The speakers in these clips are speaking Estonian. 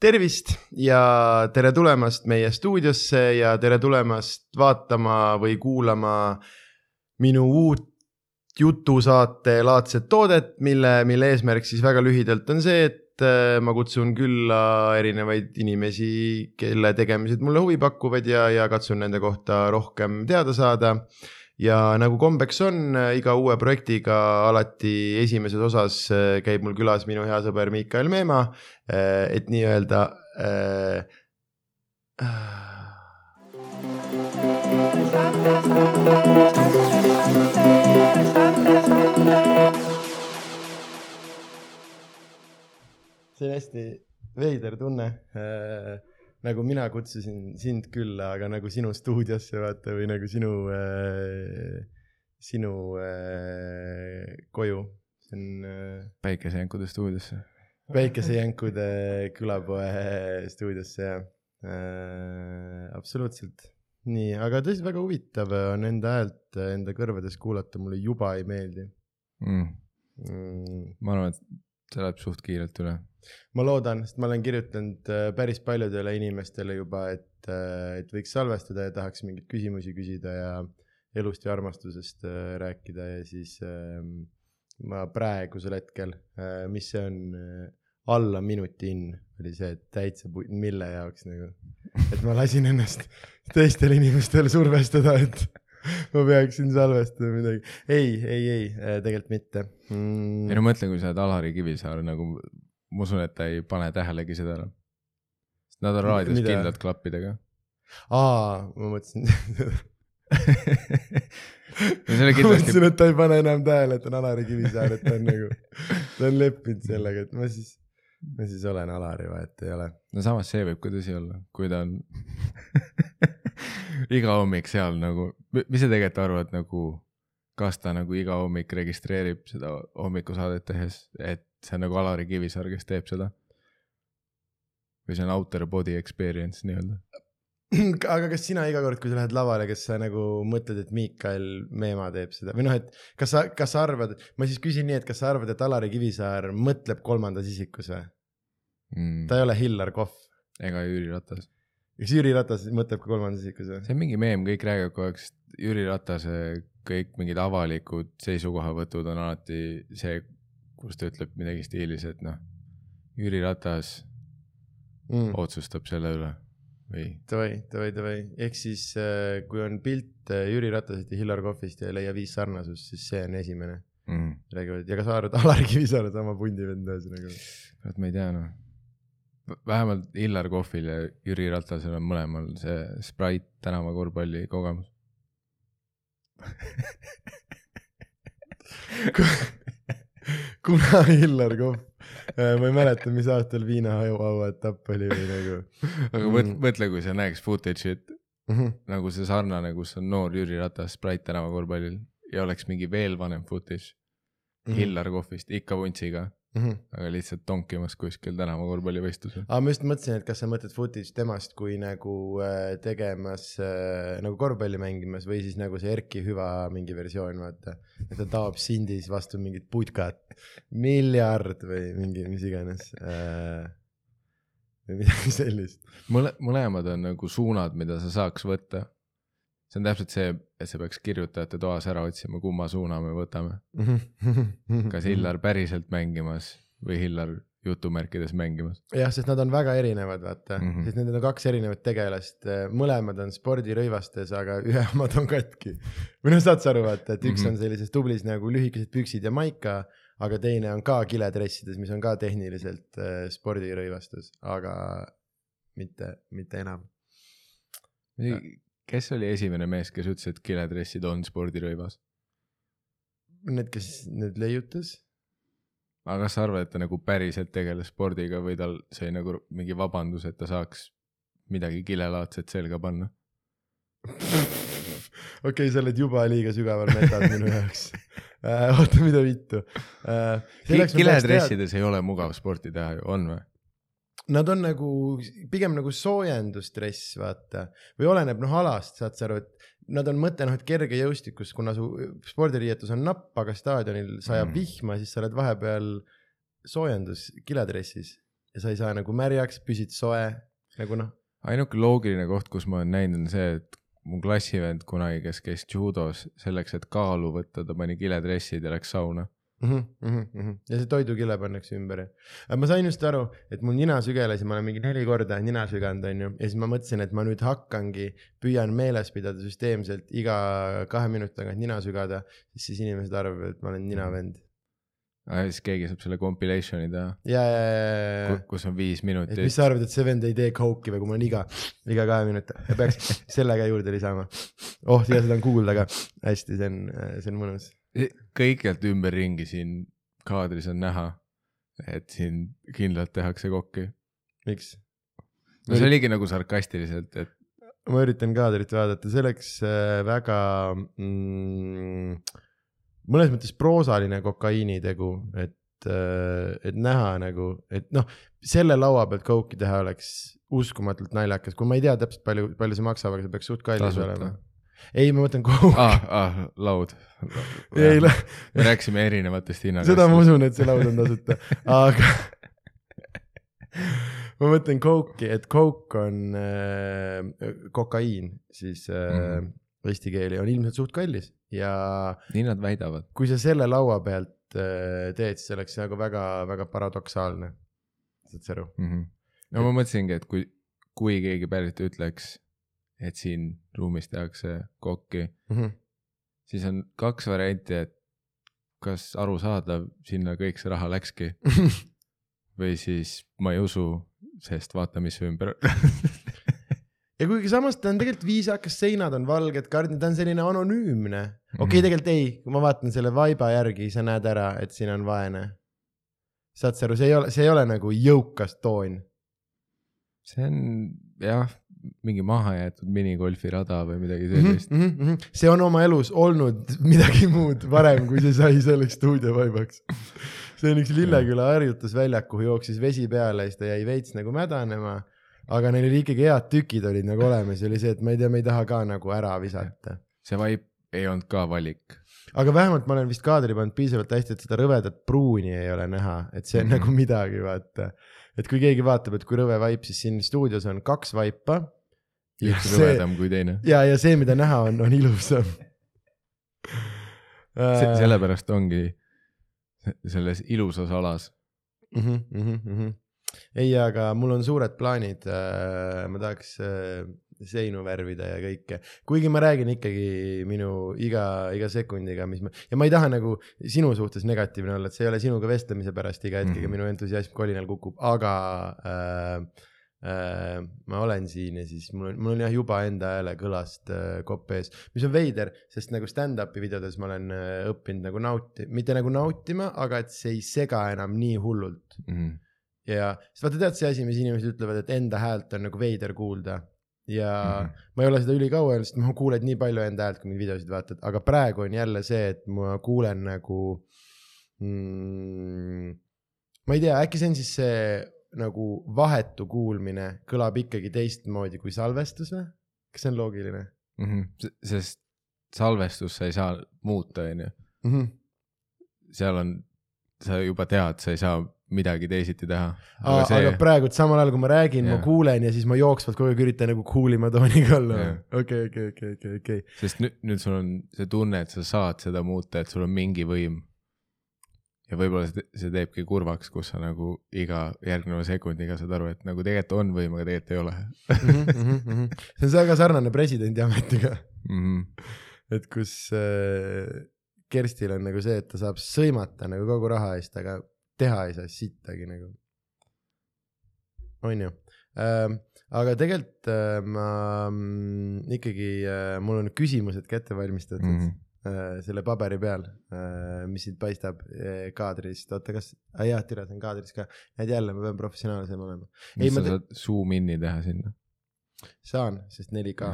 tervist ja tere tulemast meie stuudiosse ja tere tulemast vaatama või kuulama minu uut jutusaate laadset toodet, mille, mille eesmärk siis väga lühidalt on see, et äh, ma kutsun külla erinevaid inimesi, kelle tegemised mulle huvi pakuvad ja, ja katsun nende kohta rohkem teada saada ja nagu kombeks on, iga uue projektiga alati esimeses osas äh, käib mul külas minu hea sõber Miikael Meemaa, äh, et nii-öelda äh,. see on hästi veider tunne äh, nagu mina kutsusin sind külla, aga nagu sinu stuudiosse vaata või nagu sinu äh,, sinu äh, koju, see on äh,. päikesejänkude stuudiosse. päikesejänkude külapoe stuudiosse jah äh,, absoluutselt. nii, aga tõesti väga huvitav on enda häält enda kõrvades kuulata, mulle juba ei meeldi mm.. Mm. ma arvan, et see läheb suht kiirelt üle. Ma loodan, sest ma olen kirjutanud äh, päris paljudele inimestele juba, et, äh, et võiks salvestada ja tahaks mingeid küsimusi küsida ja elust ja armastusest äh, rääkida ja siis ähm, ma praegusel hetkel, mis see on, alla minuti in oli see, et täitsa, mille jaoks nagu, et ma lasin ennast teistel inimestel survestada, et ma peaksin salvestama midagi. ei, ei, ei, tegelikult mitte mm.. ei no mõtle, kui sa oled Alari Kivisaar nagu ma usun, et ta ei pane tähelegi seda enam. nad on raadios kindlalt klappidega. aa, ma mõtlesin no kindlasti. ma mõtlesin, et ta ei pane enam tähele, et on Alari Kivisaar, et ta on nagu, ta on leppinud sellega, et ma siis, ma siis olen Alari, vahet ei ole. no samas see võib ka tõsi olla, kui ta on iga hommik seal nagu, mis sa tegelikult arvad nagu, kas ta nagu iga hommik registreerib seda hommikusaadet tehes, et see on nagu Alari Kivisaar, kes teeb seda. või see on outer body experience nii-öelda. aga kas sina iga kord, kui sa lähed lavale, kas sa nagu mõtled, et Miikael Meemaa teeb seda või noh, et kas sa, kas sa arvad, ma siis küsin nii, et kas sa arvad, et Alari Kivisaar mõtleb kolmandas isikus või mm.? ta ei ole Hillar Kohv. ega Jüri Ratas. Kas Jüri Ratas mõtleb ka kolmandas isikus või? see on mingi meem, kõik räägivad kogu aeg, sest Jüri Ratase kõik mingid avalikud seisukohavõtud on alati see, kus ta ütleb midagi stiilis, et noh, Jüri Ratas mm. otsustab selle üle või? Davai, davai, davai, ehk siis äh, kui on pilt äh, Jüri Ratasest ja Hillar Kohvist ja ei leia viis sarnasust, siis see on esimene mm.. räägivad ja ka sa arvad, Alar Kivisaar on sama pundi vend ühesõnaga. vot ma ei tea noh, vähemalt Hillar Kohvil ja Jüri Ratasel on mõlemal see Sprite tänava korvpalli kogemus kuna Hillar Kohv äh, ma ei mäleta, mis aastal viinaauetapp oli või nagu. aga mõtle, mm. mõtle, kui sa näeks footage'it mm -hmm. nagu see sarnane, kus on noor Jüri Ratas Sprite tänava korvpallil ja oleks mingi veel vanem footage mm -hmm. Hillar Kohvist ikka vuntsiga mm. -hmm. aga lihtsalt tonkimas kuskil tänava korvpallivõistlusel. aa, ma just mõtlesin, et kas sa mõtled footage temast kui nagu äh, tegemas äh, nagu korvpalli mängimas või siis nagu see Erki Hüva mingi versioon, vaata. et ta taob sindis vastu mingit putkat, miljard või mingi, mis iganes äh, või midagi sellist. mõle-, mõlemad on nagu suunad, mida sa saaks võtta see on täpselt see, et sa peaks kirjutajate toas ära otsima, kumma suuna me võtame. kas Hillar päriselt mängimas või Hillar jutumärkides mängimas. jah, sest nad on väga erinevad, vaata mm, -hmm. sest need on kaks erinevat tegelast, mõlemad on spordirõivastes, aga ühe omad on katki. või noh, saad sa aru, vaata, et üks mm -hmm. on sellises tublis nagu lühikesed püksid ja maika, aga teine on ka kiledressides, mis on ka tehniliselt äh, spordirõivastus, aga mitte, mitte enam kes oli esimene mees, kes ütles, et kiledressid on spordirõivas? Need, kes need leiutas. aga kas sa arvad, et ta nagu päriselt tegeles spordiga või tal sai nagu mingi vabandus, et ta saaks midagi kilelaadset selga panna? okei okay,, sa oled juba liiga sügaval metas minu jaoks äh, oota, mida vittu äh,. kiledressides ei ole mugav sporti teha ju, on või? Nad on nagu pigem nagu soojendusdress, vaata, või oleneb noh alast, saad sa aru, et nad on mõte noh, et kergejõustikus, kuna su spordiriietus on napp, aga staadionil sajab mm. vihma, siis sa oled vahepeal soojendus kiledressis. ja sa ei saa nagu märjaks, püsid soe nagu noh. ainuke loogiline koht, kus ma olen näinud, on see, et mu klassivend kunagi, kes käis judos, selleks, et kaalu võtta, ta pani kiledressid ja läks sauna. Mm -hmm. ja see toidukile pannakse ümber ma sain just aru, et mul nina sügeles ja ma olen mingi neli korda nina süganud, onju. ja siis ma mõtlesin, et ma nüüd hakkangi, püüan meeles pidada süsteemselt iga kahe minuti tagant nina sügada, siis inimesed arvavad, et ma olen ninavend. siis keegi saab selle compilation'i teha, ja, ja, ja, ja, kus on viis et mis minutit. sa arvad, et see vend ei tee kouki või kui mul on iga, iga kahe minuti peaks selle ka juurde lisama. oh, ja seda on kuulda ka. hästi, see on, see on mõnus. Kõikjalt ümberringi siin kaadris on näha, et siin kindlalt tehakse kokki. miks? no see oligi nagu sarkastiliselt, et ma üritan kaadrit vaadata, see oleks äh, väga mm, mõnes mõttes proosaline kokaiinitegu, et, et näha nagu, et noh, selle laua pealt kouki teha oleks uskumatult naljakas, kui ma ei tea täpselt palju, palju see maksab, aga see peaks suht kallis Tasuta. olema. ei, ma mõtlen kouk ah,, ah, laud. ei, me rääkisime erinevatest hinnadest. seda ma usun, et see laud on tasuta, aga ma mõtlen kouki, et kouk on äh, kokaiin, siis äh, mm. -hmm. eesti keeli on ilmselt suht kallis ja nii nad väidavad. kui sa selle laua pealt äh, teed, siis oleks see nagu väga-väga paradoksaalne. saad sa aru? mm. -hmm. no ma mõtlesingi, et kui, kui keegi päriselt ütleks, et siin ruumis tehakse kokki, Mhm. siis on kaks varianti, et kas arusaadav, sinna kõik see raha läkski või siis ma ei usu, sest vaata, mis ümber ja kuigi samas ta on tegelikult viisakas, seinad on valged, kardinad, ta on selline anonüümne. okei okay,, tegelikult ei, kui ma vaatan selle vaiba järgi, sa näed ära, et siin on vaene. saad sa aru, see ei ole, see ei ole nagu jõukas toon. see on jah, mingi mahajäetud minigolfirada või midagi Mhm, sellist. see on oma elus olnud midagi muud varem, kui see sai selleks stuudiovaibaks. see on üks Lilleküla harjutusväljak, kuhu jooksis vesi peale ja siis ta jäi veits nagu mädanema. aga neil oli ikkagi head tükid olid nagu olemas ja oli see, et ma ei tea, me ei taha ka nagu ära visata. see vibe ei olnud ka valik. aga vähemalt ma olen vist kaadri pannud piisavalt hästi, et seda rõvedat pruuni ei ole näha, et see on mm. -hmm. nagu midagi, vaata. Et kui keegi vaatab, et kui rõve vaip, siis siin stuudios on kaks vaipa. üks rõvedam kui teine. ja, ja see, mida näha on, on ilusam. Äh, sellepärast ongi selles ilusas alas. mm. -hmm, mm -hmm. ei, aga mul on suured plaanid. ma tahaks äh, seinu värvida ja kõike, kuigi ma räägin ikkagi minu iga, iga sekundiga, mis ma ja ma ei taha nagu sinu suhtes negatiivne olla, et see ei ole sinuga vestlemise pärast iga hetkega mm. -hmm. minu entusiasm kolinal kukub, aga äh, äh, ma olen siin ja siis mul on, mul on jah juba enda hääle kõlast äh, kopp ees, mis on veider, sest nagu stand-up'i videodes ma olen äh, õppinud nagu nauti-, mitte nagu nautima, aga et see ei sega enam nii hullult Mhm. ja siis vaata, tead see asi, mis inimesed ütlevad, et enda häält on nagu veider kuulda ja mm Mhm. -hmm. ma ei ole seda ülikaua öelnud, sest ma kuulen nii palju enda häält, kui mind videosid vaatad, aga praegu on jälle see, et ma kuulen nagu mm,. ma ei tea, äkki see on siis see nagu vahetu kuulmine kõlab ikkagi teistmoodi kui salvestus või? kas see on loogiline Mhm. sest salvestus sa ei saa muuta, onju. mm? -hmm. seal on, sa juba tead, sa ei saa midagi teisiti teha. Aga, see... aga praegu, et samal ajal kui ma räägin, ma Jah. kuulen ja siis ma jooksvalt kogu aeg üritan nagu cool'ima tooniga olla okei, okei, okei, okei, okei. sest nüüd, nüüd sul on see tunne, et sa saad seda muuta, et sul on mingi võim. ja võib-olla see, see teebki kurvaks, kus sa nagu iga järgneva sekundiga saad aru, et nagu tegelikult on võim, aga tegelikult ei ole Mhm, see on väga sarnane presidendi ametiga, mm. -hmm. et kus äh, Kerstil on nagu see, et ta saab sõimata nagu kogu raha eest, aga teha ei saa sittagi nagu. on ju ähm,, aga tegelikult äh, ma mm, ikkagi äh,, mul on küsimused ka ette valmistatud mm. -hmm. selle paberi peal äh,, mis siit paistab äh, kaadrist, oota, kas, aa jah, see on kaadris ka, näed jälle, ma pean professionaalsem olema. Ma sa te- saad zoom in'i teha sinna. saan, sest 4K,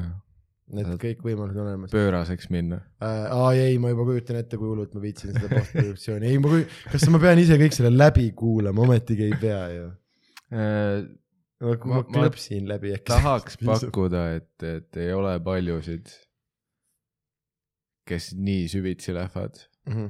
need kõik võimalused on olemas. pööraseks minna. äh,. aa ei, ma juba kujutan ette, kui hullult ma viitsin seda postproduktsiooni, ei ma kuj-, kas ma pean ise kõik selle läbi kuulama, ometigi ei pea ju. ma, ma, Ma- ma klõpsin läbi äkki. tahaks pakkuda, et, et ei ole paljusid, kes nii süvitsi lähevad, Mhm.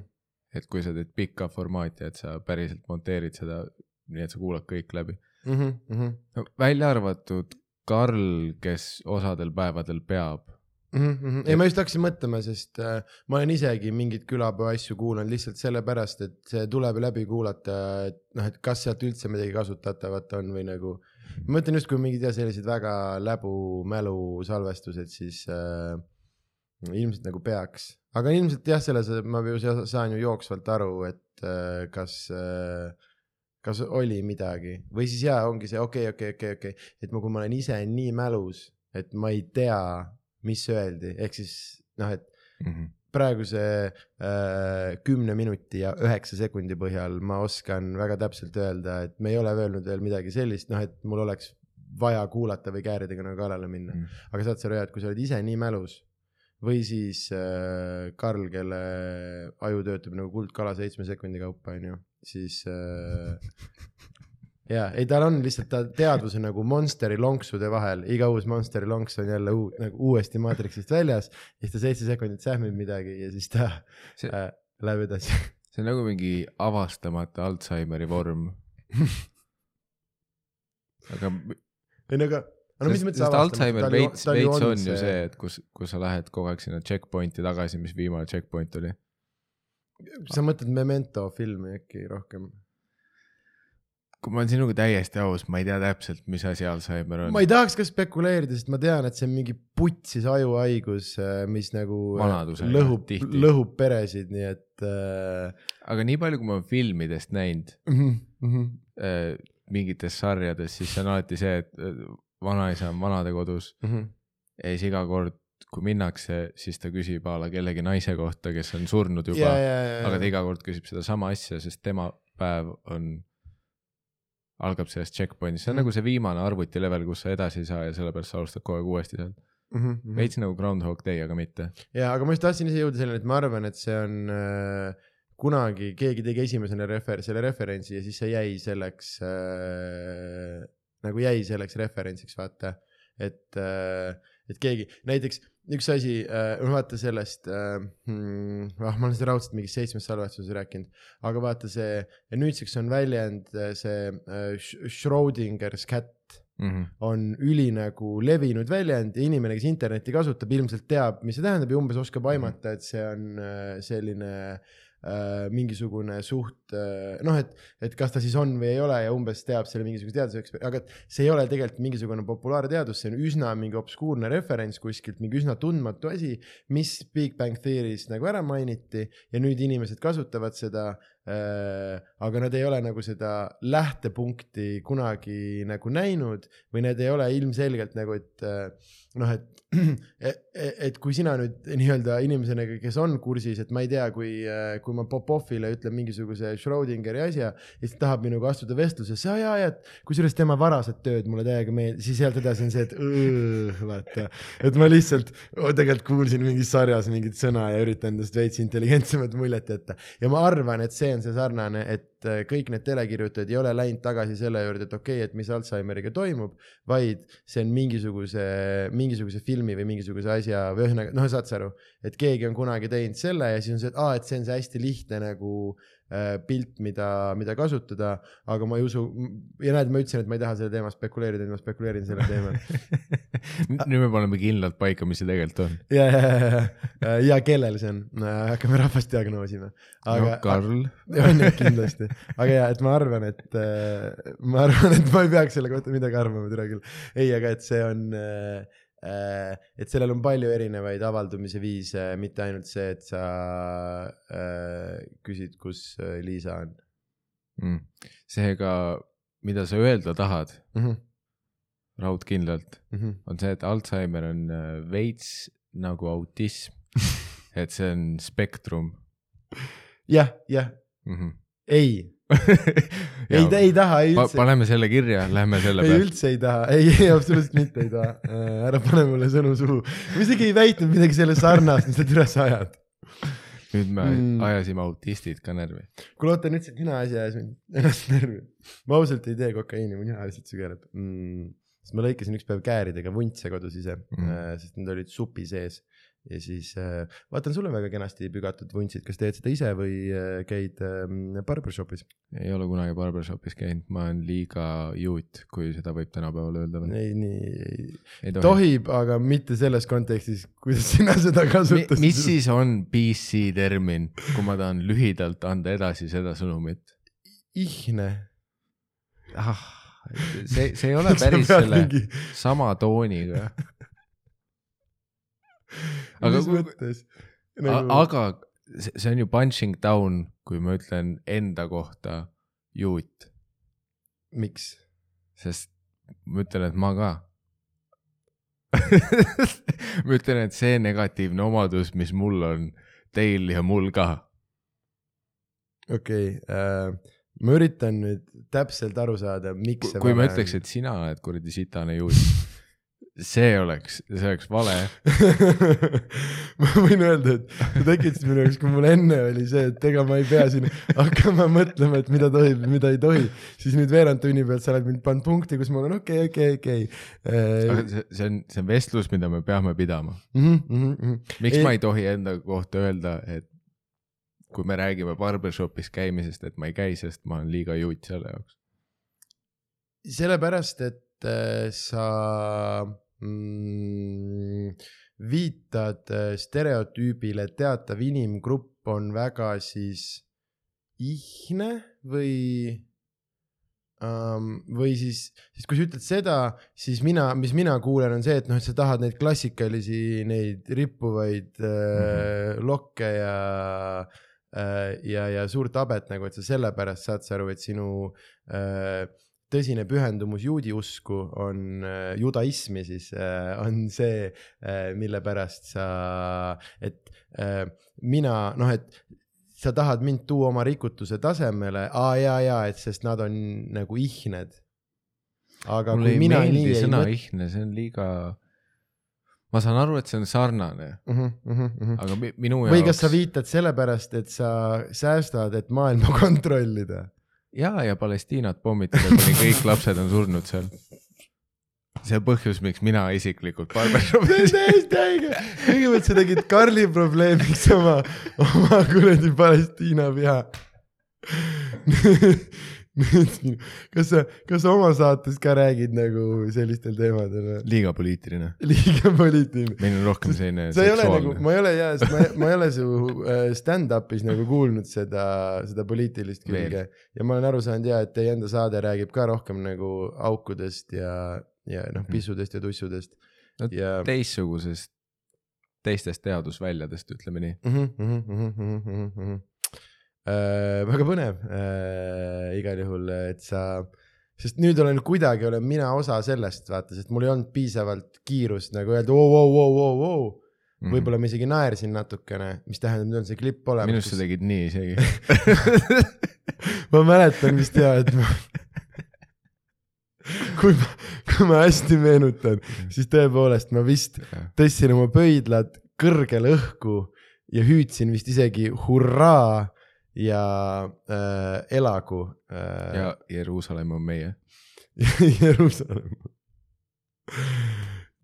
et kui sa teed pikka formaati, et sa päriselt monteerid seda nii, et sa kuulad kõik läbi. mm. -hmm. välja arvatud Karl, kes osadel päevadel peab mm. -hmm. ei, ma just hakkasin mõtlema, sest äh, ma olen isegi mingeid külapäeva asju kuulanud lihtsalt sellepärast, et see tuleb läbi kuulata, et noh, et kas sealt üldse midagi kasutatavat on või nagu. ma mõtlen justkui mingid ja sellised väga läbu mälu salvestused, siis äh, ilmselt nagu peaks, aga ilmselt jah, selles ma ju saan ju jooksvalt aru, et äh, kas äh, kas oli midagi või siis jaa, ongi see okei okay,, okei okay,, okei okay,, okei, et ma, kui ma olen ise nii mälus, et ma ei tea, mis öeldi, ehk siis noh, et mm -hmm. praeguse äh, kümne minuti ja üheksa sekundi põhjal ma oskan väga täpselt öelda, et me ei ole öelnud veel midagi sellist, noh, et mul oleks vaja kuulata või kääridega nagu kallale minna mm. -hmm. aga saad sa aru, et kui sa oled ise nii mälus või siis äh, Karl, kelle aju töötab nagu kuldkala seitsme sekundi kaupa, onju, siis äh, ja ei, tal on lihtsalt ta teadvuse nagu Monsteri lonksude vahel, iga uus Monsteri lonks on jälle uu, nagu uuesti maatriksist väljas. siis ta seitse sekundit sähmib midagi ja siis ta see, äh, läheb edasi. see on nagu mingi avastamata Alžeimeri vorm aga. ei no aga aga mis mõttes avastama? Alžeimer veits, veits on ju see, et kus, kus sa lähed kogu aeg sinna checkpoint'i tagasi, mis viimane checkpoint oli. Sa mõtled Memento filmi äkki rohkem? kui ma olen sinuga täiesti aus, ma ei tea täpselt, mis asi Alžeimer on. ma ei tahaks ka spekuleerida, sest ma tean, et see on mingi putsis ajuhaigus, äh, mis nagu äh, Vanadusega, lõhub, lõhub peresid, nii et äh.... aga nii palju, kui ma olen filmidest näinud mm -hmm. äh, mingites sarjades, siis see on alati see, et vanaisa on vanadekodus mm -hmm. ja siis iga kord, kui minnakse, siis ta küsib a la kellegi naise kohta, kes on surnud juba yeah,, yeah, yeah, aga ta iga kord küsib sedasama asja, sest tema päev on, algab sellest checkpoint'ist, see on mm -hmm. nagu see viimane arvuti level, kus sa edasi ei saa ja sellepärast sa alustad kogu aeg uuesti sealt mm -hmm.. veits nagu Groundhog Day, aga mitte. ja, aga ma just tahtsin ise jõuda selleni, et ma arvan, et see on äh, kunagi keegi tegi esimesena refer-, selle referentsi ja siis see jäi selleks äh, nagu jäi selleks referentsiks, vaata. et, äh, et keegi, näiteks üks asi äh,, vaata sellest äh,, hmm, ah, ma olen seda raudselt mingis seitsmes salvestuses rääkinud, aga vaata see, nüüdseks on väljend äh, see äh, Schrodinger's cat mm -hmm. on üli nagu levinud väljend ja inimene, kes internetti kasutab, ilmselt teab, mis see tähendab ja umbes oskab aimata, et see on äh, selline äh, mingisugune suht äh, noh, et, et kas ta siis on või ei ole ja umbes teab selle mingisuguse teaduse, aga see ei ole tegelikult mingisugune populaarteadus, see on üsna mingi obskuurne referents kuskilt, mingi üsna tundmatu asi, mis Big Bang Theory's nagu ära mainiti ja nüüd inimesed kasutavad seda äh,. Aga nad ei ole nagu seda lähtepunkti kunagi nagu näinud või need ei ole ilmselgelt nagu, et äh, noh, et, et, et kui sina nüüd nii-öelda inimesena, kes on kursis, et ma ei tea, kui, äh, kui ma Popovile ütlen mingisuguse Schrödingeri asja ja siis tahab minuga astuda vestlusesse, aa jaa, et kusjuures tema varased tööd mulle täiega meeldisid, siis sealt edasi on see, et vaata. et ma lihtsalt tegelikult kuulsin mingis sarjas mingit sõna ja üritan endast veits intelligentsemat muljet jätta ja ma arvan, et see on see sarnane, et äh, kõik need telekirjutajad ei ole läinud tagasi selle juurde, et okei okay,, et mis Alžeimeriga toimub, vaid see on mingisuguse, mingisuguse filmi või mingisuguse asja või ühesõnaga, noh, saad sa aru, et keegi on kunagi teinud selle ja siis on see, et aa, et see on see hästi lihtne nagu Äh, pilt, mida, mida kasutada, aga ma ei usu ja näed, ma ütlesin, et ma ei taha selle teema spekuleerida, nüüd ma spekuleerin sellel teemal nüüd me paneme kindlalt paika, mis see tegelikult on. ja, ja, ja, ja, ja kellel see on, hakkame rahvast diagnoosima. aga no,. Karl. on ju, kindlasti, aga ja, et ma arvan, et äh, ma arvan, et ma ei peaks selle kohta midagi arvama, türa küll. ei, aga et see on äh, Äh, et sellel on palju erinevaid avaldumise viise, mitte ainult see, et sa äh, küsid, kus äh, Liisa on mm.. seega, mida sa öelda tahad mm -hmm. raudkindlalt mm, -hmm. on see, et Alžeimer on veits nagu autism et see on spektrum. jah, jah mm, -hmm. ei ei, ei taha, ei üldse pa. paneme selle kirja, lähme selle peale. ei üldse ei taha, ei, ei absoluutselt mitte ei taha äh,. ära pane mulle sõnu suhu. ma isegi ei väitnud midagi selle sarnast, mis sa üles ajad. nüüd me mm. ajasime autistid ka närvi. kuule oota, nüüd see nina asi ajas mind ennast närvi. ma ausalt ei tee kokaiini, mu nina lihtsalt sügeleb mm.. sest ma lõikasin üks päev kääridega vuntse kodus ise mm., äh, sest need olid supi sees ja siis äh, vaatan sulle väga kenasti pügatud vuntsid, kas teed seda ise või äh, käid äh, barbershopis? ei ole kunagi barbershopis käinud, ma olen liiga juut, kui seda võib tänapäeval öelda veel. ei, nii ei tohi. tohib, aga mitte selles kontekstis, kuidas sina seda kasutasid Mi. mis siis on PC termin, kui ma tahan lühidalt anda edasi seda sõnumit? ihne. ah, see, see ei ole päris selle mingi... sama tooniga aga, mis mõttes nagu...? aga see on ju punching down, kui ma ütlen enda kohta juut. miks? sest ma ütlen, et ma ka ma ütlen, et see negatiivne omadus, mis mul on, teil ja mul ka. okei okay, äh,, ma üritan nüüd täpselt aru saada, miks see kui ma ütleks, et sina oled kuradi sitane juut see oleks, see oleks vale ma võin öelda, et sa tekitasid minu jaoks, kui mul enne oli see, et ega ma ei pea siin hakkama mõtlema, et mida tohib ja mida ei tohi, siis nüüd veerand tunni pealt sa oled mind pannud punkti, kus ma olen okei okay,, okei okay,, okei okay.. aga see, see on, see on vestlus, mida me peame pidama mm. -hmm, mm -hmm. miks ei... ma ei tohi enda kohta öelda, et kui me räägime barbershopis käimisest, et ma ei käi, sest ma olen liiga juut selle jaoks? sellepärast, et äh, sa mm, viitad äh, stereotüübile, et teatav inimgrupp on väga siis ihne või um,, või siis, siis kui sa ütled seda, siis mina, mis mina kuulen, on see, et noh, et sa tahad neid klassikalisi, neid rippuvaid mm -hmm. äh, lokke ja äh, ja, ja suurt habet nagu, et sa sellepärast saad sa aru, et sinu äh, tõsine pühendumus juudi usku on äh, judaismi siis äh, on see, äh, mille pärast sa, et mina noh, et sa tahad mind tuua oma rikutuse tasemele, aa jaa, jaa, et sest nad on nagu ihned. aga mulle ei meeldi sõna mõt... ihne, see on liiga ma saan aru, et see on sarnane mm, -hmm, mm -hmm. aga minu jaoks. või kas sa viitad sellepärast, et sa säästad, et maailma kontrollida? Ja, ja Palestiinat pommitada, kuni kõik lapsed on surnud seal. see põhjus, miks mina isiklikult barbershopis. see on täiesti õige. kõigepealt sa tegid Karli probleemiks oma, oma kuradi Palestiina viha kas sa, kas sa oma saates ka räägid nagu sellistel teemadel? liiga poliitiline. liiga poliitiline. meil on rohkem selline sa ei ole nagu, ma ei ole jaa, ma, ma ei ole su äh, stand-up'is nagu kuulnud seda, seda poliitilist külge. ja ma olen aru saanud jaa, et teie enda saade räägib ka rohkem nagu aukudest ja, ja noh, mhm. pissudest ja tussudest no, ja. teistsugusest, teistest teadusväljadest, ütleme nii mm. -hmm, mm -hmm, mm -hmm, mm -hmm äh,. väga põnev äh, igal juhul, et sa, sest nüüd olen kuidagi olen mina osa sellest, vaata, sest mul ei olnud piisavalt kiirust nagu öelda oo, oo, oo, oo, oo. Mhm. võib-olla ma isegi naersin natukene, mis tähendab, nüüd on see klipp olemas. minu arust sa tegid nii isegi ma mäletan vist ja, et ma kui ma, kui ma hästi meenutan, siis tõepoolest ma vist tõstsin oma pöidlad kõrgele õhku ja hüüdsin vist isegi hurraa ja äh, elagu äh,. ja Jeruusalemm on meie Jeruusalemm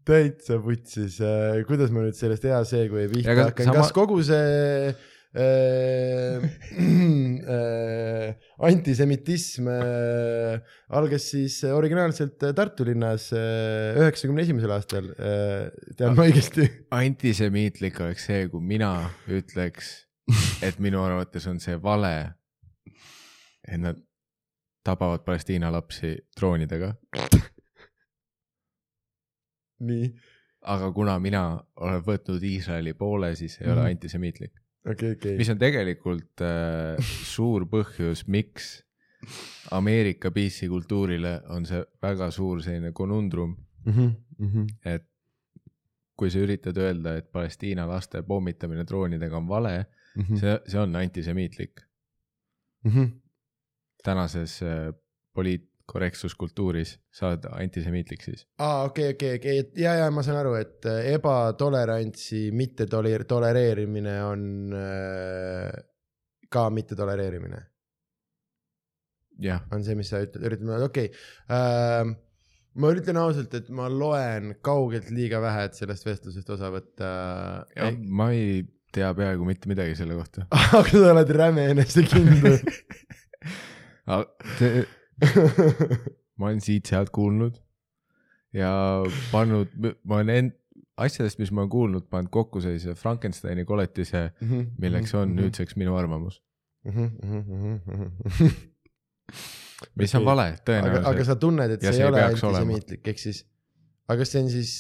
täitsa vutsis äh,, kuidas ma nüüd sellest hea seegi pihta hakkan sama..., kas kogu see äh, äh, antisemitism äh, algas siis originaalselt Tartu linnas äh, üheksakümne esimesel aastal äh,, tean ma õigesti? antisemiitlik oleks see, kui mina ütleks et minu arvates on see vale, et nad tabavad Palestiina lapsi droonidega. nii. aga kuna mina olen võtnud Iisraeli poole, siis ei mm. ole mhm. antisemiitlik okay,. Okay. mis on tegelikult äh, suur põhjus, miks Ameerika PC kultuurile on see väga suur selline konundrum mm. -hmm, mm -hmm. et kui sa üritad öelda, et Palestiina laste pommitamine droonidega on vale mm, -hmm. see, see on antisemiitlik mm. -hmm. tänases äh, poliitkorrektsuskultuuris saad antisemiitlik siis. aa, okei okay,, okei okay,, okei, ja, ja ma saan aru, et äh, ebatolerantsi mitte toler-, tolereerimine on äh, ka mitte tolereerimine. jah. on see, mis sa ütled, üritad, okei okay. äh, ma ütlen ausalt, et ma loen kaugelt liiga vähe, et sellest vestlusest osa võtta. ma ei tea peaaegu mitte midagi selle kohta. aga sa oled räme enesekindel ma olen siit-sealt kuulnud ja pannud, ma olen end-, asjadest, mis ma olen kuulnud, pannud kokku sellise Frankensteini koletise, milleks on. nüüdseks minu arvamus. mis on vale, aga, aga tõenäoliselt. sa tunned, et see see ei ole antisemiitlik, ehk siis, aga kas see on siis,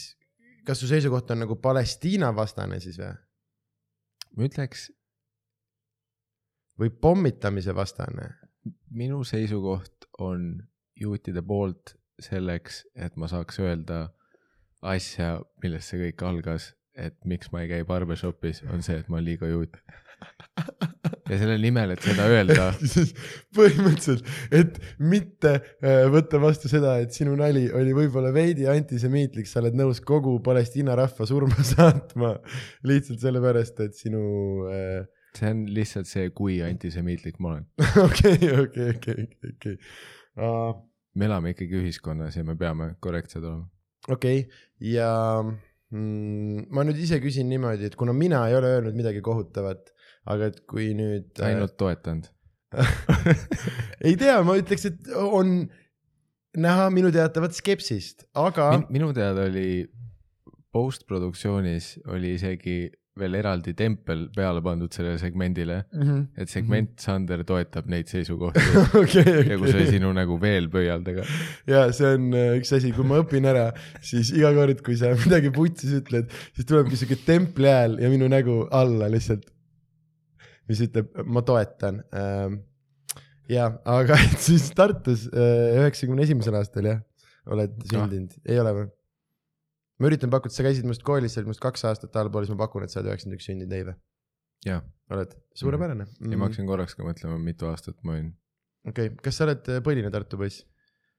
kas su seisukoht on nagu Palestiina vastane siis või? Ma ütleks, või pommitamise vastane? minu seisukoht on juutide poolt selleks, et ma saaks öelda asja, millest see kõik algas, et miks ma ei käi barbershopis, on see, et ma olen liiga juut. ja selle nimel, et seda öelda, põhimõtteliselt, et mitte äh, võtta vastu seda, et sinu nali oli võib-olla veidi antisemiitlik, sa oled nõus kogu Palestiina rahva surma saatma lihtsalt sellepärast, et sinu äh, see on lihtsalt see, kui antisemiitlik ma olen. okei, okei, okei, okei, me elame ikkagi ühiskonnas ja me peame korrektsed olema. okei, ja mm, ma nüüd ise küsin niimoodi, et kuna mina ei ole öelnud midagi kohutavat, aga et kui nüüd äh, ainult toetanud. ei tea, ma ütleks, et on näha minu teatavat skepsist, aga Min, minu teada oli postproduktsioonis oli isegi veel eraldi tempel peale pandud sellele segmendile, Mhm. et segment Sander toetab neid seisukohti okei, ja kui see okei. sinu nagu veel pöialdega. ja see on äh, üks asi, kui ma õpin ära, siis iga kord, kui sa midagi putsis ütled, siis tulebki siuke templi hääl ja minu nägu alla lihtsalt, mis ütleb, ma toetan. ja, aga siis Tartus äh, üheksakümne esimesel aastal jah, oled sündinud, ei ole või? Ma üritan pakkuda, sa käisid minust koolis, sa olid minust kaks aastat allpool, siis ma pakun, et sa oled üheksakümmend üks sündinud, ei või? oled, suurepärane ja ma hakkasin korraks ka mõtlema, mitu aastat ma olin. okei okay., kas sa oled äh, põline Tartu poiss?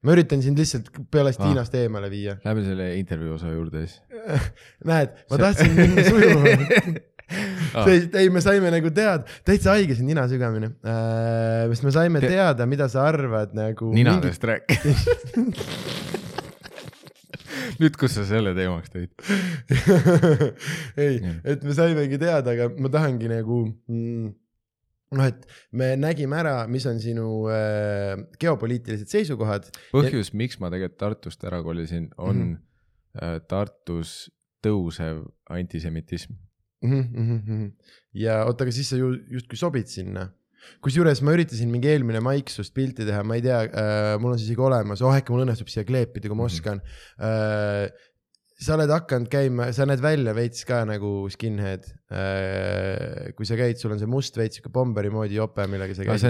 ma üritan sind lihtsalt Palestiinast ah. eemale viia. Lähme selle intervjuu osa juurde siis. näed, ma See- tahtsin minna sujuvamalt. Ah, ei, me saime nagu teada, täitsa haige siin nina sügamine äh,, sest me saime Te- teada, mida sa arvad nagu. ninadest rääk-. nüüd, kus sa selle teemaks tõid. ei et me saimegi teada, aga ma tahangi nagu mm, noh, et me nägime ära, mis on sinu äh, geopoliitilised seisukohad. põhjus, miks ma tegelikult Tartust ära kolisin, on mm. -hmm. Tartus tõusev antisemitism. Mhm, ja oota, aga siis sa ju justkui sobid sinna. Kusjuures ma üritasin mingi eelmine maik sust pilti teha, ma ei tea äh,, mul on see isegi olemas, oh äkki mul õnnestub siia kleepida, kui ma Mhm. oskan äh,. sa oled hakanud käima, sa näed välja veits ka nagu skinhead äh,. kui sa käid, sul on see must veits siuke bomberi moodi jope, millega sa käid. jah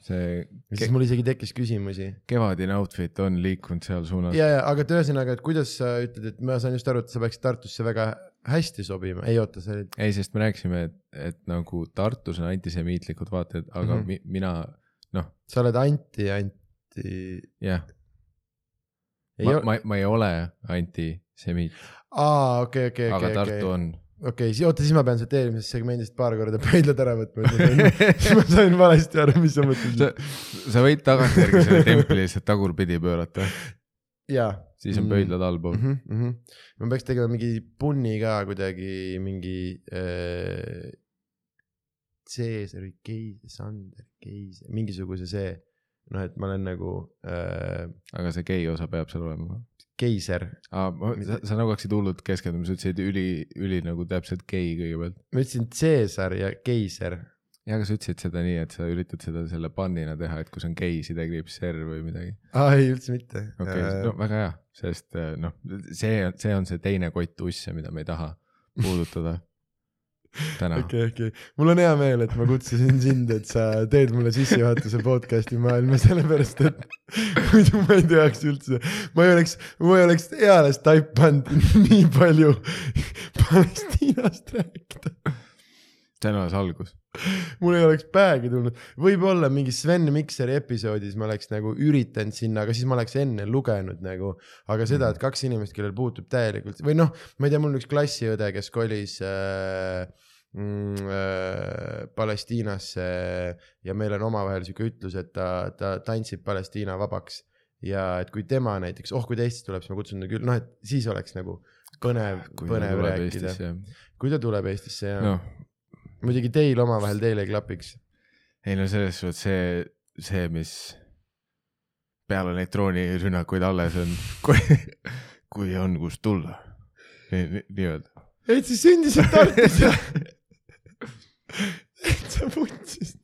see, see siis mul isegi tekkis küsimusi. kevadine outfit on liikunud seal suunas. ja, ja aga et ühesõnaga, et kuidas sa ütled, et ma saan just aru, et sa peaksid Tartusse väga hästi sobima, ei oota, olid ei, sest me rääkisime, et, et nagu Tartus on antisemiitlikud vaated, aga mm. -hmm. mi, mina noh, sa oled anti, anti. jah, ma, ma, ma ei ole antisemiit, aa, okei, okei, aga okei, Tartu okei. on. okei, siis oota, siis ma pean sealt eelmisest segmendist paar korda pöidlad ära võtma, et ma sain, siis ma sain valesti aru, mis sa sa mõtlesid., sa võid tagantjärgi selle templi lihtsalt tagurpidi pöörata, jaa. Siis on pöidlad allpool mm. mm. -hmm. ma peaks tegema mingi punni ka kuidagi mingi äh,. Caesar või Keis-, Sander, Keis-, mingisuguse see, noh, et ma olen nagu äh, aga see gei osa peab seal olema. keiser. aa, sa, sa nagu hakkasid hullult keskenduma, sa ütlesid üli, üli nagu täpselt gei kõigepealt. ma ütlesin Caesar ja keiser. ja, aga sa ütlesid seda nii, et sa üritad seda selle pannina teha, et kui see on gei, sidekriips R või midagi. aa, ei üldse mitte. okei okay,, no väga hea, sest äh, noh, see on, see on see teine kott usse, mida me ei taha puudutada täna. Okei, okei, mul on hea meel, et ma kutsusin sind, et sa teed mulle sissejuhatuse podcast'i maailma, sellepärast et muidu ma ei teaks üldse, ma ei oleks, ma ei oleks eales taipanud nii palju Palestiinast rääkida. On alles algus. mul ei oleks päegi tulnud, võib-olla mingi Sven Mikseri episoodis ma oleks nagu üritanud sinna, aga siis ma oleks enne lugenud nagu. aga seda, et kaks inimest, kellel puutub täielikult või noh, ma ei tea, mul on üks klassiõde, kes kolis äh, mm, äh, Palestiinasse ja meil on omavahel sihuke ütlus, et ta, ta tantsib Palestiina vabaks. ja et kui tema näiteks, oh kui ta Eestisse tuleb, siis ma kutsun ta küll, noh, et siis oleks nagu põnev, põnev rääkida. Kui ta tuleb Eestisse ja no. Muidugi teil omavahel, teil ei klapiks. ei no selles suhtes see, see, mis peale neid droonirünnakuid alles on, kui, kui on kust tulla. nii, nii-öelda. et siis sündisid Tartus ja täitsa vutsis.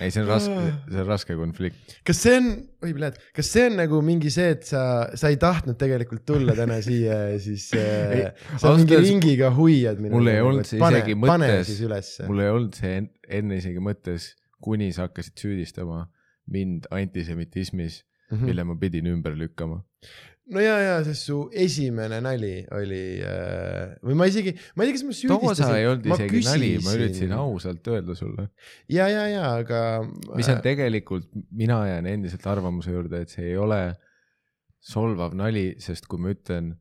ei, see on raske, see on raske konflikt. kas see on, oi pljat, kas see on nagu mingi see, et sa, sa ei tahtnud tegelikult tulla täna siia ja siis äh, Ei, sa mingi ringiga huiad minu mul ei olnud see pane- isegi mõttes. mul ei olnud see en- enne isegi mõttes, kuni sa hakkasid süüdistama mind antisemitismis, Mhm. mille ma pidin ümber lükkama. No ja, ja sest su esimene nali oli äh, või ma isegi, ma ei tea, kas ma too süüdistasin. osa ei olnud isegi nali, ma üritasin. ausalt öelda sulle. ja, ja, ja, aga. mis on tegelikult, mina jään endiselt arvamuse juurde, et see ei ole solvav nali, sest kui ma ütlen,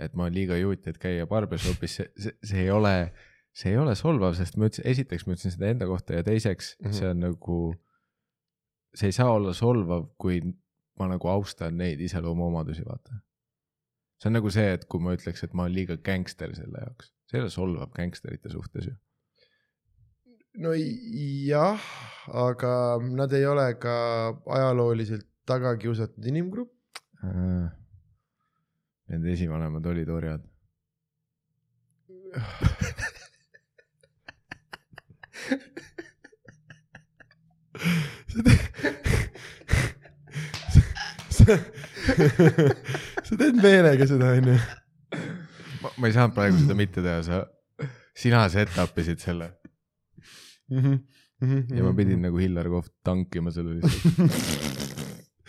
et ma olen liiga juut, et käia barbershopis, see, see, see ei ole, see ei ole solvav, sest ma ütlesin, esiteks ma ütlesin seda enda kohta ja teiseks mm. -hmm. see on nagu, see ei saa olla solvav, kui ma nagu austan neid iseloomuomadusi, vaata. see on nagu see, et kui ma ütleks, et ma olen liiga gängster selle jaoks, see ei ole solvav gängsterite suhtes ju. no jah, aga nad ei ole ka ajalooliselt tagakiusatud inimgrupp. Äh, Nende esivanemad olid orjad. sa sa teed meelega seda, onju. ma, ei saanud praegu seda mitte teha, sa, sina set-up isid selle Mhm. ja ma pidin nagu Hillar Kohv tankima selle lihtsalt.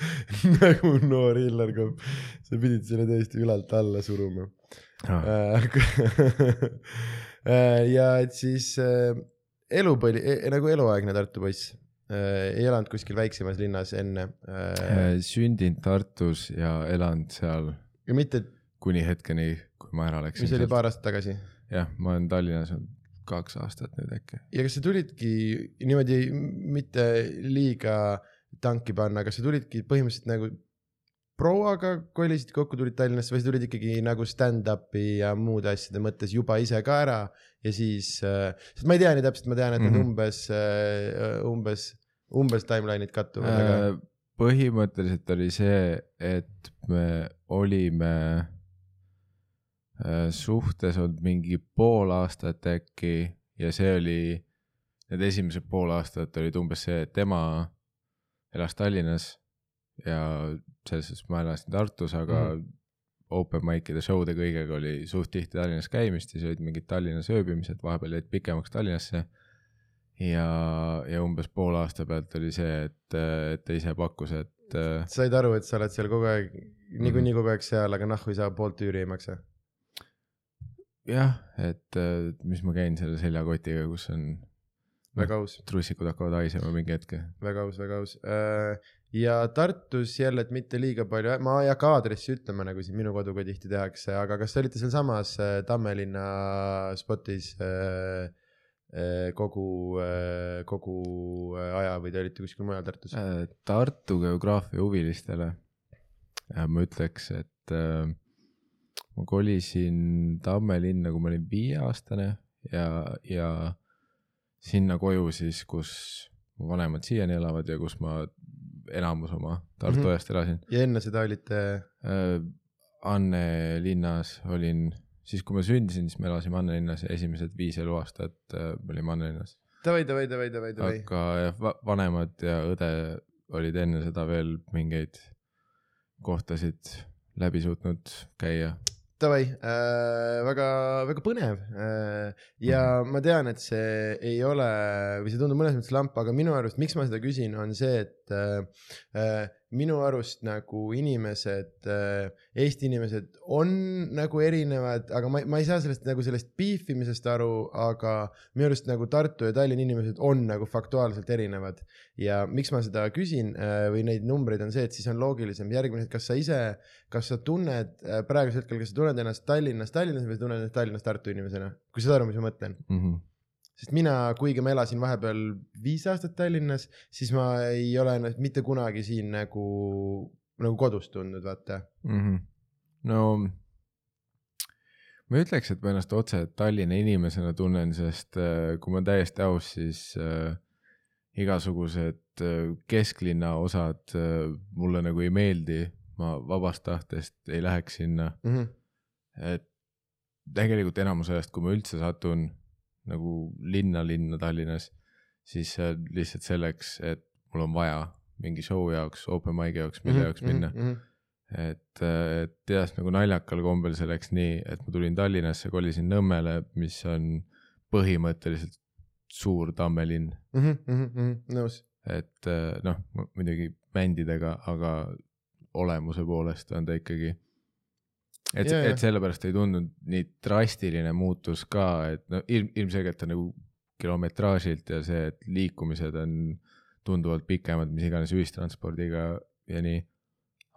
nagu noor Hillar Kopp, sa pidid selle tõesti ülalt alla suruma. Ah. ja et siis äh, elupõli, nagu eluaegne Tartu poiss. Ei elanud kuskil väiksemas linnas enne. sündinud Tartus ja elanud seal ja mitte, kuni hetkeni, kui ma ära läksin. mis oli paar aastat tagasi. jah, ma olen Tallinnas olnud kaks aastat nüüd äkki. ja kas sa tulidki niimoodi mitte liiga tanki panna, kas sa tulidki põhimõtteliselt nagu prouaga kolisid kokku, tulid Tallinnasse või sa tulid ikkagi nagu stand-up'i ja muude asjade mõttes juba ise ka ära ja siis äh,, sest ma ei tea nii täpselt, ma tean, et need Mhm. umbes äh,, umbes, umbes timeline'id kattuvad, aga Äh, põhimõtteliselt oli see, et me olime äh, suhtes olnud mingi pool aastat äkki ja see oli, need esimesed pool aastat olid umbes see, et tema elas Tallinnas ja selles suhtes ma elasin Tartus, aga mm. -hmm. open mic'ide show'de kõigega oli suht tihti Tallinnas käimist, siis olid mingid Tallinnas ööbimised, vahepeal jäid pikemaks Tallinnasse ja, ja umbes poole aasta pealt oli see, et, et ta ise pakkus, et äh, said aru, et sa oled seal kogu aeg, niikuinii kogu aeg seal, aga nahku saa, poolt üüri ei maksa. jah, et äh, mis ma käin selle seljakotiga, kus on väga aus, trussikud hakkavad haisema mingi hetk. väga aus, väga aus. ja Tartus jälle, et mitte liiga palju, ma ei hakka aadressi ütlema, nagu siin minu koduga tihti tehakse, aga kas te olite sealsamas äh, Tammelinna spotis äh, äh, kogu, kogu äh, aja või te olite kuskil mujal Tartus? Äh, Tartu geograafia huvilistele ma ütleks, et äh, ma kolisin Tammelinna, kui ma olin viieaastane ja, ja sinna koju siis, kus mu vanemad siiani elavad ja kus ma enamus oma Tartu Mhm. ajast elasin ja enne seda olite, äh, Anne linnas olin, siis kui ma sündisin, siis me elasime Anne linnas ja esimesed viis eluaastat äh, me olime Anne linnas. davai, davai, davai, davai, davai. aga jah, vanemad ja õde olid enne seda veel mingeid kohtasid läbi suutnud käia. Davai äh,, väga, väga põnev äh, ja Mhm. ma tean, et see ei ole või see tundub mõnes mõttes lamp, aga minu arust, miks ma seda küsin, on see, et äh, äh, minu arust nagu inimesed äh,, Eesti inimesed on nagu erinevad, aga ma, ma ei saa sellest nagu sellest piifimisest aru, aga minu arust nagu Tartu ja Tallinna inimesed on nagu faktuaalselt erinevad. ja miks ma seda küsin äh, või neid numbreid on see, et siis on loogilisem järgmine, et kas sa ise, kas sa tunned äh, praegusel hetkel, kas sa tunned ennast Tallinnas Tallinnas või tunned ennast Tallinnas Tartu inimesena, kui sa saad aru, mis ma mõtlen? Mhm. Sest mina, kuigi ma elasin vahepeal viis aastat Tallinnas, siis ma ei ole ennast mitte kunagi siin nagu nagu kodus tundnud, vaata mm. -hmm. no ma ütleks, et ma ennast otse Tallinna inimesena tunnen, sest äh, kui ma täiesti aus, siis äh, igasugused äh, kesklinna osad äh, mulle nagu ei meeldi, ma vabast tahtest ei läheks sinna, mm. -hmm. et tegelikult enamus ajast, kui ma üldse satun nagu linna, linna Tallinnas, siis on lihtsalt selleks, et mul on vaja mingi show jaoks, open mic'i jaoks, mille jaoks minna mm. -hmm. et, et tead nagu naljakal kombel see läks nii, et ma tulin Tallinnasse, kolisin Nõmmele, mis on põhimõtteliselt suur tammelinn, mm. -hmm. nõus, et eh, noh, muidugi bändidega, aga olemuse poolest on ta ikkagi. Et jaa. et sellepärast ei tundunud nii drastiline muutus ka, et no ilm, ilmselgelt on nagu kilometraažilt ja see, et liikumised on tunduvalt pikemad, mis iganes ühistranspordiga ja nii.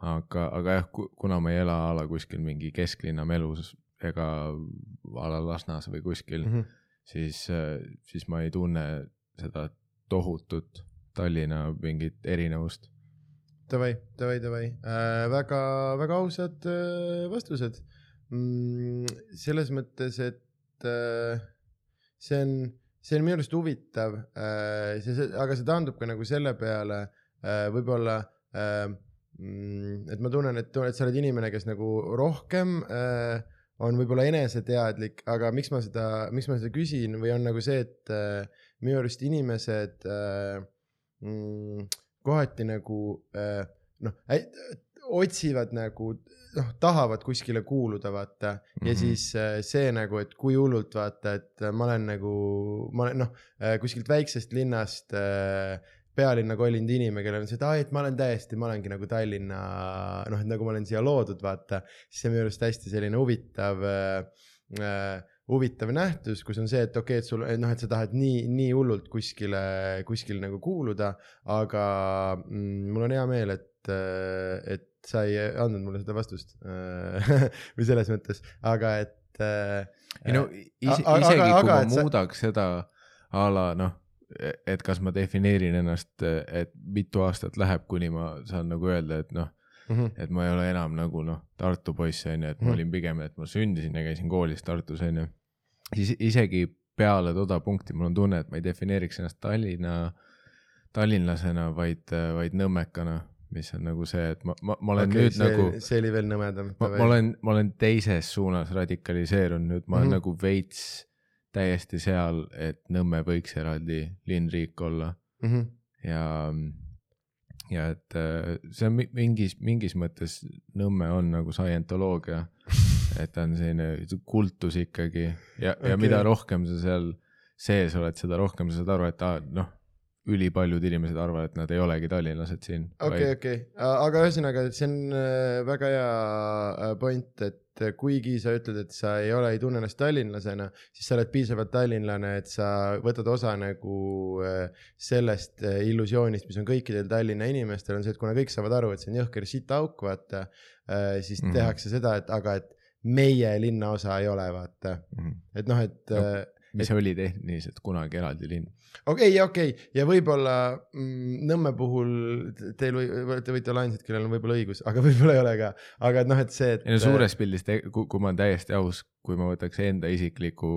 aga, aga jah, kuna ma ei ela a la kuskil mingi kesklinna melus ega a la Lasnas või kuskil mm. -hmm. siis, siis ma ei tunne seda tohutut Tallinna mingit erinevust. Davai, davai, davai äh,, väga, väga ausad äh, vastused mm,. selles mõttes, et äh, see on, see on minu arust huvitav äh,, see, see, aga see taandub ka nagu selle peale äh, võib-olla äh,, mm, et ma tunnen, et, et sa oled inimene, kes nagu rohkem äh, on võib-olla eneseteadlik, aga miks ma seda, miks ma seda küsin või on nagu see, et äh, minu arust inimesed äh, mm, kohati nagu äh, noh, otsivad nagu noh, tahavad kuskile kuuluda, vaata mm. -hmm. ja Mhm. siis äh, see nagu, et kui hullult vaata, et äh, ma olen nagu, ma olen noh, kuskilt väiksest linnast äh, pealinna kolinud inimene, kellel on see, et aa, et ma olen täiesti, ma olengi nagu Tallinna noh, et nagu ma olen siia loodud, vaata. siis see on minu arust hästi selline huvitav äh, äh, huvitav nähtus, kus on see, et okei okay,, et sul noh, et sa tahad nii, nii hullult kuskile, kuskile nagu kuuluda, aga mm, mul on hea meel, et, et sa ei andnud mulle seda vastust või selles mõttes, aga et äh, ei no ise, aga- isegi aga- kui aga ma et sa- muudaks seda a la noh, et kas ma defineerin ennast, et mitu aastat läheb, kuni ma saan nagu öelda, et noh, mhm, et ma ei ole enam nagu noh, Tartu poiss on ju, et ma Mhm. olin pigem, et ma sündisin ja käisin koolis Tartus on ju. siis isegi peale toda punkti mul on tunne, et ma ei defineeriks ennast Tallinna, tallinlasena, vaid, vaid nõmmekana, mis on nagu see, et ma, ma, ma olen okei, nüüd see, nagu, see oli veel nõmedam. ma, ma olen, ma olen teises suunas radikaliseerunud nüüd, ma olen Mhm. nagu veits täiesti seal, et Nõmme võiks eraldi linnriik olla Mhm, ja, ja et äh, see on mi- mingis, mingis mõttes Nõmme on nagu scientoloogia, et ta on selline kultus ikkagi ja okay., ja mida rohkem sa seal sees oled, seda rohkem sa saad aru, et aa, noh, ülipaljud inimesed arvavad, et nad ei olegi tallinlased siin. okei, okei, aga ühesõnaga, see on äh, väga hea äh, point, et äh, kuigi sa ütled, et sa ei ole, ei tunne ennast tallinlasena, siis sa oled piisavalt tallinlane, et sa võtad osa nagu äh, sellest äh, illusioonist, mis on kõikidel Tallinna inimestel, on see, et kuna kõik saavad aru, et see on jõhker sitaauk, vaata, siis mm. -hmm. tehakse seda, et aga et meie linnaosa ei ole, vaata, et noh, et No, mis oli tehniliselt kunagi eraldi linn. okei, okei ja võib-olla mm, Nõmme puhul te- teil või te võite olla ainsad, kellel on võib-olla õigus, aga võib-olla ei ole ka, aga et noh, et see, et. ei no suures pildis, kui, ma olen täiesti aus, kui ma võtaks enda isikliku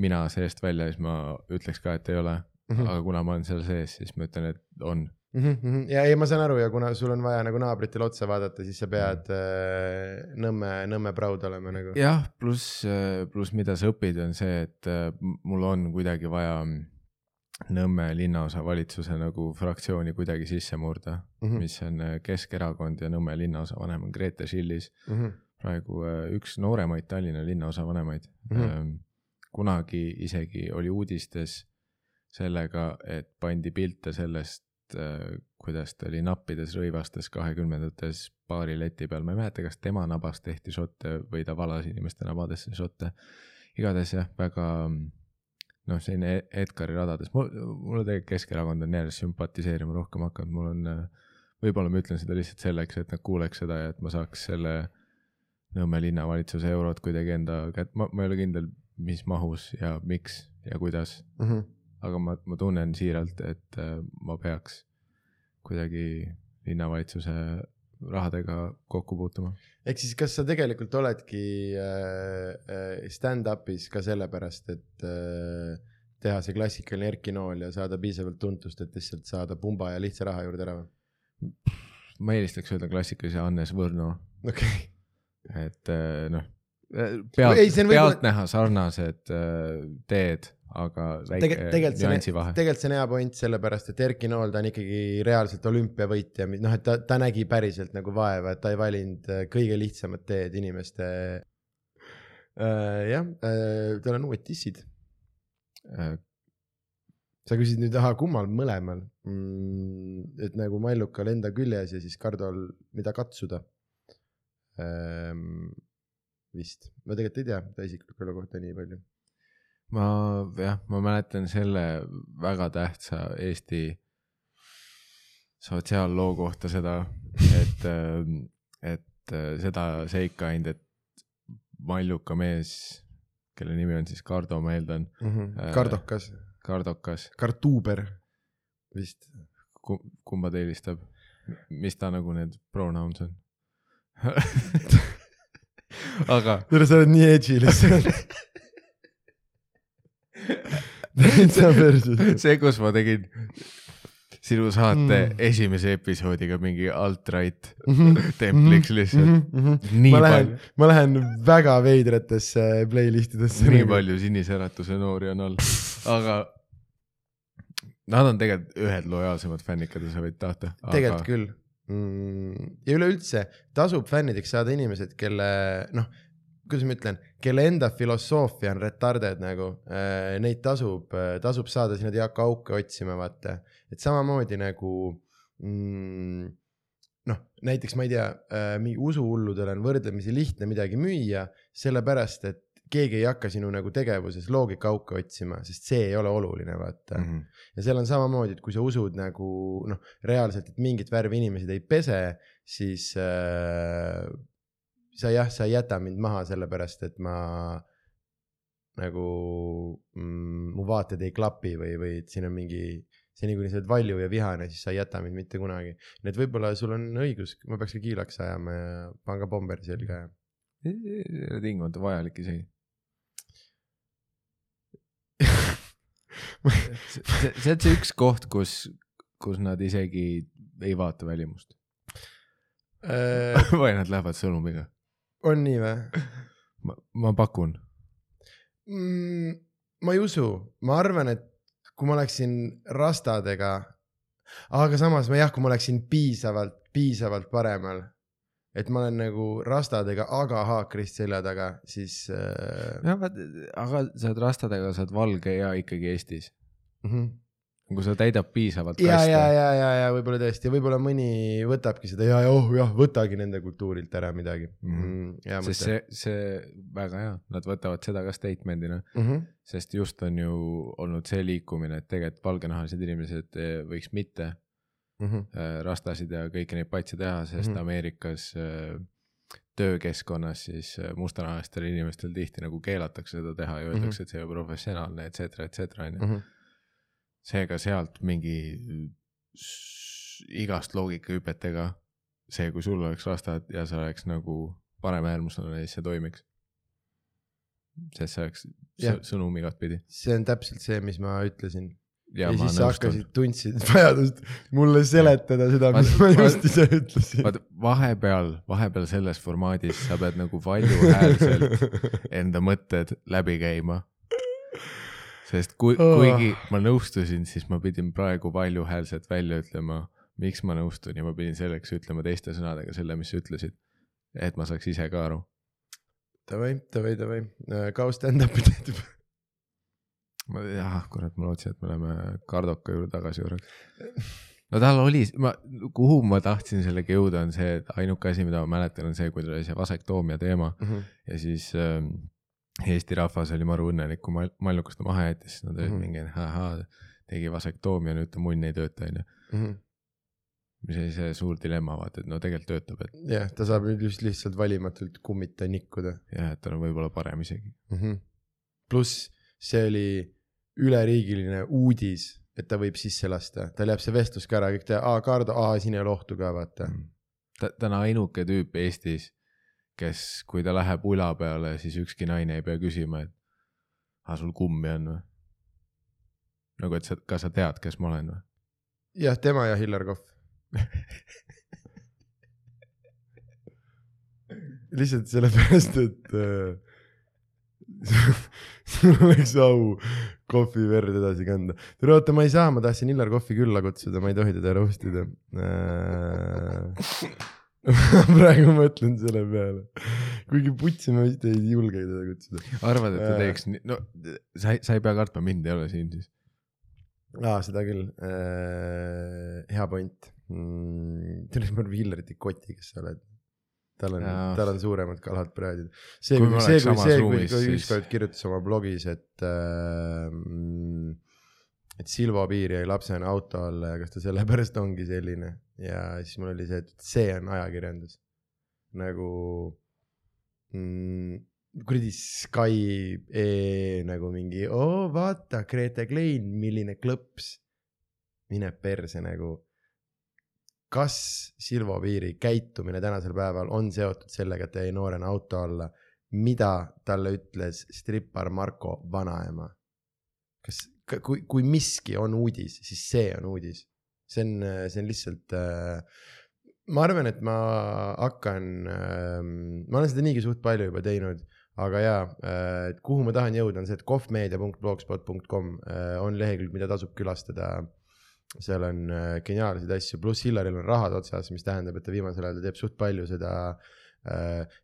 mina seest välja, siis ma ütleks ka, et ei ole. Mhm. aga kuna ma olen seal sees, siis ma ütlen, et on. mm. ja ei, ma saan aru ja kuna sul on vaja nagu naabritele otsa vaadata, siis sa pead äh, Nõmme, Nõmme proud olema nagu. jah, pluss, pluss mida sa õpid, on see, et äh, mul on kuidagi vaja Nõmme linnaosa valitsuse nagu fraktsiooni kuidagi sisse murda mm. -hmm. mis on äh, Keskerakond ja Nõmme linnaosa vanem on Grete Schillis, Mhm. praegu äh, üks nooremaid Tallinna linnaosa vanemaid mm. -hmm. kunagi isegi oli uudistes sellega, et pandi pilte sellest, kuidas ta oli nappides rõivastes kahekümnendates baari leti peal, ma ei mäleta, kas tema nabas tehti šotte või ta valas inimeste nabadesse šotte. igatahes jah, väga noh, selline E- Edgari radades, mulle tegelikult Keskerakond on järjest sümpatiseerima rohkem hakanud, mul on, võib-olla ma ütlen seda lihtsalt selleks, et nad kuuleks seda ja et ma saaks selle Nõmme linnavalitsuse eurot kuidagi enda kätte, ma, ma ei ole kindel, mis mahus ja miks ja kuidas, Mhm. Aga ma, ma tunnen siiralt, et äh, ma peaks kuidagi linnavalitsuse rahadega kokku puutuma. ehk siis, kas sa tegelikult oledki äh, äh, stand-up'is ka sellepärast, et teha see klassikaline Erki Nool ja saada piisavalt tuntust, et lihtsalt saada pumba ja lihtsa raha juurde ära või? ma eelistaks öelda klassikalise Hannes Võrno, okei, et äh, noh, pealt pealtnäha sarnased teed, aga väike Tegel- nüansi vahe. tegelikult see on hea point, sellepärast et Erki Nool, ta on ikkagi reaalselt olümpiavõitja, noh, et ta, ta nägi päriselt nagu vaeva, et ta ei valinud äh, kõige lihtsamat teed inimeste äh,. jah äh,, tal on uued dissid. Äh, sa küsid nüüd, ahah, kummal mõlemal mm,, et nagu Mallukal enda küljes ja siis Kardol, mida katsuda ähm,. vist, ma tegelikult ei tea ta isikliku elu kohta nii palju. Ma jah, ma mäletan selle väga tähtsa Eesti sotsiaalloo kohta seda, et, et äh, seda seika ainult, et Malluka mees, kelle nimi on siis Kardo, ma eeldan, Äh, kardokas, Kardokas, kartuuber vist. kumba ta eelistab, mis ta nagu need pronouns on? aga sa oled nii edgy lihtsalt. täitsa perses. see, kus ma tegin sinu saate Mm. mm. esimese episoodiga mingi alt-right Mhm. templiks lihtsalt. nii ma lähen palju,, ma lähen väga veidratesse playlist idesse. nii palju Sinise Äratuse noori on all, aga nad on tegelikult ühed lojaalsemad fännid, keda sa võid tahta. tegelikult küll mm,. ja üleüldse tasub fännideks saada inimesed, kelle noh, kuidas ma ütlen, kelle enda filosoofia on retarded nagu äh,, neid tasub, tasub saada sinna Jaak Auke otsima, vaata, et samamoodi nagu mm, noh, näiteks ma ei tea mingi usuhulludel on võrdlemisi lihtne midagi müüa, sellepärast et keegi ei hakka sinu nagu tegevuses loogikaauke otsima, sest see ei ole oluline, vaata mm. Mhm. ja seal on samamoodi, et kui sa usud nagu noh, reaalselt, et mingit värvi inimesed ei pese, siis äh, sa jah, sa ei jäta mind maha sellepärast, et ma nagu mm,, mu vaated ei klapi või, või et siin on mingi, seni kuni sa oled valju ja vihane, siis sa ei jäta mind mitte kunagi. nii et võib-olla sul on õigus, ma peaks ka kiilaks ajama ja panen ka pommeri selga ja. tingimata vajalik isegi. see, see see on see üks koht, kus, kus nad isegi ei vaata välimust või nad lähevad sõnumiga. On nii või? ma, ma pakun. mm,? ma ei usu, ma arvan, et kui ma oleksin rastadega, aga samas ma jah, kui ma oleksin piisavalt, piisavalt paremal, et ma olen nagu rastadega, aga haakrist selja taga, siis äh, jah, aga sa oled rastadega, sa oled valge ja ikkagi Eestis. mm. -hmm. Kui sa täidad piisavalt ja, ja, kaste, ja, ja, ja võib-olla tõesti, võib-olla mõni võtabki seda ja, ja oh jah, võtagi nende kultuurilt ära midagi Mhm. mm,. hea sest see, see väga hea, nad võtavad seda ka statement'ina, Mm -hmm. sest just on ju olnud see liikumine, et tegelikult valgenahalised inimesed eh, võiks mitte Mm -hmm. rastasid ja kõiki neid patse teha, sest mm Mhm. -hmm. Ameerikas äh, töökeskkonnas siis mustanahalistel inimestel tihti nagu keelatakse seda teha ja öeldakse mm, -hmm. et see ei ole professionaalne, et cetera, et cetera onju. Mm -hmm. Seega sealt mingi igast loogikahüpetega see, kui sul oleks rastad ja sa oleks nagu paremäärmuslane, siis see toimiks. sest see oleks sõ- sõnum igatpidi. see on täpselt see, mis ma ütlesin ja, ja ja ma siis sa hakkasid, tundsid vajadust mulle seletada seda, mis ma Vaat- just ise ütlesin. vaata vahepeal, vahepeal selles formaadis sa pead nagu valjuhäälselt enda mõtted läbi käima. Sest kui, Oh. kuigi ma nõustusin, siis ma pidin praegu valjuhäälselt välja ütlema, miks ma nõustun ja ma pidin selleks ütlema teiste sõnadega selle, mis sa ütlesid. et ma saaks ise ka aru. Davai, davai, davai, kaua stand-up'i teed ma, jah, kurat, ma lootsin, et me läheme Kardoka juurde tagasi korraks. no tal oli, ma, kuhu ma tahtsin sellega jõuda, on see, et ainuke asi, mida ma mäletan, on see, kui tal oli see vasektoomia teema ja siis ähm, Eesti rahvas oli maru õnnelik, kui Mal- Mallukas ta maha jättis, siis nad olid mm Mhm. -hmm. mingi, ahaa, tegi vasektoomia, nüüd ta munn ei tööta, onju. mis oli see suur dilemma, vaata, et no tegelikult töötab, et jah, ta saab nüüd just lihtsalt valimatult kummita nikkuda jah, et tal on võib-olla parem isegi. mm -hmm.. pluss see oli üleriigiline uudis, et ta võib sisse lasta, tal jääb see vestlus ka ära, kõik teavad, aa Kardo, aa siin ei ole ohtu ka vaata. ta, ta on ainuke tüüp Eestis, kes, kui ta läheb ula peale, siis ükski naine ei pea küsima, et aa, sul kummi on või? nagu, et sa, kas sa tead, kes ma olen või? jah, tema ja Hillar Kohv lihtsalt sellepärast, et äh, sul oleks au kohvi verd edasi kanda. tere, oota, ma ei saa, ma tahtsin Illar Kohvi külla kutsuda, ma ei tohi teda roast ida äh, praegu mõtlen selle peale, kuigi putsi ma vist ei julge teda kutsuda. arvad, et ta Äh. teeks no sa ei, sa ei pea kartma, mind ei ole siin siis. aa, seda küll äh,. hea point mm,. arvan, Hillarit ei koti, kes sa oled. tal on tal on suuremad kalad praadil. see, see, kui see, kui, kui ükskord kirjutas oma blogis, et äh, mm, et Silvo Piir jäi lapsena auto alla ja kas ta sellepärast ongi selline ja siis mul oli see, et see on ajakirjandus. nagu mm, kuradi Sky e, nagu mingi oo vaata Grete Klein, milline klõps. mine perse nagu. kas Silvo Piiri käitumine tänasel päeval on seotud sellega, et ta jäi noorena auto alla, mida talle ütles strippar Marko vanaema? kas, kui, kui miski on uudis, siis see on uudis. see on, see on lihtsalt äh, ma arvan, et ma hakkan äh,, ma olen seda niigi suht palju juba teinud, aga jaa äh,, et kuhu ma tahan jõuda, on see, et kohvmeedia.blogspot.com äh, on lehekülg, mida tasub külastada. seal on äh, geniaalseid asju, pluss Hillaril on rahad otsas, mis tähendab, et ta viimasel ajal teeb suht palju seda äh,.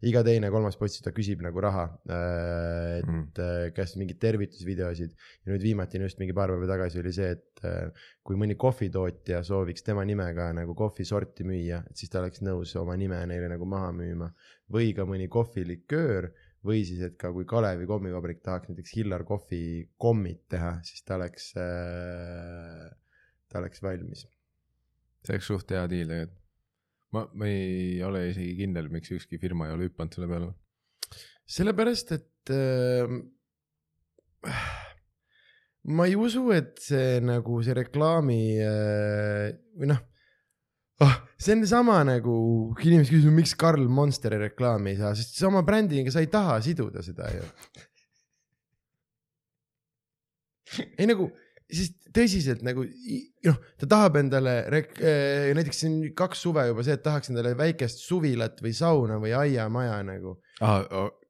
Iga teine, kolmas post, ta küsib nagu raha äh,, et Mm. äh, käest mingeid tervitusvideosid ja nüüd viimatine just mingi paar päeva tagasi oli see, et äh, kui mõni kohvitootja sooviks tema nimega nagu kohvisorti müüa, et siis ta oleks nõus oma nime neile nagu maha müüma. või ka mõni kohviliköör või siis, et ka kui Kalevi kommivabrik tahaks näiteks Hillar kohvi kommid teha, siis ta oleks äh,, ta oleks valmis. see oleks suht hea diil tegelikult. ma, ma ei ole isegi kindel, miks ükski firma ei ole hüpanud selle peale. sellepärast, et äh, ma ei usu, et see nagu see reklaami äh, või noh oh,, see on sama nagu, kui inimesed küsivad, miks Karl Monsteri reklaami ei saa, sest sama brändiga sa ei taha siduda seda ju. ei nagu, sest tõsiselt nagu noh, ta tahab endale rek-, näiteks siin kaks suve juba see, et tahaks endale väikest suvilat või sauna või aiamaja nagu.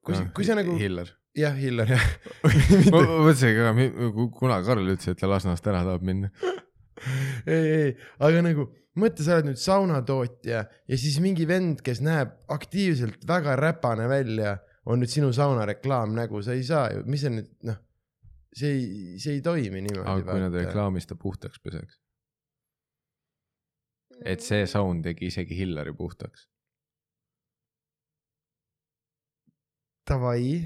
Kui see- kui see nagu- Hillar. jah, Hillar jah. ma mõtlesin ka, kuna Karl ütles, et ta Lasnast ära tahab minna. ei, ei, aga nagu mõtle, sa oled nüüd saunatootja ja siis mingi vend, kes näeb aktiivselt väga räpane välja, on nüüd sinu sauna reklaamnägu, sa ei saa ju, mis see nüüd noh, see ei, see ei toimi niimoodi. aga kui nad reklaamis ta puhtaks peseks? et see sound tegi isegi Hillari puhtaks. Davai,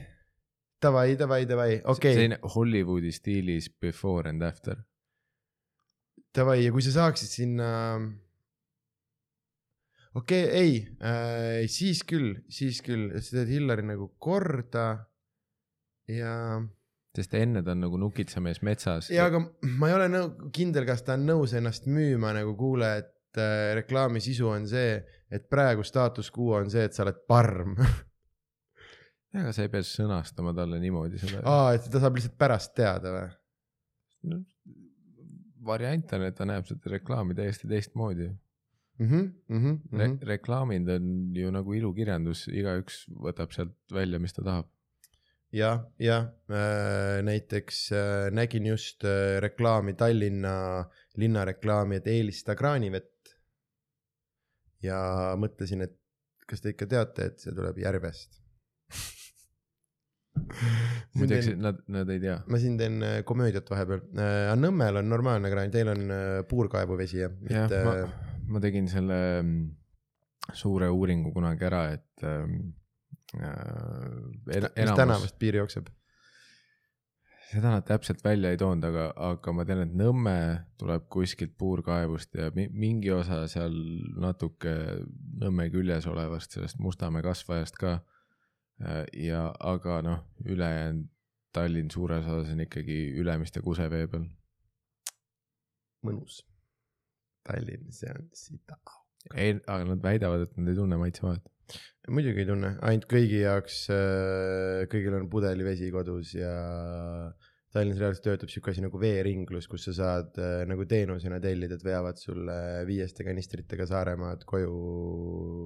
davai, davai, davai, okei, selline Hollywoodi stiilis before and after. davai ja kui sa saaksid sinna. okei okay,, ei äh,, siis küll, siis küll, sa teed Hillari nagu korda ja sest enne ta on nagu nukitsamees metsas. ja aga ma ei ole nõu-, kindel, kas ta on nõus ennast müüma nagu kuule, et äh, reklaami sisu on see, et praegu staatus quo on see, et sa oled parm. aga sa ei pea sõnastama talle niimoodi seda. aa, et ta saab lihtsalt pärast teada või? No, variant on, et ta näeb seda reklaami täiesti teistmoodi Mhm, Re. reklaamid on ju nagu ilukirjandus, igaüks võtab sealt välja, mis ta tahab. jah, jah äh,, näiteks äh, nägin just äh, reklaami Tallinna linnareklaami, et eelista kraanivett. ja mõtlesin, et kas te ikka teate, et see tuleb järvest. muideks nad, nad ei tea. ma siin teen komöödiat vahepeal. Nõmmel on normaalne kraan, teil on puurkaevuvesi jah? jah, ma äh,, ma tegin selle mm, suure uuringu kunagi ära, et ähm, äh, mis tänavast piir jookseb? seda nad täpselt välja ei toonud, aga, aga ma tean, et Nõmme tuleb kuskilt puurkaevust ja mi- mingi osa seal natuke Nõmme küljes olevast sellest Mustamäe kasvajast ka. ja, aga noh, ülejäänud Tallinn suures osas on ikkagi Ülemiste kusevee peal. mõnus. Tallinn, see on sita. ei, aga nad väidavad, et nad ei tunne maitsevahet. Muidugi ei tunne, ainult kõigi jaoks, kõigil on pudelivesi kodus ja Tallinnas reaalselt töötab siuke asi nagu veeringlus, kus sa saad äh, nagu teenusena tellida, et veavad sulle viieste kanistritega Saaremaad koju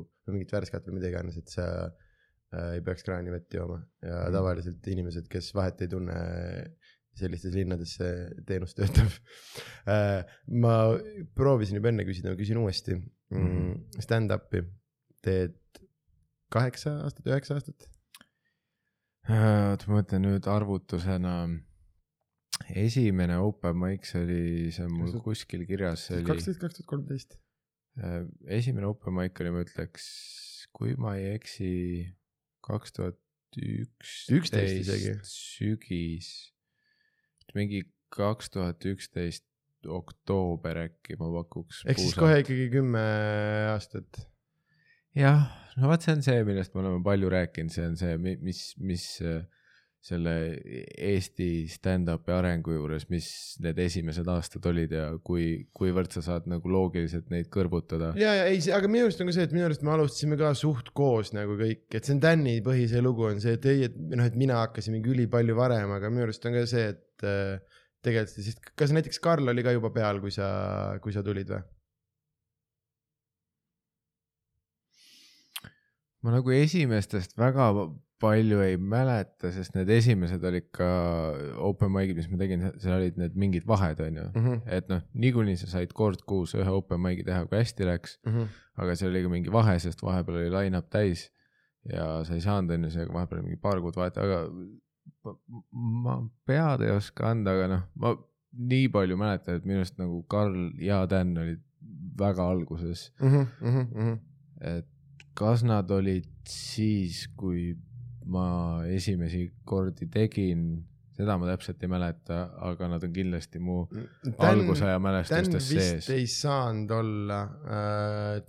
või mingit värskat või mida iganes, et sa äh, ei peaks kraanivett jooma ja mm. tavaliselt inimesed, kes vahet ei tunne, sellistes linnades see teenus töötab äh,. ma proovisin juba enne küsida, ma küsin uuesti mm,. Stand-up'i teed kaheksa aastat, üheksa aastat? oota, ma mõtlen nüüd arvutusena. esimene open mic, oli, see on mul kuskil kirjas, see oli, kaksteist, kaks tuhat kolmteist. esimene open mic oli, ma ütleks, kui ma ei eksi, kaks tuhat üksteist sügis, mingi kaks tuhat üksteist oktoober äkki ma pakuks. ehk siis kohe ikkagi kümme aastat. jah, no vot, see on see, millest me oleme palju rääkinud, see on see, mis, mis äh, selle Eesti stand-up'i arengu juures, mis need esimesed aastad olid ja kui, kuivõrd sa saad nagu loogiliselt neid kõrvutada. ja, ja ei, aga minu arust on ka see, et minu arust me alustasime ka suht koos nagu kõik, et see on Tänni põhise lugu on see, et ei, et noh, et mina hakkasin mingi ülipalju varem, aga minu arust on ka see, et äh, tegelikult siis, kas näiteks Karl oli ka juba peal, kui sa, kui sa tulid või? Ma nagu esimestest väga palju ei mäleta, sest need esimesed olid ka open mic'id, mis ma tegin, seal olid need mingid vahed, onju. Mhm, et noh, niikuinii sa said kord kuus ühe open mic'i teha, kui hästi läks, aga seal oli ka mingi vahe, sest vahepeal oli line-up täis ja sa ei saanud onju, seega vahepeal mingi paar kuud vahet, aga ma, pead ei oska anda, aga noh, ma nii palju mäletan, et minu arust nagu Karl ja Dan olid väga alguses, mhm, et kas nad olid siis, kui ma esimesi kordi tegin, seda ma täpselt ei mäleta, aga nad on kindlasti mu algusaja Dan mälestustes vist sees. ei saanud olla,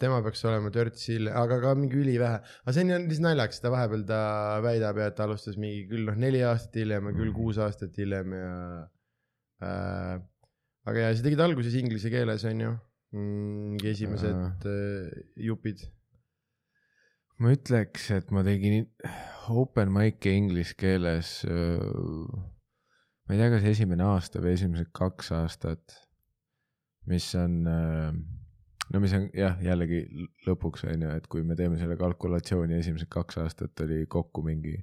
tema peaks olema törts hiljem, aga ka mingi ülivähe, aga see on lihtsalt naljakas, ta vahepeal ta väidab ja et ta alustas mingi küll noh, neli aastat hiljem ja küll Mhm. kuus aastat hiljem ja äh,. aga ja sa tegid alguses inglise keeles on ju, mingi esimesed äh, jupid. Ma ütleks, et ma tegin open mic'i inglise keeles. ma ei tea, kas esimene aasta või esimesed kaks aastat, mis on, no mis on jah, jällegi lõpuks on ju, et kui me teeme selle kalkulatsiooni, esimesed kaks aastat oli kokku mingi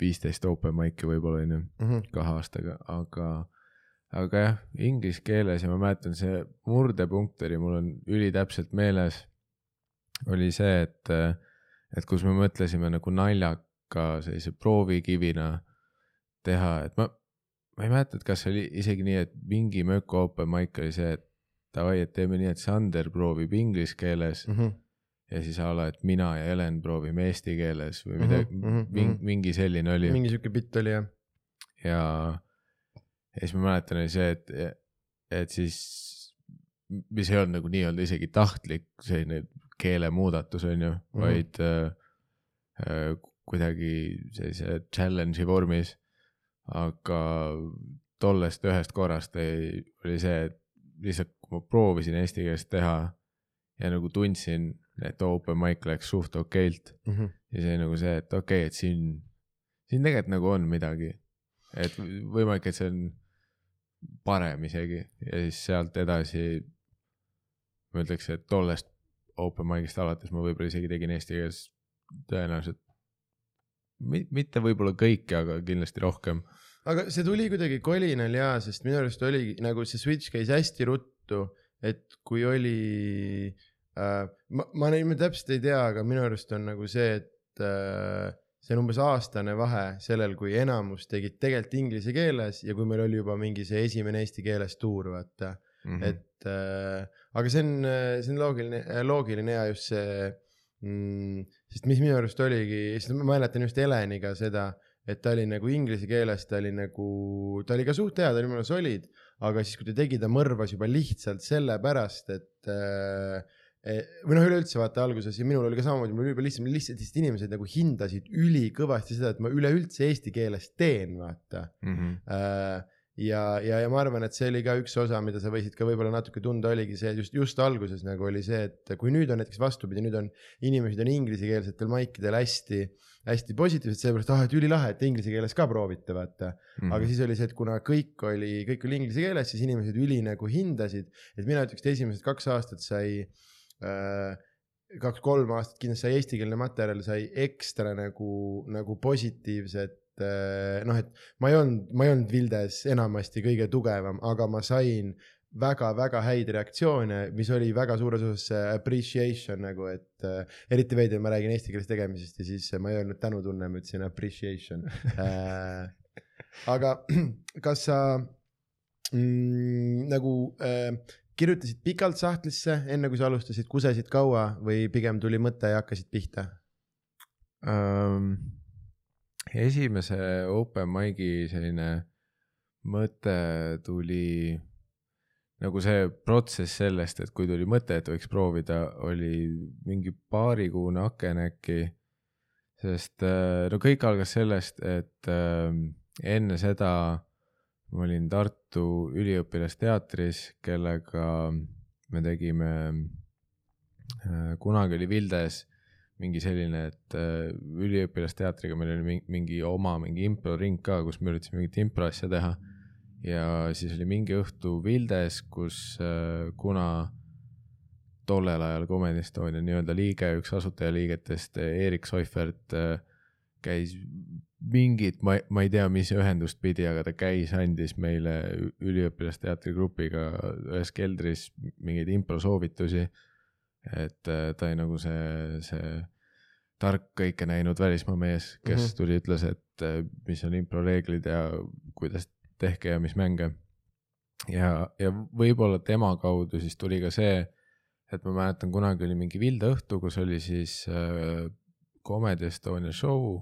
viisteist open mic'i võib-olla on ju Mhm. kahe aastaga, aga, aga jah, inglise keeles ja ma mäletan, see murdepunkt oli, mul on ülitäpselt meeles, oli see, et, et kus me mõtlesime nagu naljaka sellise proovikivina teha, et ma, ma ei mäleta, et kas see oli isegi nii, et mingi möko open mic oli see, et davai, et teeme nii, et Sander proovib inglise keeles Mhm. ja siis a la, et mina ja Helen proovime eesti keeles või midagi Mhm, mhm, mingi mhm., mingi selline oli mingi siuke bitt oli jah. ja, ja siis ma mäletan oli see, et, et siis, mis ei olnud nagu nii-öelda isegi tahtlik selline keelemuudatus on ju mm, Mhm. -hmm. vaid äh, äh, kuidagi sellise challenge'i vormis. aga tollest ühest korrast ei, oli see, et lihtsalt kui ma proovisin eesti keeles teha ja nagu tundsin, et open mic läks suht okeilt Mhm. ja see nagu see, et okei okay,, et siin, siin tegelikult nagu on midagi. et võimalik, et see on parem isegi ja siis sealt edasi ma ütleks, et tollest open mic'ist alates ma võib-olla isegi tegin eesti keeles tõenäoliselt mi- mitte võib-olla kõike, aga kindlasti rohkem. aga see tuli kuidagi kolinal jaa, sest minu arust oli nagu see switch käis hästi ruttu, et kui oli äh,, ma, ma nüüd täpselt ei tea, aga minu arust on nagu see, et äh, see on umbes aastane vahe sellel, kui enamus tegid tegelikult inglise keeles ja kui meil oli juba mingi see esimene eesti keeles tuur, vaata Mhm. et äh, aga see on, see on loogiline, loogiline ja just see mm,, sest mis minu arust oligi, sest ma mäletan just Heleniga seda, et ta oli nagu inglise keeles, ta oli nagu, ta oli ka suht hea, ta oli arust solid, aga siis, kui ta tegi, ta mõrvas juba lihtsalt sellepärast, et äh, eh, või noh, üleüldse vaata alguses ja minul oli ka samamoodi, mul oli juba lihtsalt, lihtsalt lihtsalt inimesed nagu hindasid ülikõvasti seda, et ma üleüldse eesti keeles teen, vaata Mhm. äh, ja, ja, ja ma arvan, et see oli ka üks osa, mida sa võisid ka võib-olla natuke tunda, oligi see just, just alguses nagu oli see, et kui nüüd on näiteks vastupidi, nüüd on inimesed on inglisekeelsetel maikidel hästi, hästi positiivsed, sellepärast, ah, et ülilahe, et inglise keeles ka proovite, vaata mm. -hmm. aga siis oli see, et kuna kõik oli, kõik oli inglise keeles, siis inimesed üli nagu hindasid, et mina ütleks, et esimesed kaks aastat sai äh, kaks-kolm aastat kindlasti sai eestikeelne materjal, sai ekstra nagu, nagu positiivset noh, et ma ei olnud, ma ei olnud Vildes enamasti kõige tugevam, aga ma sain väga-väga häid reaktsioone, mis oli väga suures osas appreciation nagu, et äh, eriti veider, ma räägin eesti keeles tegemisest ja siis ma ei öelnud tänutunne, ma ütlesin appreciation äh, aga kas sa mm, nagu äh, kirjutasid pikalt sahtlisse, enne kui sa alustasid, kusesid kaua või pigem tuli mõte ja hakkasid pihta um,? Esimese open mic'i selline mõte tuli nagu see protsess sellest, et kui tuli mõte, et võiks proovida, oli mingi paarikuune aken äkki. sest äh, no kõik algas sellest, et äh, enne seda ma olin Tartu üliõpilasteatris, kellega me tegime, äh, kunagi oli Vildes mingi selline, et äh, üliõpilasteatriga meil oli mingi oma mingi improring ka, kus me üritasime mingit impro asja teha. ja siis oli mingi õhtu Vildes, kus äh, kuna tollel ajal Comedy Estonia nii-öelda liige, üks asutajaliigetest, Erik Soifert äh, käis mingit, ma, ma ei tea, mis ühendust pidi, aga ta käis, andis meile üliõpilasteatri grupiga ühes keldris mingeid improsoovitusi et äh, ta oli nagu see, see tark kõike näinud välismaa mees, kes mm -hmm. tuli, ütles, et äh, mis on impro reeglid ja kuidas tehke ja mis mänge. ja, ja võib-olla tema kaudu siis tuli ka see, et ma mäletan, kunagi oli mingi Vilde õhtu, kus oli siis äh, Comedy Estonia show,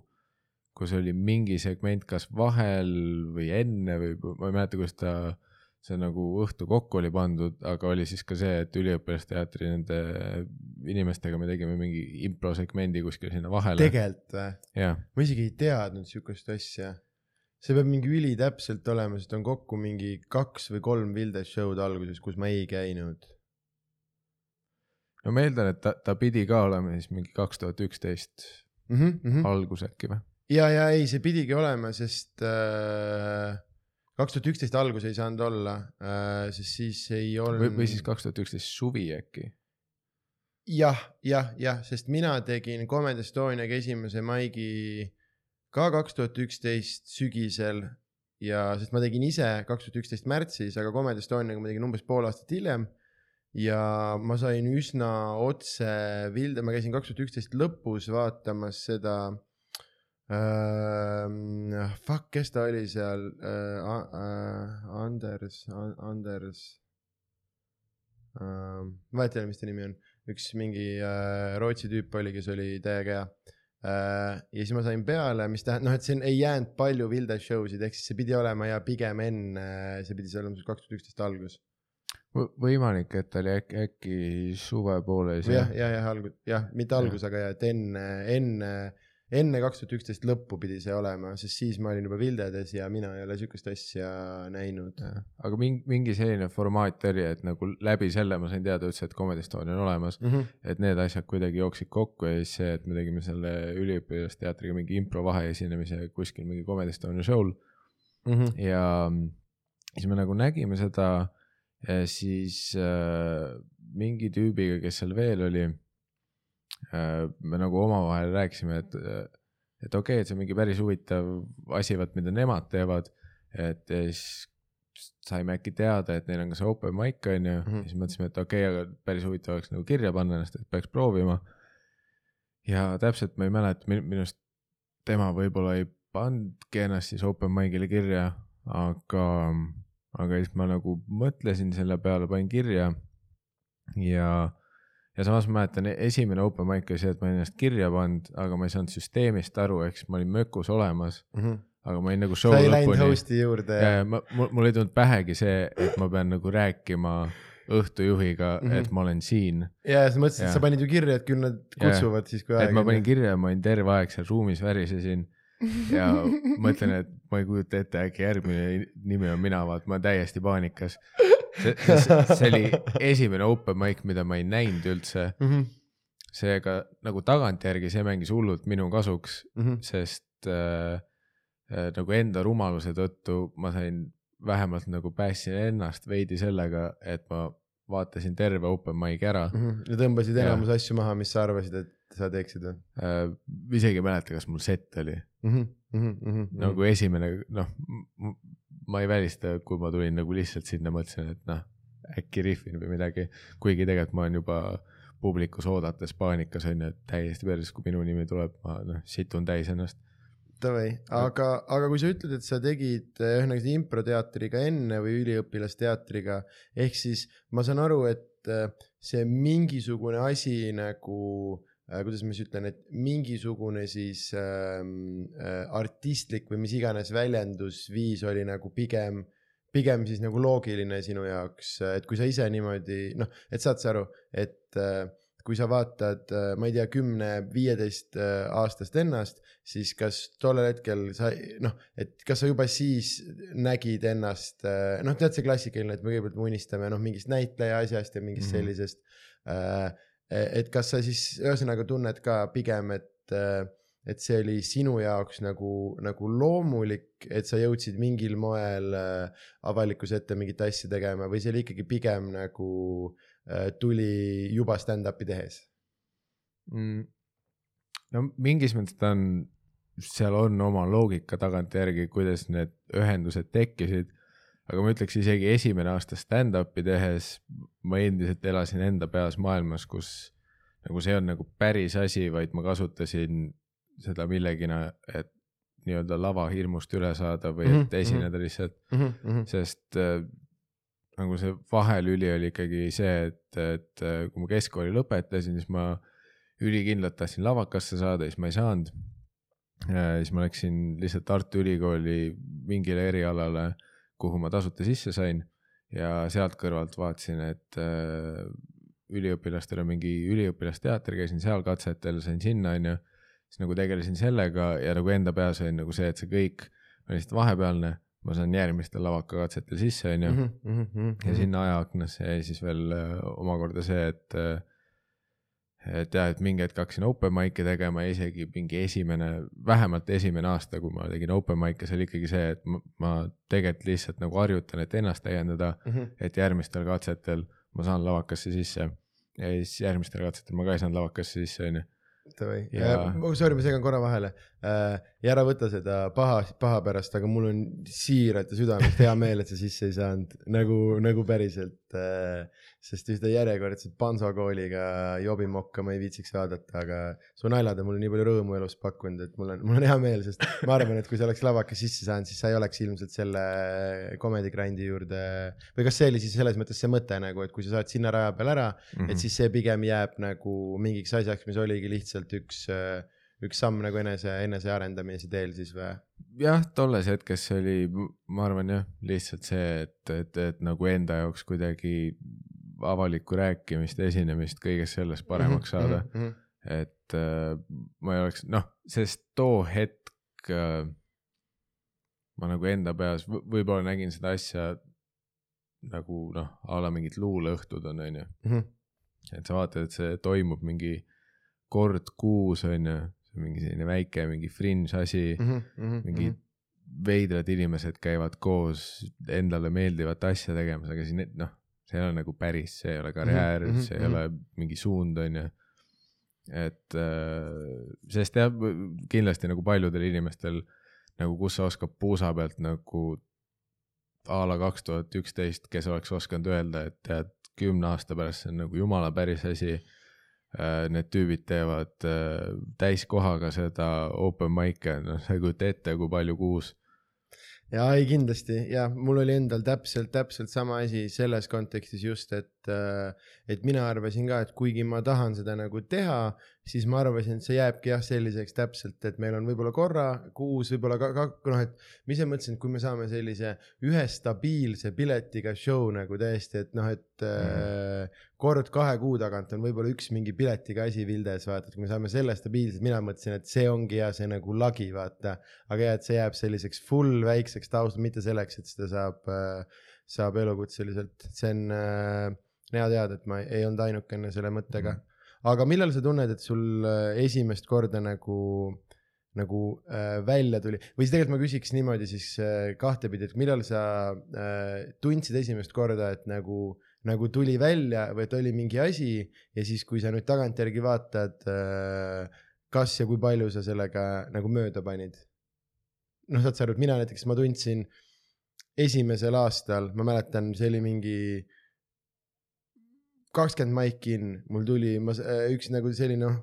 kus oli mingi segment kas vahel või enne või ma ei mäleta, kuidas ta äh, see nagu õhtu kokku oli pandud, aga oli siis ka see, et üliõpilasteatri nende inimestega me tegime mingi improsegmendi kuskil sinna vahele. tegelikult või? ma isegi ei teadnud sihukest asja. see peab mingi ülitäpselt olema, sest on kokku mingi kaks või kolm Vildes show'd alguses, kus ma ei käinud. no ma eeldan, et ta, ta pidi ka olema siis mingi kaks tuhat üksteist mhm, mhm. algus äkki või? ja, ja ei, see pidigi olema, sest äh kaks tuhat üksteist algus ei saanud olla äh,, sest siis ei olnud. või siis kaks tuhat üksteist suvi äkki? jah, jah, jah, sest mina tegin Comedy Estoniaga esimese maigi ka kaks tuhat üksteist sügisel ja, sest ma tegin ise kaks tuhat üksteist märtsis, aga Comedy Estoniaga ma tegin umbes pool aastat hiljem. ja ma sain üsna otse Vilde, ma käisin kaks tuhat üksteist lõpus vaatamas seda Uh, fuck, kes ta oli seal uh,? Uh, Anders, Anders uh,. ma ei tea, mis ta nimi on, üks mingi uh, Rootsi tüüp oli, kes oli täiega hea uh,. ja siis ma sain peale, mis tähendab, noh, et siin ei jäänud palju Vilde show sid, ehk siis see pidi olema ja pigem enne, see pidi olema kaks tuhat üksteist algus võimalik, et ta oli äkki, äkki suve poole. jah, ja, ja algus, jah, mitte algus, aga jah, et enne, enne enne kaks tuhat üksteist lõppu pidi see olema, sest siis ma olin juba Vildedes ja mina ei ole sihukest asja näinud. aga mingi, mingi selline formaat oli, et nagu läbi selle ma sain teada üldse, et Comedy Estonia on olemas mm. -hmm. et need asjad kuidagi jooksid kokku ja siis see, et me tegime selle üliõpilasteatriga mingi impro vaheesinemise kuskil mingi Comedy Estonia show'l mm. -hmm. ja siis me nagu nägime seda siis äh, mingi tüübiga, kes seal veel oli me nagu omavahel rääkisime, et, et okei okay,, et see on mingi päris huvitav asi, vaat mida nemad teevad. et siis saime äkki teada, et neil on ka see open mic on ju mm, -hmm. siis mõtlesime, et okei okay,, aga päris huvitav oleks nagu kirja panna ennast, et peaks proovima. ja täpselt ma ei mäleta, minu arust tema võib-olla ei pannudki ennast siis open mic'ile kirja, aga, aga siis ma nagu mõtlesin selle peale, panin kirja ja ja samas ma mäletan, esimene open mic oli see, et ma olin ennast kirja pannud, aga ma ei saanud süsteemist aru, siis ma olin mökus olemas mm. -hmm. aga ma olin nagu show lõpuni. sa ei läinud host'i juurde. ma, mul, mul ei tulnud pähegi see, et ma pean nagu rääkima õhtujuhiga mm, -hmm. et ma olen siin. ja, sa mõtlesid, et sa panid ju kirja, et küll nad kutsuvad ja, siis, kui aeg on. ma panin kirja, ma olin terve aeg seal ruumis värisesin ja mõtlen, et ma ei kujuta ette, äkki järgmine nimi on mina, vaat ma olen täiesti paanikas. See, see, see oli esimene open mic, mida ma ei näinud üldse mm. -hmm. seega nagu tagantjärgi see mängis hullult minu kasuks mm, -hmm. sest äh, äh, nagu enda rumaluse tõttu ma sain vähemalt nagu päästsin ennast veidi sellega, et ma vaatasin terve open mic ära mm. -hmm. ja tõmbasid enamus ja. asju maha, mis sa arvasid, et sa teeksid või äh,? isegi ei mäleta, kas mul set oli mm. -hmm. Mm -hmm. nagu esimene, noh, ma ei välista, kui ma tulin nagu lihtsalt sinna, mõtlesin, et noh, äkki rihvin või midagi, kuigi tegelikult ma olen juba publikus oodates paanikas on ju, et täiesti perses, kui minu nimi tuleb, ma noh, situn täis ennast. Davai, aga, aga kui sa ütled, et sa tegid eh, ühesõnaga improteatriga enne või üliõpilasteatriga, ehk siis ma saan aru, et eh, see mingisugune asi nagu äh, kuidas ma siis ütlen, et mingisugune siis ähm, äh, artistlik või mis iganes väljendusviis oli nagu pigem, pigem siis nagu loogiline sinu jaoks, et kui sa ise niimoodi noh, et saad sa aru, et äh, kui sa vaatad, äh, ma ei tea, kümne, viieteist äh, aastast ennast, siis kas tollel hetkel sa noh, et kas sa juba siis nägid ennast, äh, noh, tead see klassikaline, et me kõigepealt unistame noh, mingist näitleja asjast ja mingist mm -hmm. sellisest. Et kas sa siis ühesõnaga tunned ka pigem, et, et see oli sinu jaoks nagu, nagu loomulik, et sa jõudsid mingil moel avalikkuse ette mingit asja tegema või see oli ikkagi pigem nagu tuli juba stand-up'i tehes mm.? no mingis mõttes ta on, seal on oma loogika tagantjärgi, kuidas need ühendused tekkisid. Aga ma ütleks isegi esimene aasta stand-up'i tehes ma endiselt elasin enda peas maailmas, kus nagu see on nagu päris asi, vaid ma kasutasin seda millegina, et nii-öelda lavahirmust üle saada või et mhm, esineda mhm. lihtsalt mm, -hmm. sest äh, nagu see vahelüli oli ikkagi see, et, et kui ma keskkooli lõpetasin, siis ma ülikindlalt tahtsin lavakasse saada, siis ma ei saanud. siis ma läksin lihtsalt Tartu Ülikooli mingile erialale, kuhu ma tasuta sisse sain ja sealt kõrvalt vaatasin, et äh, üliõpilastel on mingi üliõpilasteater, käisin seal katsetel, sain sinna, onju. siis nagu tegelesin sellega ja nagu enda peas oli nagu see, et see kõik on lihtsalt vahepealne ma saan järgmistel lavakakatsetel sisse, onju. Mhm, mhm, mhm, ja sinna ajaaknasse jäi siis veel äh, omakorda see, et äh, et jah, et mingi hetk hakkasin open mic'e tegema ja isegi mingi esimene, vähemalt esimene aasta, kui ma tegin open mic'e, see oli ikkagi see, et ma, ma tegelikult lihtsalt nagu harjutan, et ennast täiendada mm, -hmm. et järgmistel katsetel ma saan lavakasse sisse. ja siis järgmistel katsetel ma ka ei saanud lavakasse sisse, onju Davai, oh, sorry, ma segan korra vahele äh, ja ära võta seda paha, paha pärast, aga mul on siiralt ja südamest hea meel, et sa sisse ei saanud nagu, nagu päriselt. Äh, sest ühte järjekordset Panso kooliga jobimokka ma ei viitsiks vaadata, aga su naljad on mulle nii palju rõõmu elus pakkunud, et mul on, mul on hea meel, sest ma arvan, et kui sa oleks lavaka sisse saanud, siis sa ei oleks ilmselt selle Comedy Grindi juurde. või kas see oli siis selles mõttes see mõte nagu, et kui sa saad sinna raja peal ära mm, -hmm. et siis see pigem jääb nagu mingiks asjaks, mis oligi lihtsalt üks üks samm nagu enese, enesearendamise teel siis või? jah, tolles hetkes oli, ma arvan jah, lihtsalt see, et, et, et nagu enda jaoks kuidagi avalikku rääkimist, esinemist, kõigest sellest paremaks mhm, saada mm. -hmm. et äh, ma ei oleks, noh, sest too hetk äh, ma nagu enda peas võib-olla nägin seda asja nagu noh, a la mingid luuleõhtud on, onju. Mhm. et sa vaatad, et see toimub mingi kord kuus, onju, mingi selline väike mingi fringe asi mm, -hmm, mingi mm -hmm. veidrad inimesed käivad koos endale meeldivat asja tegemas, aga siin noh, see ei ole nagu päris, see ei ole karjäär mm, -hmm, see ei mm -hmm. ole mingi suund, on ju. et äh, sest jah, kindlasti nagu paljudel inimestel nagu, kus sa oskad puusa pealt nagu a la kaks tuhat üksteist, kes oleks osanud öelda, et tead, kümne aasta pärast see on nagu jumala päris asi Äh, need tüübid teevad äh, täiskohaga seda open mic'e, noh, sa ei kujuta ette, kui palju kuus. Ja ei kindlasti. Ja mul oli endal täpselt, täpselt sama asi selles kontekstis just, et, äh, et mina arvasin ka, et kuigi ma tahan seda nagu teha, siis ma arvasin, et see jääbki jah selliseks täpselt, et meil on võib-olla korra kuus, võib-olla ka, ka noh, et ma ise mõtlesin, et kui me saame sellise ühe stabiilse piletiga show nagu täiesti, et noh, et mm. kord kahe kuu tagant on võib-olla üks mingi piletiga asi Vildes, vaata, et kui me saame selle stabiilselt, mina mõtlesin, et see ongi hea, see nagu lagi, vaata. aga jah, et see jääb selliseks full väikseks taustaks, mitte selleks, et seda saab, saab elukutseliselt, see on äh, hea teada, et ma ei olnud ainukene selle mõttega. Mhm. Aga millal sa tunned, et sul äh, esimest korda nagu, nagu äh, välja tuli või siis tegelikult ma küsiks niimoodi siis äh, kahtepidi, et millal sa äh, tundsid esimest korda, et nagu, nagu tuli välja või et oli mingi asi ja siis, kui sa nüüd tagantjärgi vaatad äh,, kas ja kui palju sa sellega nagu mööda panid? noh, saad sa aru, et mina näiteks, ma tundsin esimesel aastal, ma mäletan, see oli mingi kakskümmend maiki in, mul tuli, ma äh, üks nagu selline noh,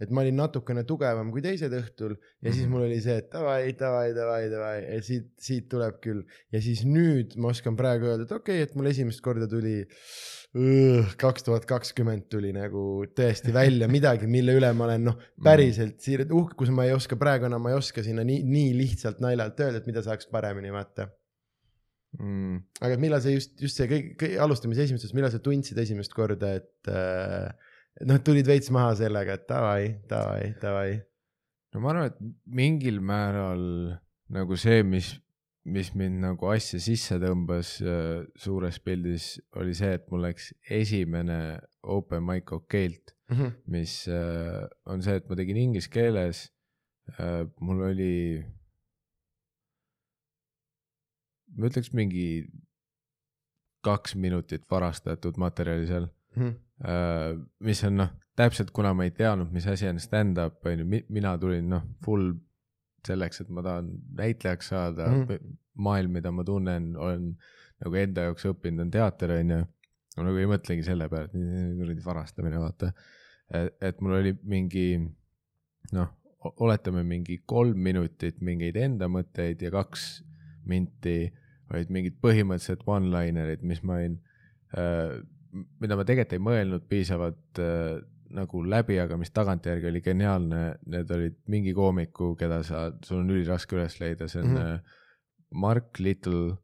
et ma olin natukene tugevam kui teised õhtul ja siis mhm. mul oli see, et davai, davai, davai, davai ja siit, siit tuleb küll. ja siis nüüd ma oskan praegu öelda, et okei okay,, et mul esimest korda tuli kaks tuhat kakskümmend tuli nagu tõesti välja midagi, mille üle ma olen noh, mhm. päriselt siiralt uhkus, ma ei oska praegu enam, ma ei oska sinna nii, nii lihtsalt naljalt öelda, et mida saaks paremini vaata mm.. aga millal see just, just see kõik, kõik, alustame siis esimesest, millal sa tundsid esimest korda, et äh, noh, tulid veits maha sellega, et davai, davai, davai. no ma arvan, et mingil määral nagu see, mis mis mind nagu asja sisse tõmbas äh, suures pildis, oli see, et mul läks esimene open mic okeilt mm, -hmm. mis äh, on see, et ma tegin inglise keeles äh,. mul oli, ma ütleks mingi kaks minutit varastatud materjali seal mm. -hmm. Äh, mis on noh, täpselt kuna ma ei teadnud, mis asi on stand-up, on ju, mina tulin noh, full selleks, et ma tahan näitlejaks saada mm, maailm, mida ma tunnen, olen nagu enda jaoks õppinud, on teater, on ju. ma nagu ei mõtlegi selle peale, et kuradi varastamine, vaata. et mul oli mingi noh, oletame mingi kolm minutit mingeid enda mõtteid ja kaks minti olid mingid põhimõttelised one-linerid, mis ma olin äh,, mida ma tegelikult ei mõelnud piisavalt äh, nagu läbi, aga mis tagantjärgi oli geniaalne, need olid mingi koomiku, keda sa, sul on üliraske üles leida, see on mm -hmm. Mark Little,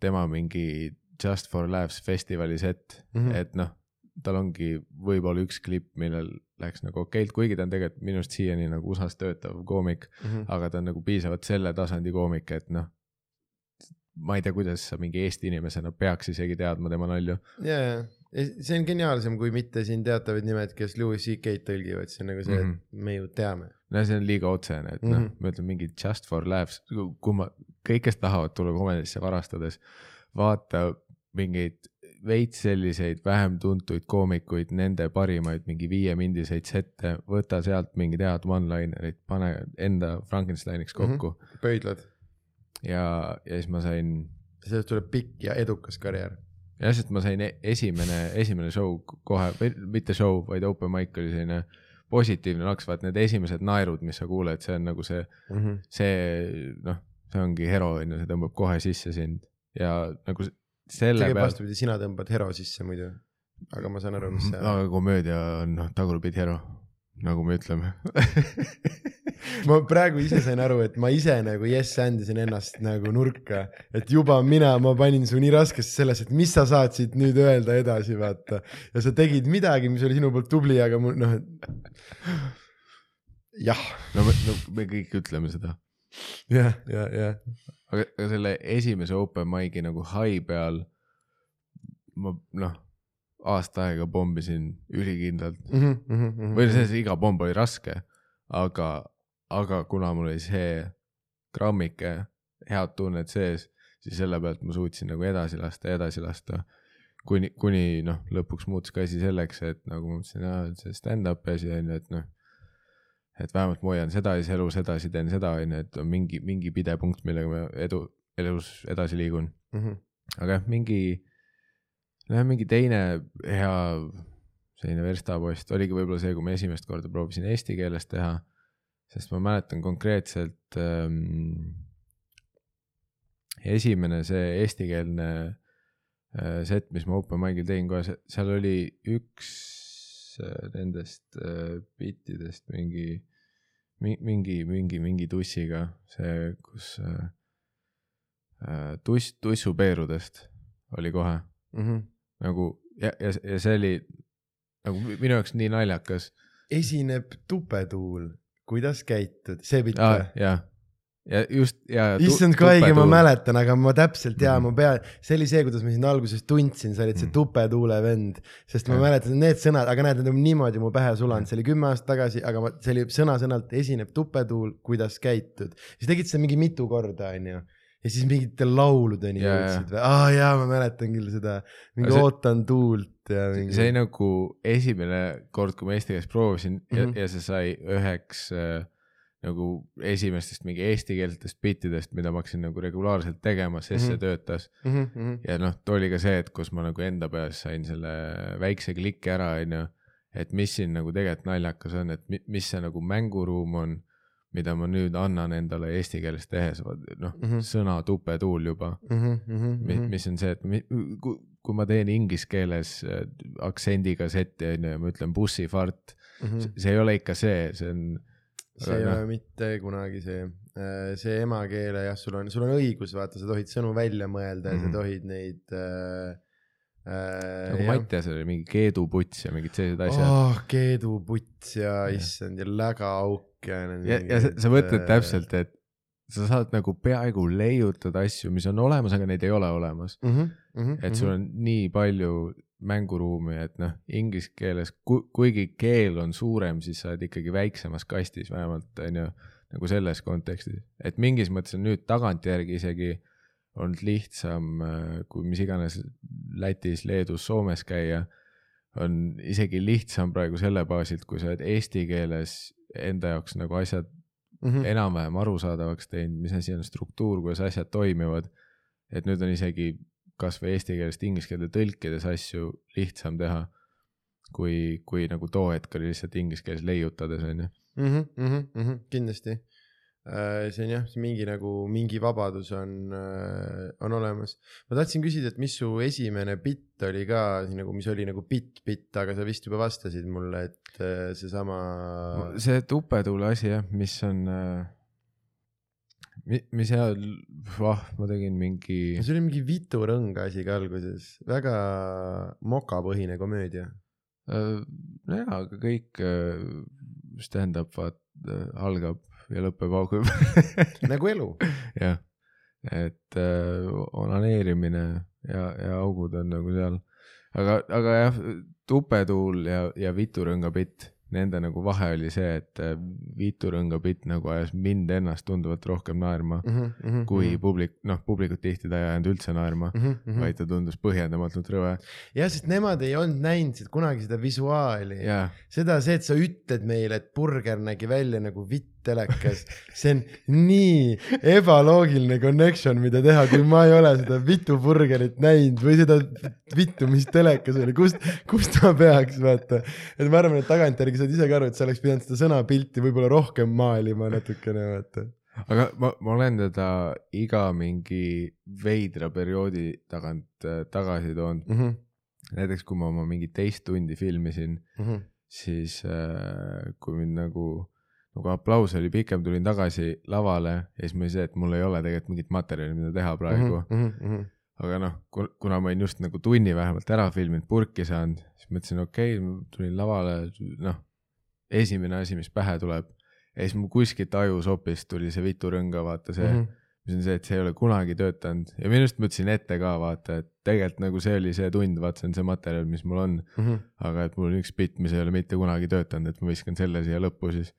tema mingi Just for Laughs festivali set mm, -hmm. et noh, tal ongi võib-olla üks klipp, millel läks nagu okeilt, kuigi ta on tegelikult minu arust siiani nagu USA-s töötav koomik mm, -hmm. aga ta on nagu piisavalt selle tasandi koomik, et noh, ma ei tea, kuidas sa mingi Eesti inimesena peaks isegi teadma tema nalju. ja, ja see on geniaalsem kui mitte siin teatavad nimed, kes Louis CK-d tõlgivad, see on nagu see mm, -hmm. et me ju teame. no see on liiga otsene, et mm -hmm. noh, ma ütlen mingi just for laughs, kui ma, kõik, kes tahavad tulla komedisse varastades, vaata mingeid veits selliseid vähem tuntuid koomikuid, nende parimaid mingi viiemindiseid sette, võta sealt mingid head one-linerid, pane enda Frankensteiniks kokku mm. -hmm. pöidlad. Ja, ja siis ma sain. sellest tuleb pikk ja edukas karjäär jah, sest ma sain e-, esimene, esimene show kohe, või mitte show, vaid open mic oli selline positiivne laks, vaat need esimesed naerud, mis sa kuuled, see on nagu see mm, -hmm. see noh, see ongi hero on ju, see tõmbab kohe sisse sind ja nagu selle pealt. vastupidi, sina tõmbad hero sisse muidu, aga ma saan aru, mis see. aga komöödia on noh, tagurpidi hero, nagu me ütleme ma praegu ise sain aru, et ma ise nagu yes andisin ennast nagu nurka, et juba mina, ma panin su nii raskesse sellesse, et mis sa saad siit nüüd öelda edasi, vaata. ja sa tegid midagi, mis oli sinu poolt tubli, aga mul noh, jah. no me, no me kõik ütleme seda. jah, ja, ja. aga, aga selle esimese open mic'i nagu hai peal ma noh aasta aega pommisin ülikindlalt mm. -hmm, mm -hmm, või selles iga pomb oli raske, aga, aga kuna mul oli see grammike head tunnet sees, siis selle pealt ma suutsin nagu edasi lasta edasi lasta. kuni, kuni noh, lõpuks muutus ka asi selleks, et nagu ma mõtlesin, see stand-up'i asi on ju, et noh. et vähemalt ma hoian seda ja elus edasi teen seda on ju, et on mingi, mingi pidepunkt, millega ma edu, elus edasi liigun mm. -hmm. aga jah, mingi, nojah, mingi teine hea selline verstapost oligi võib-olla see, kui ma esimest korda proovisin eesti keeles teha sest ma mäletan konkreetselt ähm,. esimene see eestikeelne äh, set, mis ma Open Mic'il tegin kohe, seal oli üks äh, nendest äh, bittidest mingi, mingi, mingi, mingi tussiga, see, kus äh, äh tuss, tussupeerudest oli kohe mm. -hmm. Nagu ja, ja, ja see oli nagu minu jaoks nii naljakas. esineb tupetuul, kuidas käitud, see ah, või? jah ja just ja. issand kui haige, ma mäletan, aga ma täpselt ja mm -hmm. ma pean, see oli see, kuidas ma sind alguses tundsin, sa olid see mhm. tupetuule vend, sest ma ja. mäletan need sõnad, aga näed, need on niimoodi mu pähe sulanud, see oli kümme aastat tagasi, aga ma, see oli sõna-sõnalt esineb tupetuul, kuidas käitud. siis tegid seda mingi mitu korda, onju ja siis mingite lauludeni jõudsid või? aa ah, jaa, ma mäletan küll seda, mingi see, ootan tuult ja mingi. see oli nagu esimene kord, kui ma eesti keeles proovisin mm -hmm. ja, mhm. ja see sai üheks äh, nagu esimestest mingi eestikeelsetest bittidest, mida ma hakkasin nagu regulaarselt tegema, sest mm -hmm. see mhm. töötas mm. -hmm. ja noh, too oli ka see, et kus ma nagu enda peas sain selle väikse kliki ära, onju. et mis siin nagu tegelikult naljakas on, et mis see nagu mänguruum on, mida ma nüüd annan endale eesti keeles tehes, noh mm -hmm. sõna tupetuul juba mm. -hmm. mis on see, et kui, kui ma teen inglise keeles äh, aktsendiga setti, onju, ja ma ütlen bussifart mm, -hmm. see ei ole ikka see, see on see ei ole mitte kunagi see, äh, see emakeele jah, sul on, sul on õigus, vaata, sa tohid sõnu välja mõelda ja mm -hmm. sa mhm. tohid neid äh, äh, nagu Mattiasel oli mingi keeduputs ja mingid sellised asjad oh,. keeduputs ja, ja issand ja lägaauk ja. ja, ja sa, sa mõtled täpselt, et sa saad nagu peaaegu leiutada asju, mis on olemas, aga neid ei ole olemas mm. -hmm, mm -hmm, et sul mhm. on nii palju mänguruumi, et noh, inglise keeles ku,, kuigi keel on suurem, siis sa oled ikkagi väiksemas kastis, vähemalt on ju, nagu selles kontekstis, et mingis mõttes on nüüd tagantjärgi isegi olnud lihtsam, äh, kui mis iganes Lätis, Leedus, Soomes käia, on isegi lihtsam praegu selle baasilt, kui sa oled eesti keeles enda jaoks nagu asjad mm -hmm. enam-vähem arusaadavaks teinud, mis asi on struktuur, kuidas asjad toimivad. et nüüd on isegi kasvõi eesti keelest inglise keelde tõlkides asju lihtsam teha. kui, kui nagu too hetk oli lihtsalt inglise keeles leiutades on ju. -hmm, mm -hmm, kindlasti see on jah, see mingi nagu mingi vabadus on, äh, on olemas. ma tahtsin küsida, et mis su esimene bitt oli ka nagu, mis oli nagu bitt, bitt, aga sa vist juba vastasid mulle, et äh, seesama. see tupetuule asi jah, mis on äh mis seal, vah, ma tegin mingi. see oli mingi Vitu Rõnga asi ka alguses, väga mokapõhine komöödia äh,. nojah, aga kõik äh, stand-up vaat äh, algab ja lõpeb auga nagu elu. jah, et äh, onaneerimine ja, ja augud on nagu seal, aga, aga jah, tupetuul ja, ja Vitu Rõnga bitt nende nagu vahe oli see, et äh, Viitu Rõnga bitt nagu ajas mind ennast tunduvalt rohkem naerma mm, -hmm, mm -hmm, kui publik, noh, publikut tihti ta ei ajanud üldse naerma mm, -hmm. vaid ta tundus põhjendamatult rõve. jah, sest nemad ei olnud näinud kunagi seda visuaali yeah., seda, see, et sa ütled meile, et burger nägi välja nagu vitt telekas, see on nii ebaloogiline connection, mida teha, kui ma ei ole seda vitu burgerit näinud või seda vittu, mis telekas oli, kust, kust ma peaks, vaata. et ma arvan, et tagantjärgi saad ise ka aru, et sa oleks pidanud seda sõnapilti võib-olla rohkem maalima natukene, vaata aga ma, ma olen teda iga mingi veidra perioodi tagant äh, tagasi toonud mm. -hmm. näiteks kui ma oma mingit teist tundi filmisin mm, -hmm. siis äh, kui mind nagu nagu aplaus oli pikem, tulin tagasi lavale ja siis ma oli see, et mul ei ole tegelikult mingit materjali, mida teha praegu mm. -hmm. aga noh, kuna ma olin just nagu tunni vähemalt ära filminud, purki saanud, siis mõtlesin, okei okay,, tulin lavale, noh, esimene asi, mis pähe tuleb. ja siis mul kuskilt ajusopist tuli see viturõnga, vaata see mm, -hmm. mis on see, et see ei ole kunagi töötanud ja minu arust mõtlesin ette ka vaata, et tegelikult nagu see oli see tund, vaata, see on see materjal, mis mul on mm. -hmm. aga et mul on üks bitt, mis ei ole mitte kunagi töötanud, et ma viskan selle siia lõppu siis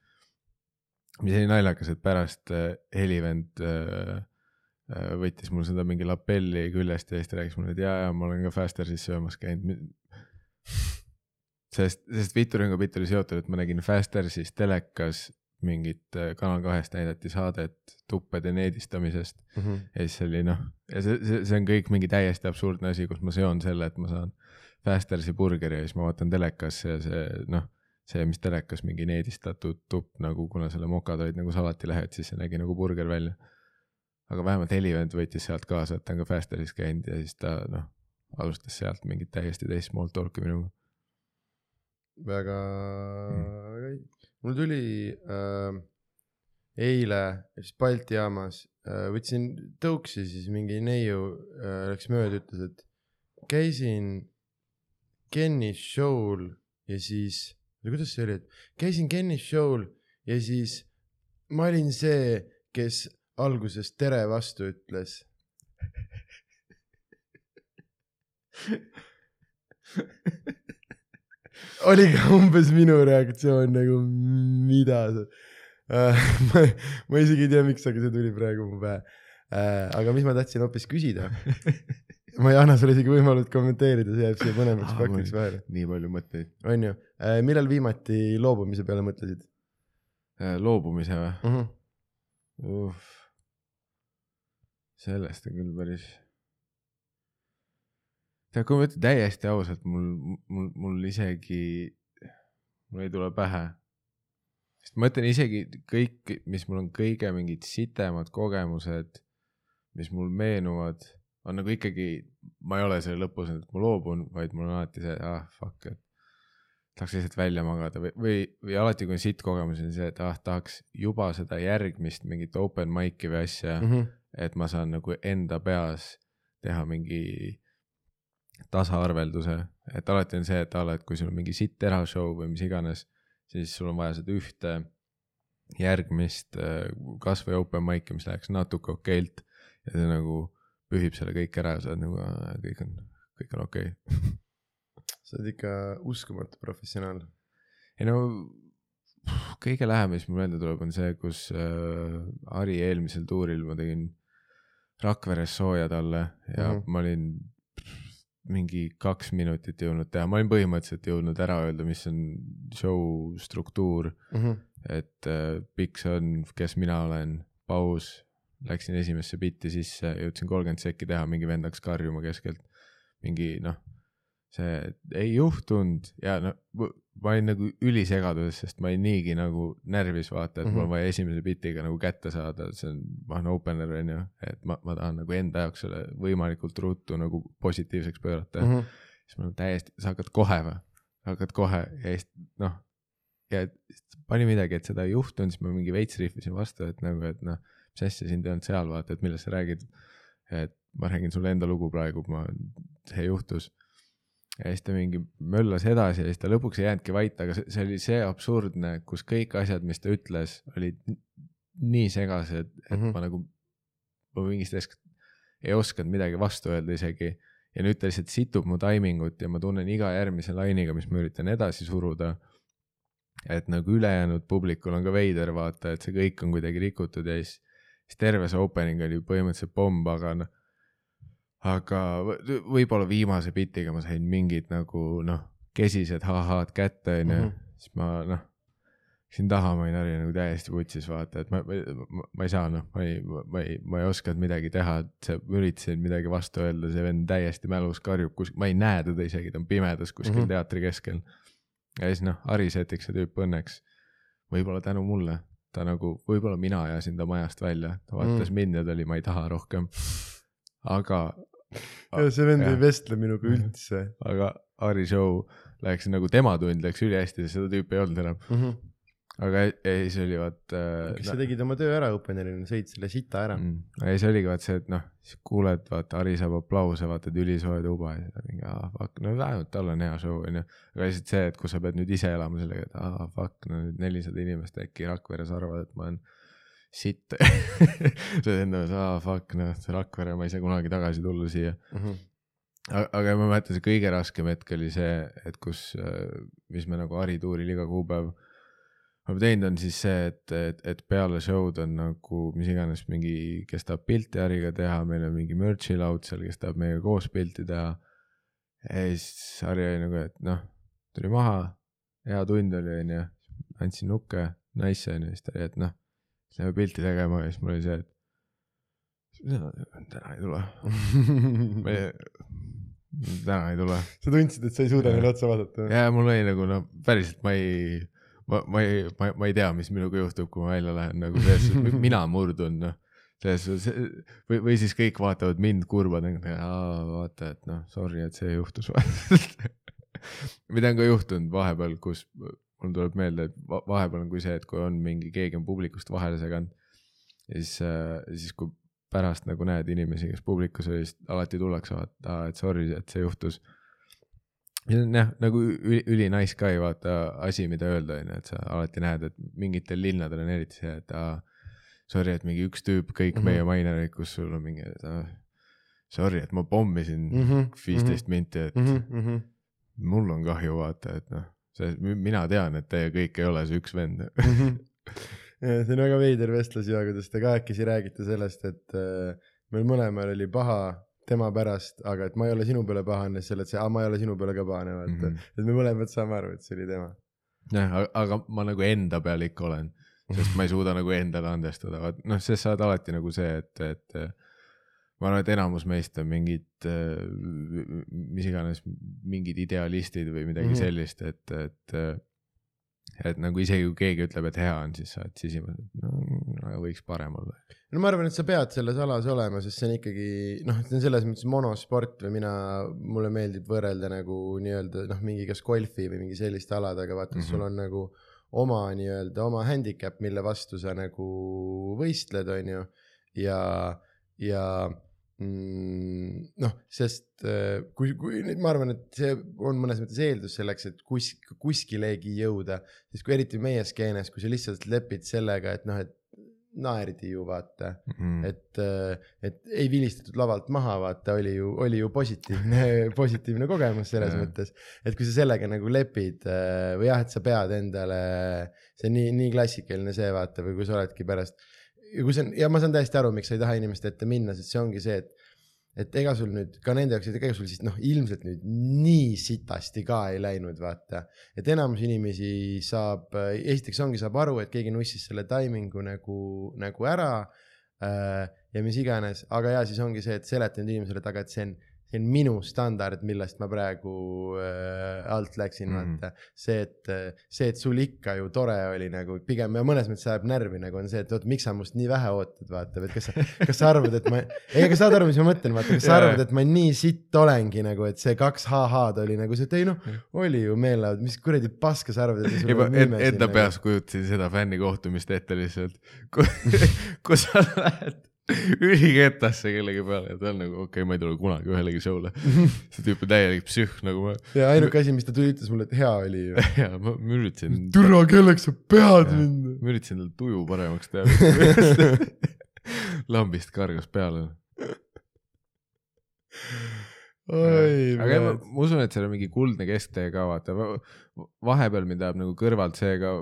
mis oli naljakas, et pärast äh, helivend äh, äh, võttis mul seda mingi lapelli küljest ja siis ta rääkis mulle, et jaa, jaa, ma olen ka Fastersis söömas käinud. sest, sest Vituringa bitt oli seotud, et ma nägin Fastersis telekas mingit Kanal kahest näidati saadet tuppede needistamisest mm. -hmm. ja siis oli noh, ja see, see, see on kõik mingi täiesti absurdne asi, kus ma seon selle, et ma saan Fastersi burgeri ja siis ma vaatan telekasse ja see noh see, mis telekas mingi needistatud tupp nagu, kuna selle mokad olid nagu salatilehed, siis see nägi nagu burger välja. aga vähemalt Helivend võttis sealt kaasa, et ta on ka Fasteris käinud ja siis ta noh, alustas sealt mingit täiesti teist small talk'i minuga. väga mm., mul tuli äh, eile siis Balti jaamas äh,, võtsin tõuksi, siis mingi neiu äh, läks mööda, ütles, et käisin Kenny show'l ja siis, kuidas see oli, et käisin Kenny show'l ja siis ma olin see, kes alguses tere vastu ütles oli ka umbes minu reaktsioon nagu, mida sa ma, ma isegi ei tea, miks, aga see tuli praegu mu pähe uh,. aga mis ma tahtsin hoopis küsida ma ei anna sulle isegi võimalust kommenteerida, see jääb siia põnevaks faktiks vahele. nii palju mõtteid. on ju uh,, millal viimati loobumise peale mõtlesid uh,? loobumise või uh? Mhm. -huh. sellest on küll päris tead, kui ma ütlen täiesti ausalt, mul, mul, mul isegi, mul ei tule pähe. sest ma ütlen isegi kõik, mis mul on kõige mingid sitemad kogemused, mis mul meenuvad, on nagu ikkagi, ma ei ole selle lõpus, et ma loobun, vaid mul on alati see, ah fuck, et tahaks lihtsalt välja magada või, või, või alati, kui on sitt kogemus, on see, et ah, tahaks juba seda järgmist mingit open mic'i või asja mm, -hmm. et ma saan nagu enda peas teha mingi tasaarvelduse, et alati on see, et a la, et kui sul on mingi sitt terashow või mis iganes, siis sul on vaja seda ühte järgmist äh, kasvõi open mic'i, mis läheks natuke okeilt ja see nagu pühib selle kõik ära ja sa oled nagu, kõik on, kõik on okei okay. sa oled ikka uskumatu professionaal. ei no kõige lähem, mis mul meelde tuleb, on see, kus äh, Ari eelmisel tuuril ma tegin Rakveres sooja talle ja mm -hmm. ma olin mingi kaks minutit jõudnud teha, ma olin põhimõtteliselt jõudnud ära öelda, mis on show struktuur mm. -hmm. et äh, pikk see on, kes mina olen, paus, läksin esimesse bitti sisse, jõudsin kolmkümmend sekki teha, mingi vend hakkas karjuma keskelt. mingi noh, see ei juhtunud ja no ma olin nagu ülisegaduses, sest ma olin niigi nagu närvis vaata, et mm -hmm. mul on mhm. vaja esimese bitiga nagu kätte saada, see on, ma olen opener on ju, et ma, ma tahan nagu enda jaoks selle võimalikult ruttu nagu positiivseks pöörata mm. -hmm. siis ma olen täiesti, sa hakkad kohe või, hakkad kohe ja siis noh, ja pani midagi, et seda ei juhtunud, siis ma mingi veits rihvisin vastu, et nagu, et noh, mis asja sind ei olnud seal, vaata, et millest sa räägid. et ma räägin sulle enda lugu praegu, ma, see juhtus ja siis ta mingi möllas edasi ja siis ta lõpuks ei jäänudki vait, aga see, see oli see absurdne, kus kõik asjad, mis ta ütles, olid nii segased, et mm -hmm. ma nagu, ma mingist hetkest ei osanud midagi vastu öelda isegi. ja nüüd ta lihtsalt situb mu taimingut ja ma tunnen iga järgmise lainiga, mis ma üritan edasi suruda. et nagu ülejäänud publikul on ka veider vaata, et see kõik on kuidagi rikutud ja siis, siis terve see opening oli põhimõtteliselt pomm, aga noh aga võib-olla viimase bitiga ma sain mingid nagu noh, kesised ha-ha'd kätte onju, mhm. siis ma noh, siin taha ma olin Harri nagu täiesti vutsis vaata, et ma, ma, ma ei saa noh, ma ei, ma ei, ma ei osanud midagi teha, et see, üritasin midagi vastu öelda, see vend täiesti mälus karjub kus, ma ei näe teda isegi, ta on pimedas kuskil mm -hmm. teatri keskel. ja siis noh, Harri setiks see tüüp õnneks, võib-olla tänu mulle, ta nagu, võib-olla mina ajasin ta majast välja, ta vaatas mm. mind ja ta oli, ma ei taha rohkem. aga ja see vend ei vestle minuga üldse. aga Ari Show läks nagu tema tund läks ülihästi, seda tüüpi ei olnud enam mm. -hmm. Aga ja siis oli vaat äh,. kas sa tegid oma töö ära openerina, sõid selle sita ära mm.? ja siis oligi vaat see, et noh, siis kuuled, vaata Ari saab aplause, vaatad ülisoe tuba ja siis mingi ah fuck, no vähemalt tal on hea show onju. aga lihtsalt see, et kus sa pead nüüd ise elama sellega, et ah fuck, no nüüd nelisada inimest äkki Rakveres arvavad, et ma olen sitt see enda meelest, aa fuck noh, see Rakvere, ma ei saa kunagi tagasi tulla siia mm. -hmm. aga, ma mäletan, see kõige raskem hetk oli see, et kus, äh, mis me nagu Harri tuuril iga kuupäev oleme teinud, on siis see, et, et, et peale show'd on nagu mis iganes mingi, kes tahab pilti Hariga teha, meil on mingi merch'i laud seal, kes tahab meiega koos pilti teha. ja siis Harri oli nagu, et noh, tuli maha, hea tund oli, onju, andsin nukke, nice onju, siis ta oli, et noh läheme pilti tegema ja siis mul oli see, et täna ei tule täna ei tule. sa tundsid, et sa ei suuda neile otsa vaadata? ja mul oli nagu no päriselt ma ei, ma, ma ei, ma, ma ei tea, mis minuga juhtub, kui ma välja lähen nagu selles suhtes, mina murdun noh. selles suhtes või, või siis kõik vaatavad mind kurbadega, vaata, et noh, sorry, et see juhtus mida on ka juhtunud vahepeal, kus mul tuleb meelde, et vahepeal on kui see, et kui on mingi, keegi on publikust vahele seganud. siis, siis kui pärast nagu näed inimesi, kes publikus olid, alati tullakse vaata, et sorry, et see juhtus. Ja see on jah, nagu üli, üli nice ka ei vaata asi, mida öelda, on ju, et sa alati näed, et mingitel linnadel on eriti see, et aa, sorry, et mingi üks tüüp, kõik mm -hmm. meie mainerid, kus sul on mingi, et aa, sorry, et ma pommisin mhm, viisteist mm -hmm. minti, et mm -hmm. mul on kahju, vaata, et noh see, mina tean, et teie kõik ei ole see üks vend see on väga veider vestlus ja kuidas te kahekesi räägite sellest, et äh, meil mõlemal oli paha tema pärast, aga et ma ei ole sinu peale pahane, selle, et see, ma ei ole sinu peale ka pahane, vaata mm. -hmm. et me mõlemad saame aru, et see oli tema. jah, aga ma nagu enda peal ikka olen, sest ma ei suuda nagu endale andestada, vaat noh, sest sa oled alati nagu see, et, et ma arvan, et enamus meist on mingid, äh, mis iganes, mingid idealistid või midagi mm -hmm. sellist, et, et. Et nagu isegi kui keegi ütleb, et hea on, siis sa oled sisimas, et no võiks parem olla. no ma arvan, et sa pead selles alas olema, sest see on ikkagi noh, see on selles mõttes monosport või mina, mulle meeldib võrrelda nagu nii-öelda noh, mingi kas golfi või mingi selliste aladega, vaata mm, -hmm. sul on nagu oma nii-öelda oma handicap, mille vastu sa nagu võistled, on ju, ja, ja noh, sest äh, kui, kui nüüd ma arvan, et see on mõnes mõttes eeldus selleks, et kus, kuskilegi jõuda, siis kui eriti meie skeenes, kui sa lihtsalt lepid sellega, et noh, et naerdi ju vaata mm, -hmm. et, äh, et ei vilistatud lavalt maha, vaata, oli ju, oli ju positiivne positiivne kogemus selles mõttes. et kui sa sellega nagu lepid äh, või jah, et sa pead endale, see on nii, nii klassikaline see vaata või kui sa oledki pärast ja kui see on, ja ma saan täiesti aru, miks sa ei taha inimeste ette minna, sest see ongi see, et et ega sul nüüd ka nende jaoks, et ega sul siis noh, ilmselt nüüd nii sitasti ka ei läinud, vaata. et enamus inimesi saab, esiteks ongi, saab aru, et keegi nussis selle taimingu nagu, nagu ära äh,. ja mis iganes, aga ja siis ongi see, et seleta nüüd inimesele taga, et see on see on minu standard, millest ma praegu äh, alt läksin mm, -hmm. vaata. see, et, see, et sul ikka ju tore oli nagu pigem ja mõnes mõttes ajab närvi nagu on see, et oot, miks sa must nii vähe ootad, vaata, et kas sa, kas sa arvad, et ma, ei, aga saad aru, mis ma mõtlen, vaata, kas sa arvad, et ma nii sitt olengi nagu, et see kaks ha-ha-d oli nagu see, et ei noh, oli ju meeleolu, mis kuradi paska sa arvad, et sul on enda enda peas kujutasin seda fännikohtumist ette lihtsalt, kus sa lähed üliketasse kellegi peale ja ta on nagu okei okay,, ma ei tule kunagi ühelegi show'le. see tüüp on täielik psühh nagu ma. ja ainuke asi, mis ta tuli, ütles mulle, et hea oli ju. ja ma, üritasin. türa, kelleks sa pead mind. ma üritasin tal tuju paremaks teha lambist kargas peale. Oi, aga ma, ma usun, et seal on mingi kuldne kesktee ka vaata, vahepeal mind ajab nagu kõrvalt see ka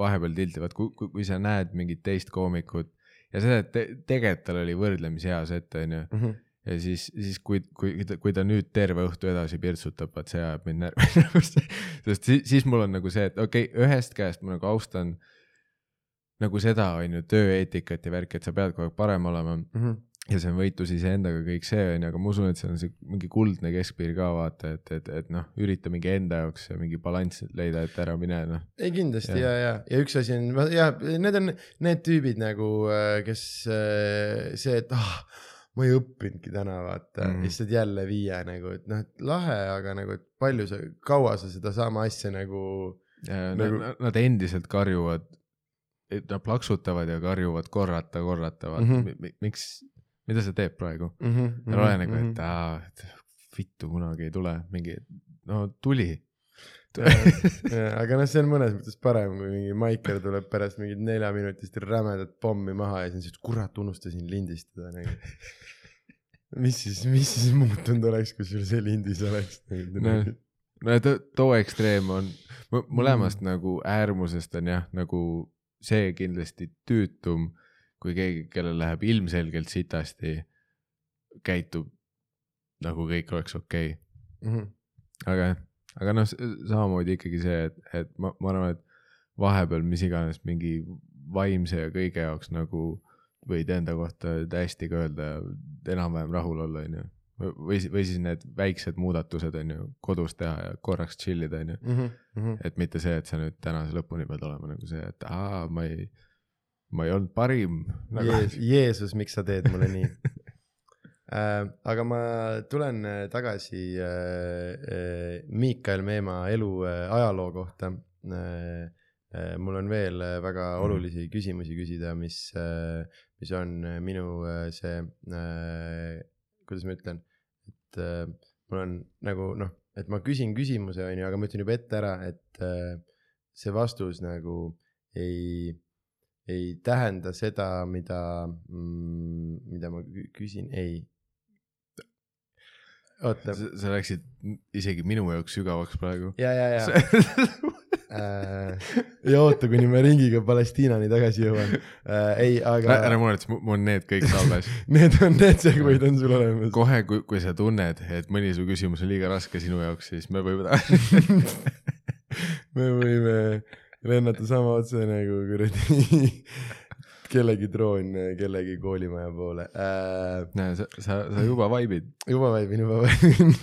vahepeal tiltivad, kui, kui, kui sa näed mingit teist koomikut ja see, et te, tegelikult tal oli võrdlemisi hea set, onju. Mhm. ja siis, siis kui, kui, kui ta nüüd terve õhtu edasi pirtsutab, vaat see ajab mind närvi sest siis, siis mul on nagu see, et okei okay,, ühest käest ma nagu austan nagu seda, on ju, tööeetikat ja värki, et sa pead kogu aeg parem olema mm. -hmm ja see on võitlus iseendaga, kõik see on ju, aga ma usun, et see on see mingi kuldne keskpiir ka vaata, et, et, et noh, ürita mingi enda jaoks mingi balanss leida, et ära mine noh. ei kindlasti ja, ja, ja, ja üks asi on, ja need on need tüübid nagu, äh, kes äh, see, et ah ma ei õppinudki täna vaata mm., lihtsalt jälle viie nagu, et noh, et lahe, aga nagu, et palju sa, kaua sa sedasama asja nagu. Nagu... Nad, nad endiselt karjuvad, et nad plaksutavad ja karjuvad korrata, korrata, vaata mm -hmm. miks mida see teeb praegu mm. -hmm, ja ole nagu, et mhm. aa, et vittu kunagi ei tule, mingi, no tuli aga noh, see on mõnes mõttes parem, kui mingi Maiker tuleb pärast mingit neljaminutist rämedat pommi maha ja siis on siuke, kurat, unustasin lindistada nagu. mis siis, mis siis muutunud oleks, kui sul see lindis oleks no, no to, too ekstreem on, mõlemast mm. nagu äärmusest on jah, nagu see kindlasti tüütum kui keegi, kellel läheb ilmselgelt sitasti, käitub nagu kõik oleks okei okay. mm. -hmm. aga, aga noh, samamoodi ikkagi see, et, et ma, ma arvan, et vahepeal mis iganes mingi vaimse ja kõige jaoks nagu võid enda kohta hästi ka öelda enam-vähem rahul olla, onju. või, või siis need väiksed muudatused, onju, kodus teha ja korraks chill ida, onju. Mhm, mhm. et mitte see, et sa nüüd tänase lõpuni pead olema nagu see, et aa, ma ei ma ei olnud parim nagu... Jees, Jeesus, miks sa teed mulle nii äh,? aga ma tulen äh, tagasi äh, äh, Miikael Meemaa elu äh, ajaloo kohta äh, äh, mul on veel äh, väga mm. olulisi küsimusi küsida, mis, mis on minu see, kuidas ma ütlen, et mul on nagu noh, et ma küsin küsimuse, on ju, aga ma ütlen juba ette ära, et see vastus nagu ei, ei tähenda seda, mida mm,, mida ma küsin, ei. oota. sa läksid isegi minu jaoks sügavaks praegu. ja, ja, ja äh, ja oota, kuni ma ringiga Palestiinani tagasi jõuan äh,. ei, aga. ära muretse, mul on need kõik salves Need on, need segway'd on sul olemas. kohe, kui, kui sa tunned, et mõni su küsimus on liiga raske sinu jaoks, siis me võime me võime lennata sama otse nagu kuradi kellegi droon kellegi koolimaja poole äh,. näe, sa, sa, sa juba vaibid. juba vaibin, juba vaibin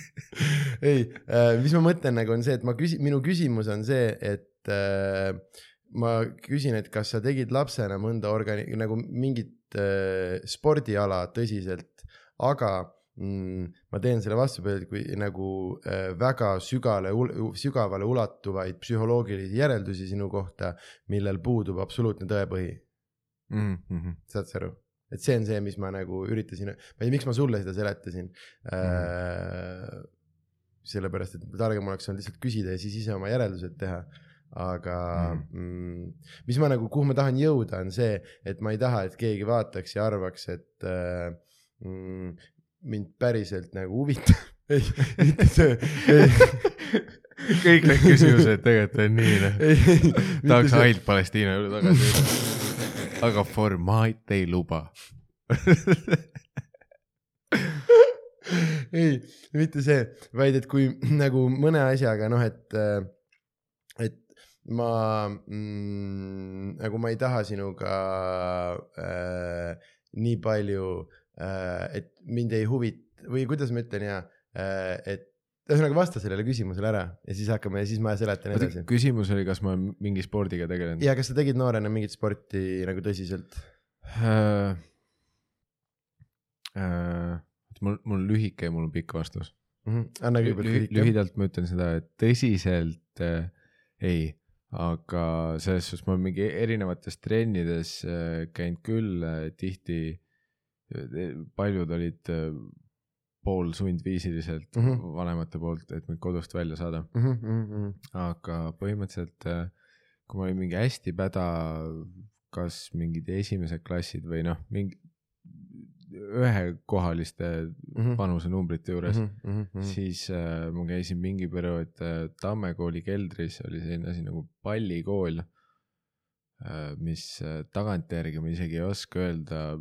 ei äh,, mis ma mõtlen nagu on see, et ma küsin, minu küsimus on see, et äh, ma küsin, et kas sa tegid lapsena mõnda organi-, nagu mingit äh, spordiala tõsiselt, aga mm, ma teen selle vastupidi, kui nagu äh, väga sügale, sügavale ulatuvaid psühholoogilisi järeldusi sinu kohta, millel puudub absoluutne tõepõhi mm. -hmm. saad sa aru? et see on see, mis ma nagu üritasin, ma ei tea, miks ma sulle seda seletasin mm. -hmm. Äh, sellepärast, et targem oleks olnud lihtsalt küsida ja siis ise oma järeldused teha aga mm. Mm, mis ma nagu, kuhu ma tahan jõuda, on see, et ma ei taha, et keegi vaataks ja arvaks, et äh, mm, mind päriselt nagu huvitab ei, mitte see, ei. kõik need küsimused tegelikult on nii noh. tahaks ainult Palestiina juurde tagasi. aga formaat ei luba ei, mitte see, vaid et kui nagu mõne asjaga noh, et, et ma mm, nagu ma ei taha sinuga äh, nii palju äh,, et mind ei huvita või kuidas ma ütlen ja äh,, et ühesõnaga vasta sellele küsimusele ära ja siis hakkame ja siis ma seletan edasi. küsimus oli, kas ma olen mingi spordiga tegelenud? ja kas sa tegid noorena mingit sporti nagu tõsiselt äh,? Äh, mul, mul on lühike ja mul on pikk vastus mm. -hmm. anna kõigepealt lühike. lühidalt ma ütlen seda, et tõsiselt äh, ei, aga selles suhtes ma olen mingi erinevates trennides äh, käinud küll äh, tihti äh,. Paljud olid äh, poolsundviisiliselt mm -hmm. vanemate poolt, et mind kodust välja saada mm. -hmm. aga põhimõtteliselt, äh, kui ma olin mingi hästi päda, kas mingid esimesed klassid või noh, mingi ühekohaliste mm -hmm. vanusenumbrite juures mm, -hmm. siis äh, ma käisin mingi periood äh, Tamme kooli keldris, oli selline asi nagu pallikool äh,, mis äh, tagantjärgi ma isegi ei oska öelda,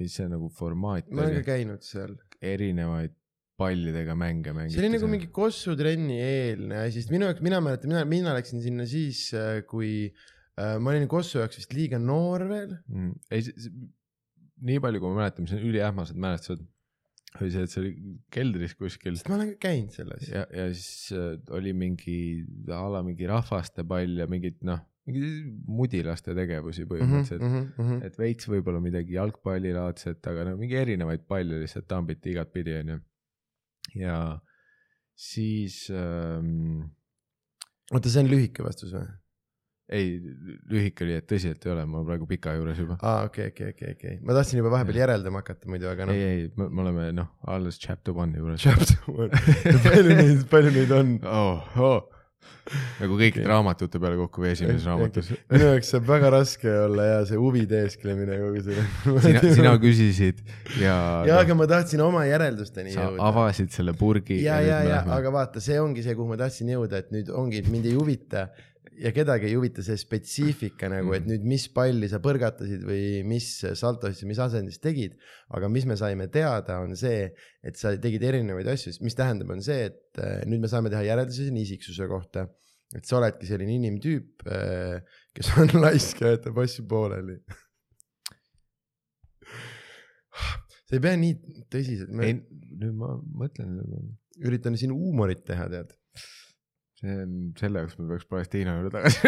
mis see nagu formaat ma olen ka käinud seal erinevaid pallidega mänge mängiti. see oli nagu mingi Kossu trenni eelne asi, sest minu jaoks, mina mäletan, mina, mina läksin sinna siis, äh, kui äh, ma olin Kossu jaoks vist liiga noor veel mm.. ei, nii palju, kui ma mäletan, mis on üliähmased mälestused, oli see, et see oli keldris kuskil. ma olen käinud selles. ja, ja siis äh, oli mingi a la mingi rahvastepall ja mingid noh mingi mudilaste tegevusi põhimõtteliselt mm, -hmm, mm -hmm. et veits võib-olla midagi jalgpallilaadset, aga no mingi erinevaid palle lihtsalt tambiti igatpidi, onju. ja siis ähm.... oota, see on lühike vastus või? ei, lühike oli, et tõsiselt ei ole, ma praegu pika juures juba. aa, okei, okei, okei, okei, ma tahtsin juba vahepeal järeldama hakata muidu, aga noh. ei, ei, me oleme noh, alles chapter one'i juures. Chapter one palju neid, palju neid on oh,? Oh nagu kõik okay. raamatute peale kokku või esimeses raamatus. minu jaoks saab väga raske olla ja see huvi teesklemine kogu selle. sina, sina küsisid ja. ja, aga ma tahtsin oma järeldusteni jõuda. avasid selle purgi. ja, ja, ja, ja, aga vaata, see ongi see, kuhu ma tahtsin jõuda, et nüüd ongi, mind ei huvita ja kedagi ei huvita see spetsiifika nagu, et mm. nüüd, mis palli sa põrgatasid või mis saltosid, mis asendis tegid. aga mis me saime teada, on see, et sa tegid erinevaid asju, mis tähendab, on see, et äh, nüüd me saame teha järeldusi sinu isiksuse kohta. et sa oledki selline inimtüüp, äh, kes on laisk ja jätab asju pooleli sa ei pea nii tõsiselt. ei, nüüd ma mõtlen. üritan siin huumorit teha, tead selle jaoks me peaks Palestiina juurde tagasi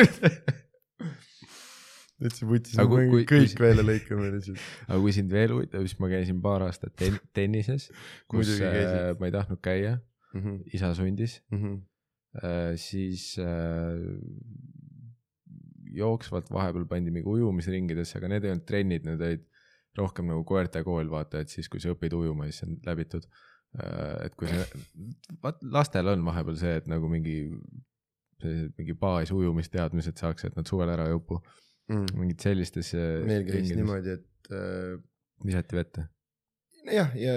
täitsa kui- kui- kõik kui- välja lõikame lihtsalt. aga kui sind veel huvitab, siis ma käisin paar aastat ten tennises, kus äh, ma ei tahtnud käia, Mhm, isa sundis. Äh,, siis äh, jooksvalt vahepeal pandi mingi ujumisringidesse, aga need ei olnud trennid, need olid rohkem nagu koerte kool, vaata, et siis, kui sa õpid ujuma, siis on läbitud. Et kui sa, vaat lastel on vahepeal see, et nagu mingi sellised mingi baas ujumisteadmised saaks, et nad suvel ära ei upu, mingid sellistes. meil käis niimoodi, et äh, visati vette jah, ja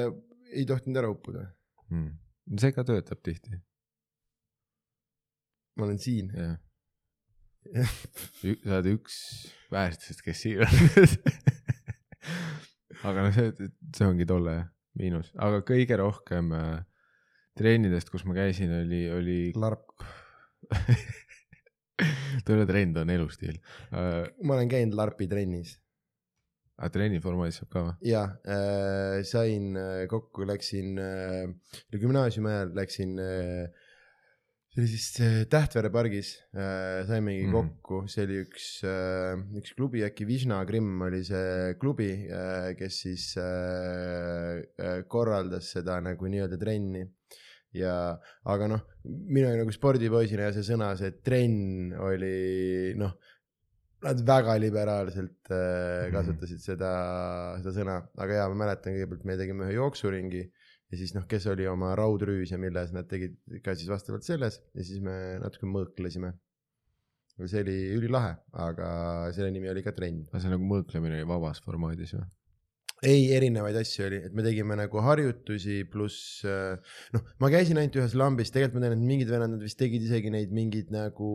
ei tohtinud ära uppuda. mm.. see ka töötab tihti, ma olen siin. sa oled üks vähestest, kes siin on. aga noh, see, see ongi tolle miinus, aga kõige rohkem äh, trennidest, kus ma käisin, oli, oli larp. tööletrend on elustiil äh,. ma olen käinud larpi trennis aga trenniformaadis saab ka või? ja äh, sain äh, kokku, läksin äh, gümnaasiumi ajal läksin äh, see oli siis äh, Tähtvere pargis äh,, saimegi mm. -hmm. kokku, see oli üks äh,, üks klubi, äkki Vishna Grimm oli see klubi äh,, kes siis äh, korraldas seda nagu nii-öelda trenni ja, aga noh, mina nagu spordipoisina ja see sõna, see trenn oli noh, nad väga liberaalselt äh, kasutasid seda, seda sõna, aga jaa, ma mäletan kõigepealt me tegime ühe jooksuringi ja siis noh, kes oli oma raudrüüs ja milles nad tegid ka siis vastavalt selles ja siis me natuke mõõklesime. see oli ülilahe, aga selle nimi oli ka trenn. aga see nagu mõõklemine oli vabas formaadis või? ei, erinevaid asju oli, et me tegime nagu harjutusi pluss äh, noh, ma käisin ainult ühes lambis, tegelikult ma tean, et mingid vennad, nad vist tegid isegi neid mingeid nagu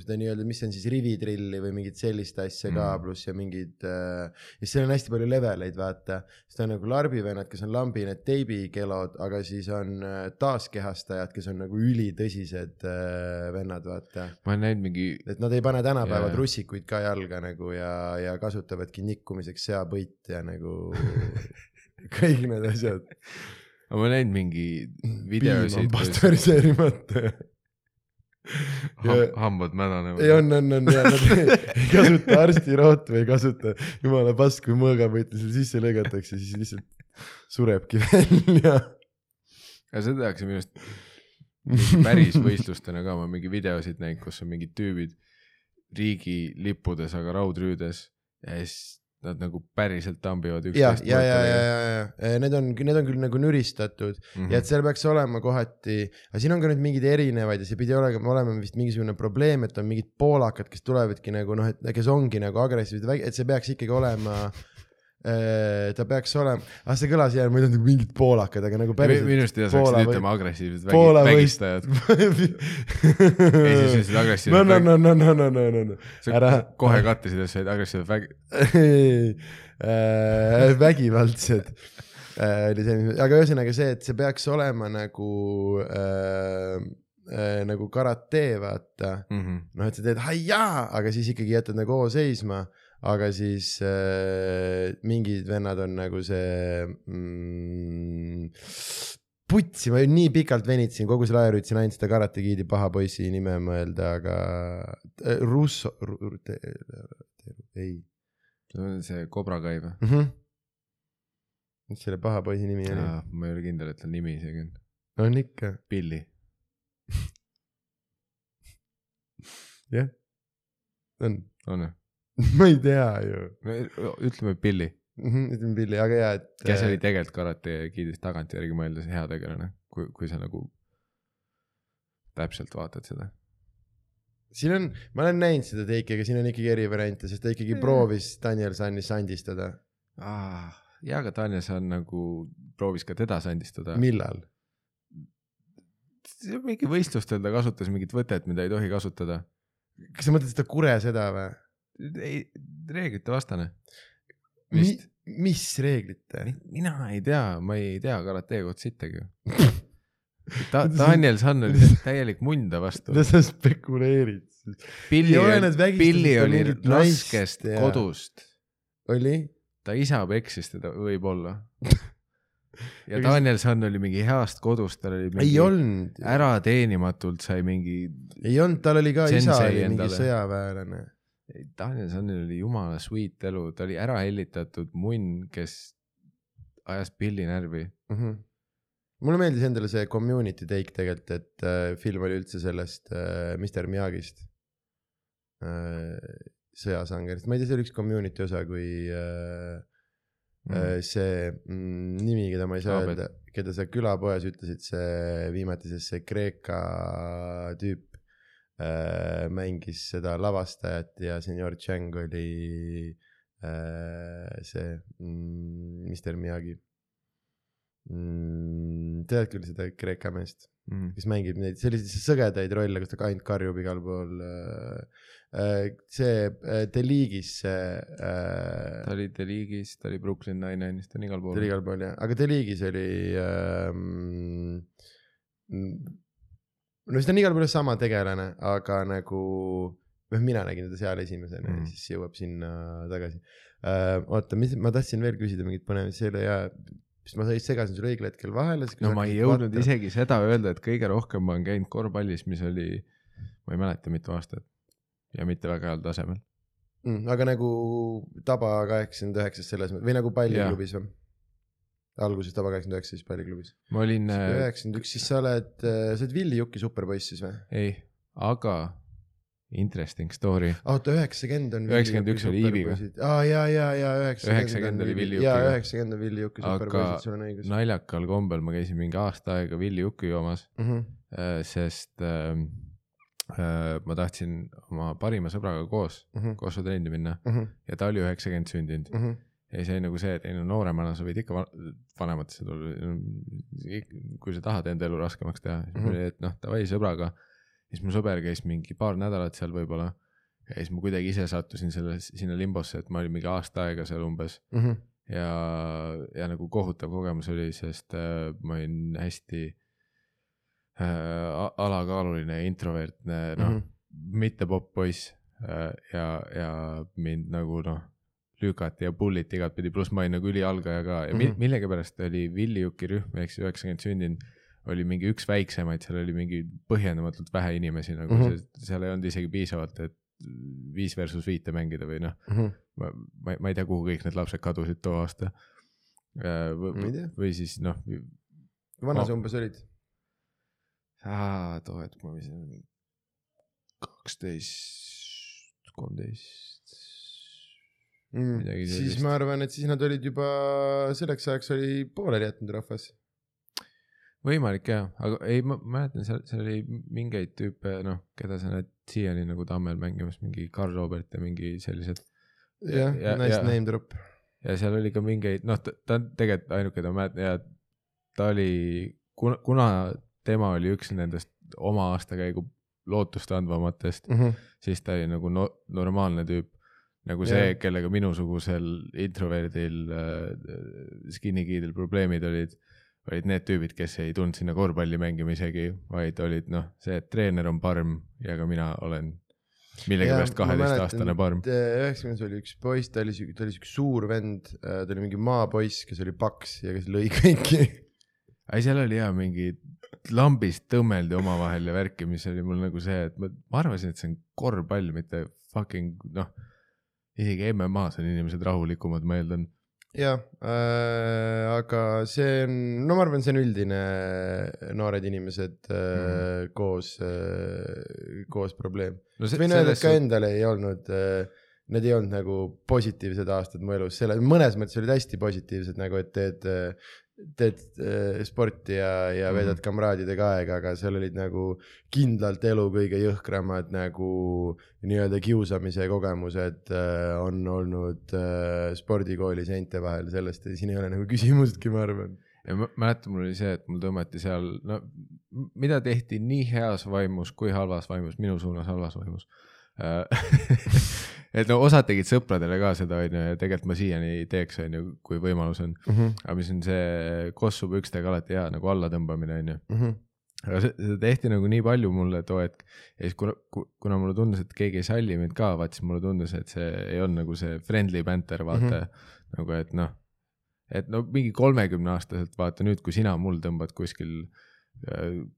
seda nii-öelda, mis see on siis rivitrilli või mingit sellist asja ka Mm. pluss ja mingid äh, ja seal on hästi palju leveleid, vaata. siis on nagu larbivennad, kes on lambi need teibikelod, aga siis on äh, taaskehastajad, kes on nagu ülitõsised äh, vennad, vaata ma olen näinud mingi, et nad ei pane tänapäeval trussikuid ka jalga nagu ja, ja kasutavadki nikkumiseks seapõit ja nagu kõik need asjad. ma olen näinud mingi videosid, pastöriseerimata. ja- hambad mädanevad. ei on, on, on ja nad ei, kasuta arstirootu, ei kasuta jumala pask, kui mõõgapõiti seal sisse lõigatakse, siis lihtsalt surebki välja. aga seda tehakse minu arust päris võistlustena ka, ma olen mingi videosid näinud, kus on mingid tüübid riigilippudes, aga raudrüüdes ja siis nad nagu päriselt tambivad ja, üksteist. ja, ja, ja, ja, ja need on, need on küll nagu nüristatud Mhm. ja et seal peaks olema kohati, aga siin on ka nüüd mingeid erinevaid ja see pidi olema, olema vist mingisugune probleem, et on mingid poolakad, kes tulevadki nagu noh, et kes ongi nagu agressiivsed, et see peaks ikkagi olema. Äh, ta peaks olema, ah see kõlas jälle, ma ei teadnud mingid poolakad, aga nagu päriselt. minu arust ei saaks nii ütlema agressiivsed vägistajad. ei, siis ütlesid agressiivsed. no, no, no, no, no, no, no, no. sa kohe kattisid, et sa olid agressiivsed väg-. Äh, vägivaldsed äh, oli selline, aga ühesõnaga see, et see peaks olema nagu äh, nagu karate, vaata mm -hmm.. noh, et sa teed hai-jaa, aga siis ikkagi jätad nagu hoo seisma mm aga siis äh, mingid vennad on nagu see mm,. putsi, ma nii pikalt venitasin, kogu selle aja üritasin ainult seda Karate Kidi paha poisi nime mõelda, aga äh, Russo, ei see on see Cobra Kai või? mm. -hmm. mis selle paha poisi nimi oli? ma ei ole kindel, et tal nimi isegi on. on ikka, Billy. jah, on. on või? ma ei tea ju. ütleme Billy, ütleme Billy, aga jaa, et. kes oli tegelikult Karate Kidis tagantjärgi mõeldes hea tegelane, kui, kui sa nagu täpselt vaatad seda. siin on, ma olen näinud seda teiki, aga siin on ikkagi erivariante, sest ta ikkagi Jaa. proovis Daniel Sanni sandistada. jaa, aga Tanja San nagu proovis ka teda sandistada. millal? mingi võistlustel ta kasutas mingit võtet, mida ei tohi kasutada. kas sa mõtled seda kure seda või? ei, reeglite vastane. Mi, vist. mis reeglite? mina ei tea, ma ei tea karate kohta sittagi. Ta-, Daniel San oli täielik munda vastu. mida sa spekuleerid? Pilli Ei Pilli oli raskest kodust. oli? ta isa peksis teda võib-olla. ja Daniel San oli mingi heast kodust, tal oli ei mingi olnud. ärateenimatult sai mingi, ei olnud, tal oli ka isa oli mingi sõjaväelane. Daniel Sanil oli jumala sweet elu, ta oli ära hellitatud munn, kes ajas pilli närvi mm. -hmm. mulle meeldis endale see community take tegelikult, et äh, film oli üldse sellest äh, Mr Miyagist äh,, sõjasangerist, ma ei tea, see oli üks community osa, kui äh, mm. see mm, nimi, keda ma ei saa Abed. öelda, keda sa külapoes ütlesid, see viimati see Kreeka tüüp äh, mängis seda lavastajat ja senior Chang oli äh, see mm, Mr Miyagi mm,. tead küll seda Kreeka meest mm., kes mängib neid selliseid sõgedaid rolle, kus ta ainult karjub igal pool äh, äh,. see äh, The League'is see äh,. ta oli The League'is, ta oli Brooklyn Nine-Nine'is, ta on igal pool. ta oli igal pool jah, aga The League'is oli äh, no ta on igal pool sama tegelane, aga nagu noh, mina nägin teda seal esimesena mm. ja siis jõuab sinna tagasi uh,. oota, mis ma tahtsin veel küsida mingit põnevat, see oli hea, siis ma segasin sulle õigel hetkel vahele. no ma ei jõudnud vaata. isegi seda öelda, et kõige rohkem ma olen käinud korvpallis, mis oli, ma ei mäleta, mitu aastat ja mitte väga heal tasemel mm,. aga nagu Taba kaheksakümmend üheksas selles mõttes või nagu palliklubis või? Alguses Taba kaheksakümmend üheksa, siis palliklubis. ma olin. Äh, üheksakümmend üks, siis sa oled, äh, sa oled Villi Juki superpoiss siis või? ei, aga interesting story. oota, üheksakümmend on. üheksakümmend üks oli Iiviga. aa ja, ja, ja üheksakümmend oli Villi Jukiga. jaa, üheksakümmend on Villi Juki superpoisid, sul on õigus. naljakal kombel ma käisin mingi aasta aega Villi Juki joomas mm, -hmm. sest äh, äh, ma tahtsin oma parima sõbraga koos mm -hmm. kossu trenni minna mm -hmm. ja ta oli üheksakümmend sündinud mm. -hmm ja see nagu see, et ei no nooremana sa võid ikka vanematesse tulla, kui sa tahad enda elu raskemaks teha, siis mm -hmm. et noh, davai sõbraga. siis mu sõber käis mingi paar nädalat seal võib-olla ja siis ma kuidagi ise sattusin selle, sinna limbosse, et ma olin mingi aasta aega seal umbes mm. -hmm. ja, ja nagu kohutav kogemus oli, sest äh, ma olin hästi äh, alakaaluline ja introvertne, noh mm -hmm. mitte popp poiss äh, ja, ja mind nagu noh lükati ja pulliti igatpidi, pluss ma olin nagu ülialgaja ka ja mm -hmm. millegipärast oli Villijuki rühm ehk siis üheksakümmend sündinud oli mingi üks väiksemaid, seal oli mingi põhjendamatult vähe inimesi nagu mm -hmm. see, seal ei olnud isegi piisavalt, et viis versus viite mängida või noh mm -hmm., ma, ma, ma ei tea, kuhu kõik need lapsed kadusid too aasta. Äh, või siis noh. vana sa umbes olid? too hetk ma võisin kaksteist, kolmteist mm,. siis ma arvan, et siis nad olid juba selleks ajaks oli pooleli jätnud rahvas. võimalik jah, aga ei, ma mäletan, seal, seal oli mingeid tüüpe, noh, keda sa näed siiani nagu Tammel mängimas, mingi Karl Robert ja mingi sellised. jah, nice name drop. ja seal oli ka mingeid, noh, ta, on tegelikult ainuke, ma mäletan ja ta oli, kuna, kuna tema oli üks nendest oma aastakäigu lootust andvamatest mm, -hmm. siis ta oli nagu no, normaalne tüüp nagu see yeah., kellega minusugusel introverdil äh, skinny kid'il probleemid olid, olid need tüübid, kes ei tulnud sinna korvpalli mängima isegi, vaid olid noh, see, et treener on parm ja ka mina olen millegipärast kaheteistaastane parm. üheksakümnes oli üks poiss, ta oli ta oli siuke suur vend, äh, ta oli mingi maapoiss, kes oli paks ja kes lõi kõiki. ei, seal oli ja mingi lambist tõmmeldi omavahel ja värki, mis oli mul nagu see, et ma, ma arvasin, et see on korvpall, mitte fucking noh isegi MM-as on inimesed rahulikumad, ma eeldan. jah äh,, aga see on, no ma arvan, see on üldine noored inimesed äh, mm. koos äh,, koos probleem no. võin öelda, et ka endal ei olnud äh, need ei olnud nagu positiivsed aastad mu elus, selle, mõnes mõttes olid hästi positiivsed nagu, et teed äh, teed äh, sporti ja, ja veedad mm kamraadidega aega, aga seal olid nagu kindlalt elu kõige jõhkramad nagu nii-öelda kiusamise kogemused äh, on olnud äh, spordikooli seinte vahel, sellest siin ei ole nagu küsimustki, ma arvan. ja ma mäletan, mul oli see, et mul tõmmati seal, no mida tehti nii heas vaimus kui halvas vaimus, minu suunas halvas vaimus et no osad tegid sõpradele ka seda, onju, ja tegelikult ma siiani teeks, onju, kui võimalus on mm. -hmm. aga mis on see kossupükstega alati hea nagu allatõmbamine, onju. -hmm aga seda tehti nagu nii palju mulle too hetk ja siis kuna, kuna mulle tundus, et keegi ei salli mind ka, vaat siis mulle tundus, et see ei olnud nagu see friendly banter, vaata mm. -hmm. nagu, et noh, et no mingi kolmekümne aastaselt vaata nüüd, kui sina mul tõmbad kuskil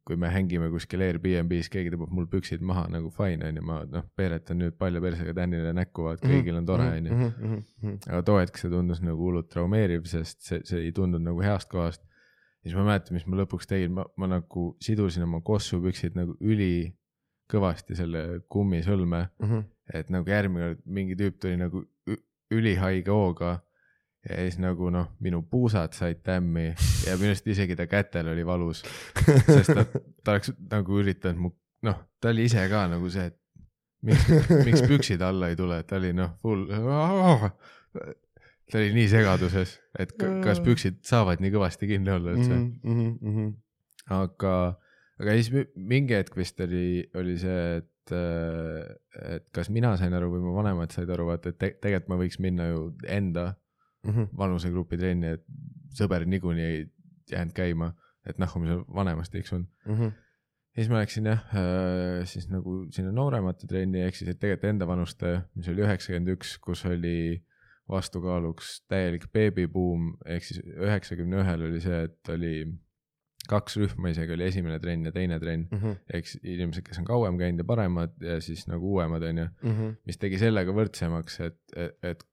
kui me hängime kuskil Airbnb-s, keegi tõmbab mul püksid maha nagu fine on ju, ma noh, peeretan nüüd palja persega Tänile näkku, vaat mhm, kõigil on tore on ju. Mhm, mhm, aga too hetk see tundus nagu hullult traumeeriv, sest see, see ei tundunud nagu heast kohast. siis ma mäletan, mis ma lõpuks tegin, ma, ma nagu sidusin oma kossupüksid nagu ülikõvasti selle kummisõlme mm. -hmm. et nagu järgmine kord mingi tüüp tuli nagu ülihaige hooga ja siis nagu noh, minu puusad said tämmi ja minu arust isegi ta kätel oli valus. sest ta, ta oleks nagu üritanud mu, noh, ta oli ise ka nagu see, et miks, miks püksid alla ei tule, ta oli noh, full. ta oli nii segaduses, et kas püksid saavad nii kõvasti kinni olla üldse mm. -hmm, mm -hmm. aga, aga siis mingi hetk vist oli, oli see, et, et kas mina sain aru või mu vanemad said aru, vaata, et te, tegelikult ma võiks minna ju enda mm -hmm. vanusegrupi trenni, et sõber niikuinii ei jäänud käima, et noh, ma seal vanemast tiksun mm. -hmm. ja siis ma läksin jah äh,, siis nagu sinna nooremate trenni, ehk siis, et tegelikult enda vanuste, mis oli üheksakümmend üks, kus oli vastukaaluks täielik beebibuum, ehk siis üheksakümne ühel oli see, et oli kaks rühma isegi oli esimene trenn ja teine trenn mm -hmm. ehk inimesed, kes on kauem käinud ja paremad ja siis nagu uuemad, onju. Mhm. mis tegi sellega võrdsemaks, et, et, et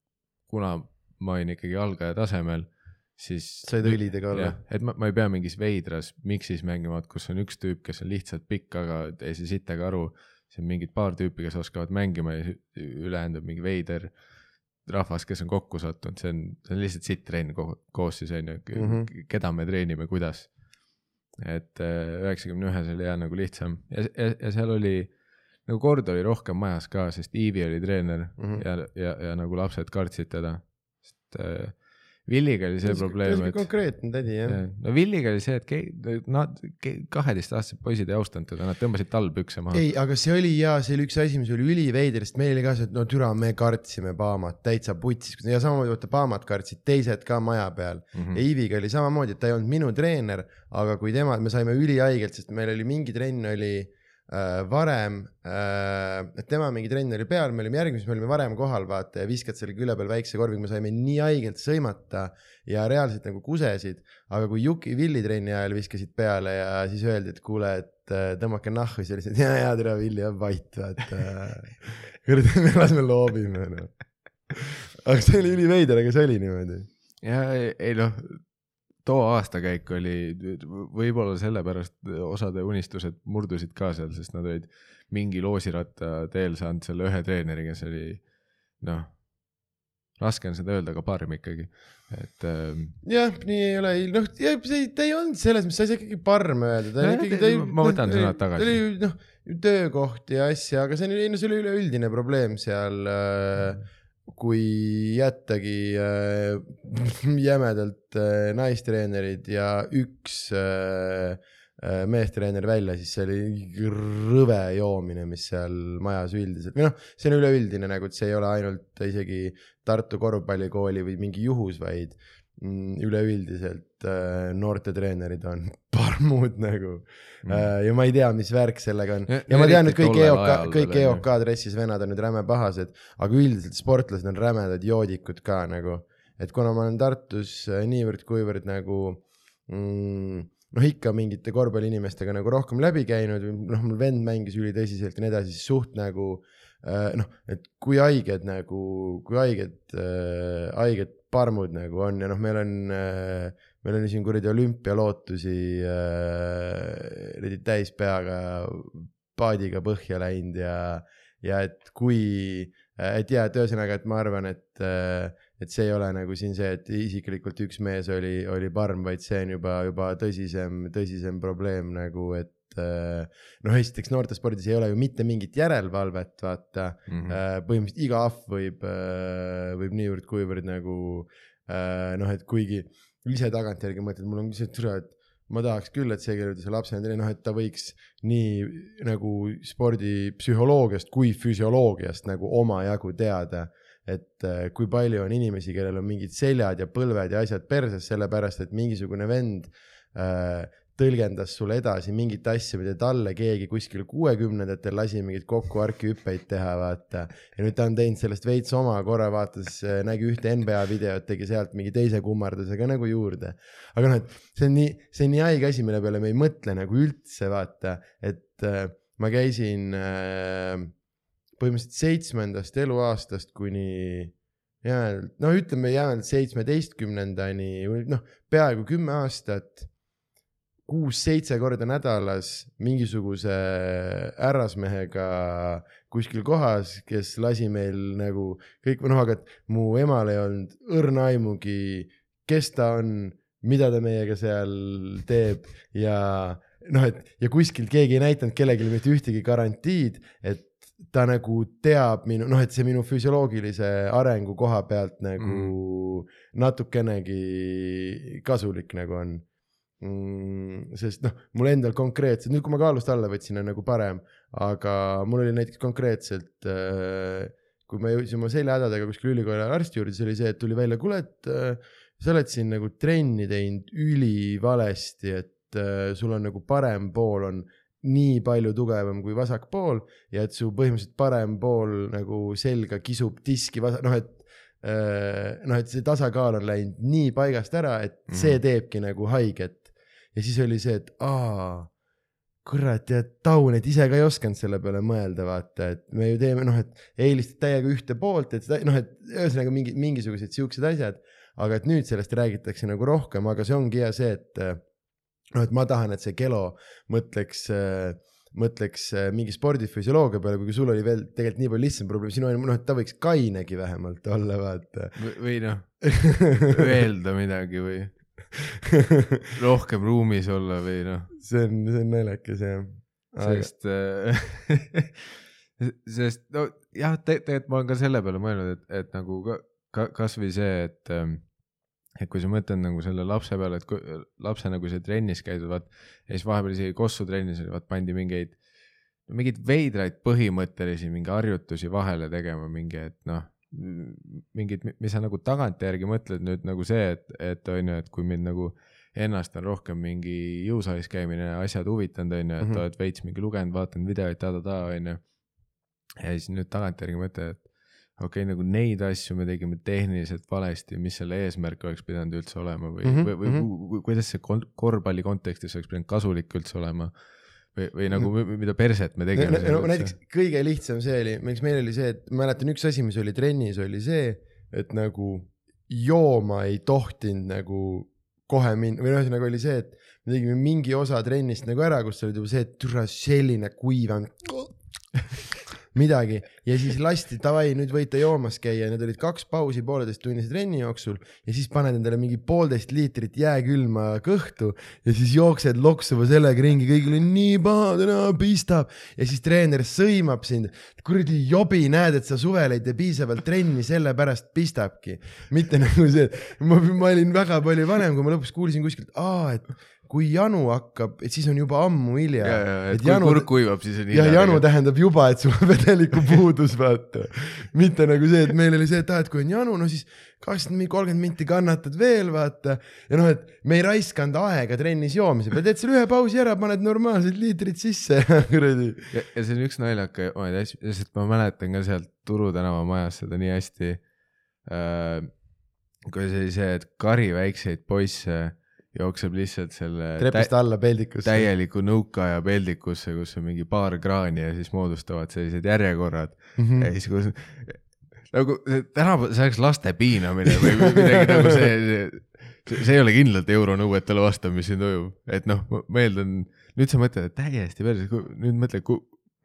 kuna ma olin ikkagi algaja tasemel, siis. said õlidega olla? et ma, ma ei pea mingis veidras miksis mängima, et kus on üks tüüp, kes on lihtsalt pikk, aga ei saa sittagi aru. siis on mingid paar tüüpi, kes oskavad mängima ja ülejäänud on mingi veider rahvas, kes on kokku sattunud, see on, see on lihtsalt sitt trenn koos siis on ju mm, -hmm. keda me treenime, kuidas. et äh, üheksakümne ühes oli jah nagu lihtsam ja, ja, ja seal oli nagu kord oli rohkem majas ka, sest Iivi oli treener mm -hmm. ja, ja, ja nagu lapsed kartsid teda sest äh, Villiga oli see Tõs, probleem, et. konkreetne tädi jah ja.. no Villiga oli see, et ke-, nad, kaheteistaastased poisid ei austanud teda, nad tõmbasid talpükse maha. ei, aga see oli ja see oli üks asi, mis oli üliveider, sest meil oli ka see, et no türa, me kartsime Paamat täitsa putsis ja samamoodi vaata Paamat kartsid teised ka maja peal mm. -hmm. ja Iviga oli samamoodi, et ta ei olnud minu treener, aga kui tema, me saime ülihaigelt, sest meil oli mingi trenn oli äh, varem äh,, et tema mingi trenn oli peal, me olime järgmises, me olime varem kohal, vaata, ja viskad selle külje peal väikse korviga, me saime nii haigelt sõimata ja reaalselt nagu kusesid. aga kui Juki Villi trenni ajal viskasid peale ja siis öeldi, et kuule, et äh, tõmmake nahku, siis oli see, et ja, ja tere, Villi, jää vait, vaata. kuradi, me las me loobime, noh. aga see oli üliveider, aga see oli niimoodi. ja ei noh too aastakäik oli võib-olla sellepärast osade unistused murdusid ka seal, sest nad olid mingi loosiratta teel saanud selle ühe treeneri, kes oli noh, raske on seda öelda, aga parm ikkagi, et ähm,. jah, nii ei ole, noh, ta ei olnud selles mõttes, sa ei saa ikkagi parm öelda, ta oli ikkagi, ta ei. ma võtan sõnad tagasi. ta oli noh, töökoht ja asja, aga see oli, no see oli üleüldine probleem seal äh, kui jättagi äh, jämedalt äh, naistreenerid ja üks äh, äh, meestreener välja, siis see oli rõve joomine, mis seal majas üldiselt. Või noh, see on üleüldine nagu, et see ei ole ainult isegi Tartu korvpallikooli või mingi juhus, vaid mm, üleüldiselt äh, noortetreenerid on parmud nagu. Mm.. Äh, ja ma ei tea, mis värk sellega on. Ja, ja ma tean, et kõik EOK, kõik EOK dressis vennad on nüüd räme pahased, aga üldiselt sportlased on rämedad joodikud ka nagu. et kuna ma olen Tartus äh, niivõrd-kuivõrd nagu mm, noh, ikka mingite korvpalliinimestega nagu rohkem läbi käinud, noh, mul vend mängis ülitõsiselt ja nii edasi, siis suht nagu noh, et kui haiged nagu, kui haiged äh,, haiged parmud nagu on ja noh, meil on äh, meil oli siin kuradi olümpialootusi äh, täis peaga paadiga põhja läinud ja, ja et kui, et ja, et ühesõnaga, et ma arvan, et, äh, et see ei ole nagu siin see, et isiklikult üks mees oli, oli parm, vaid see on juba, juba tõsisem, tõsisem probleem nagu, et noh, esiteks noortespordis ei ole ju mitte mingit järelevalvet, vaata mm. -hmm. põhimõtteliselt iga ahv võib, võib niivõrd-kuivõrd nagu noh, et kuigi ise tagantjärgi mõtled, mul on türa, et ma tahaks küll, et see, kellel see lapsena tuli, noh, et ta võiks nii nagu spordipsühholoogiast kui füsioloogiast nagu omajagu teada. et äh, kui palju on inimesi, kellel on mingid seljad ja põlved ja asjad perses, sellepärast et mingisugune vend äh, tõlgendas sulle edasi mingit asja, mida talle keegi kuskil kuuekümnendatel lasi mingeid kokkuarkihüppeid teha, vaata. ja nüüd ta on teinud sellest veits oma, korra vaatas, nägi ühte NBA videot, tegi sealt mingi teise kummardusega nagu juurde. aga noh, et see on nii, see on nii haige asi, mille peale me ei mõtle nagu üldse, vaata, et äh, ma käisin äh, põhimõtteliselt seitsmendast eluaastast kuni jäänud, no ütleme jäänud seitsmeteistkümnendani noh, peaaegu kümme aastat kuus-seitse korda nädalas mingisuguse härrasmehega kuskil kohas, kes lasi meil nagu kõik, noh, aga et mu emal ei olnud õrna aimugi, kes ta on, mida ta meiega seal teeb ja noh, et ja kuskilt keegi ei näidanud kellelegi mitte ühtegi garantiid, et ta nagu teab minu, noh, et see minu füsioloogilise arengu koha pealt nagu mm. natukenegi kasulik nagu on mm,. sest noh, mul endal konkreetselt, nüüd kui ma kaalust alla võtsin, on nagu parem, aga mul oli näiteks konkreetselt äh, kui ma jõudsin oma seljahädadega kuskil ülikooli arsti juurde, siis oli see, et tuli välja, kuule, et äh, sa oled siin nagu trenni teinud ülivalesti, et äh, sul on nagu parem pool on nii palju tugevam kui vasak pool ja et su põhimõtteliselt parem pool nagu selga kisub diski vasak, noh et äh, noh, et see tasakaal on läinud nii paigast ära, et see mhm. teebki nagu haiget ja siis oli see, et aa, kurat ja taun, et ise ka ei osanud selle peale mõelda, vaata, et me ju teeme noh, et eelistad täiega ühte poolt, et noh, et ühesõnaga mingi mingisugused siuksed asjad, aga et nüüd sellest räägitakse nagu rohkem, aga see ongi hea see, et noh, et ma tahan, et see Kelo mõtleks äh, mõtleks mingi spordifüsioloogia peale, kuigi sul oli veel tegelikult nii palju lihtsam probleem, sinu on noh, et ta võiks kainegi vähemalt olla, vaata. või noh, öelda midagi või rohkem ruumis olla või noh. see on, see on naljakas jah. sest äh, sest no jah te,, tegelikult ma olen ka selle peale mõelnud, et, et nagu ka, ka kasvõi see, et ähm, et kui sa mõtled nagu selle lapse peale, et kui lapsena, kui sa trennis käid, vaat ja siis vahepeal isegi Kossu trennis oli, vaat pandi mingeid, mingeid veidraid põhimõttelisi mingi harjutusi vahele tegema, mingi, et noh mingid, mis sa nagu tagantjärgi mõtled nüüd nagu see, et, et on ju, et kui mind nagu ennast on rohkem mingi jõusaalis käimine ja asjad huvitanud, on ju, et mm -hmm. oled veits mingi lugenud, vaadanud videoid ta-ta-ta, on ju. ja siis nüüd tagantjärgi mõtled, et okei okay,, nagu neid asju me tegime tehniliselt valesti, mis selle eesmärk oleks pidanud üldse olema või mm, -hmm. või, või mm -hmm. kuidas see korvpalli kontekstis oleks pidanud kasulik üldse olema või, või nagu mida perset me tegime no,. no näiteks kõige lihtsam see oli, miks meil oli see, et mäletan üks asi, mis oli trennis, oli see, et nagu jooma ei tohtinud nagu kohe minna või ühesõnaga oli see, et me tegime mingi osa trennist nagu ära, kus oli juba see, et türa selline kuiv on midagi. Ja siis lasti davai, nüüd võite joomas käia, need olid kaks pausi pooleteisttunnise trenni jooksul. Ja siis paned endale mingi poolteist liitrit jääkülma kõhtu ja siis jooksed loksuva sellega ringi, kõigil on nii paha, täna pistab. Ja siis treener sõimab sind. kuradi jobi, näed, et sa suvel ei tee piisavalt trenni, sellepärast pistabki, mitte nagu see, ma, ma olin väga palju vanem, kui ma lõpuks kuulsin kuskilt, aa, et kui janu hakkab, et siis on juba ammu hilja. et kui janu, kurk kuivab, siis on hilja. ja janu tähendab juba, et sul on vedeliku puudus, vaata. mitte nagu see, et meil oli see, et aa, et kui on janu, no siis kakskümmend, kolmkümmend minti kannatad veel, vaata. ja noh, et me ei raiskanud aega trennis joomise peale, teed selle ühe pausi ära, paned normaalsed liitrid sisse kuradi. ja, ja see on üks naljaka asi, sest ma mäletan ka sealt Turu tänava majas seda nii hästi äh,. kui see oli see, et kari väikseid poisse jookseb lihtsalt selle trepist alla peldikusse. täieliku nõukaaja peldikusse, kus on mingi paar kraani ja siis moodustavad sellised järjekorrad mm. -hmm. ja siis kus nagu tänapäeval, see oleks laste piinamine või midagi nagu see, see, see ei ole kindlalt euronõuetele vastav, mis siin toimub, et noh, ma eeldan, nüüd sa mõtled, et täiesti päris, nüüd mõtle,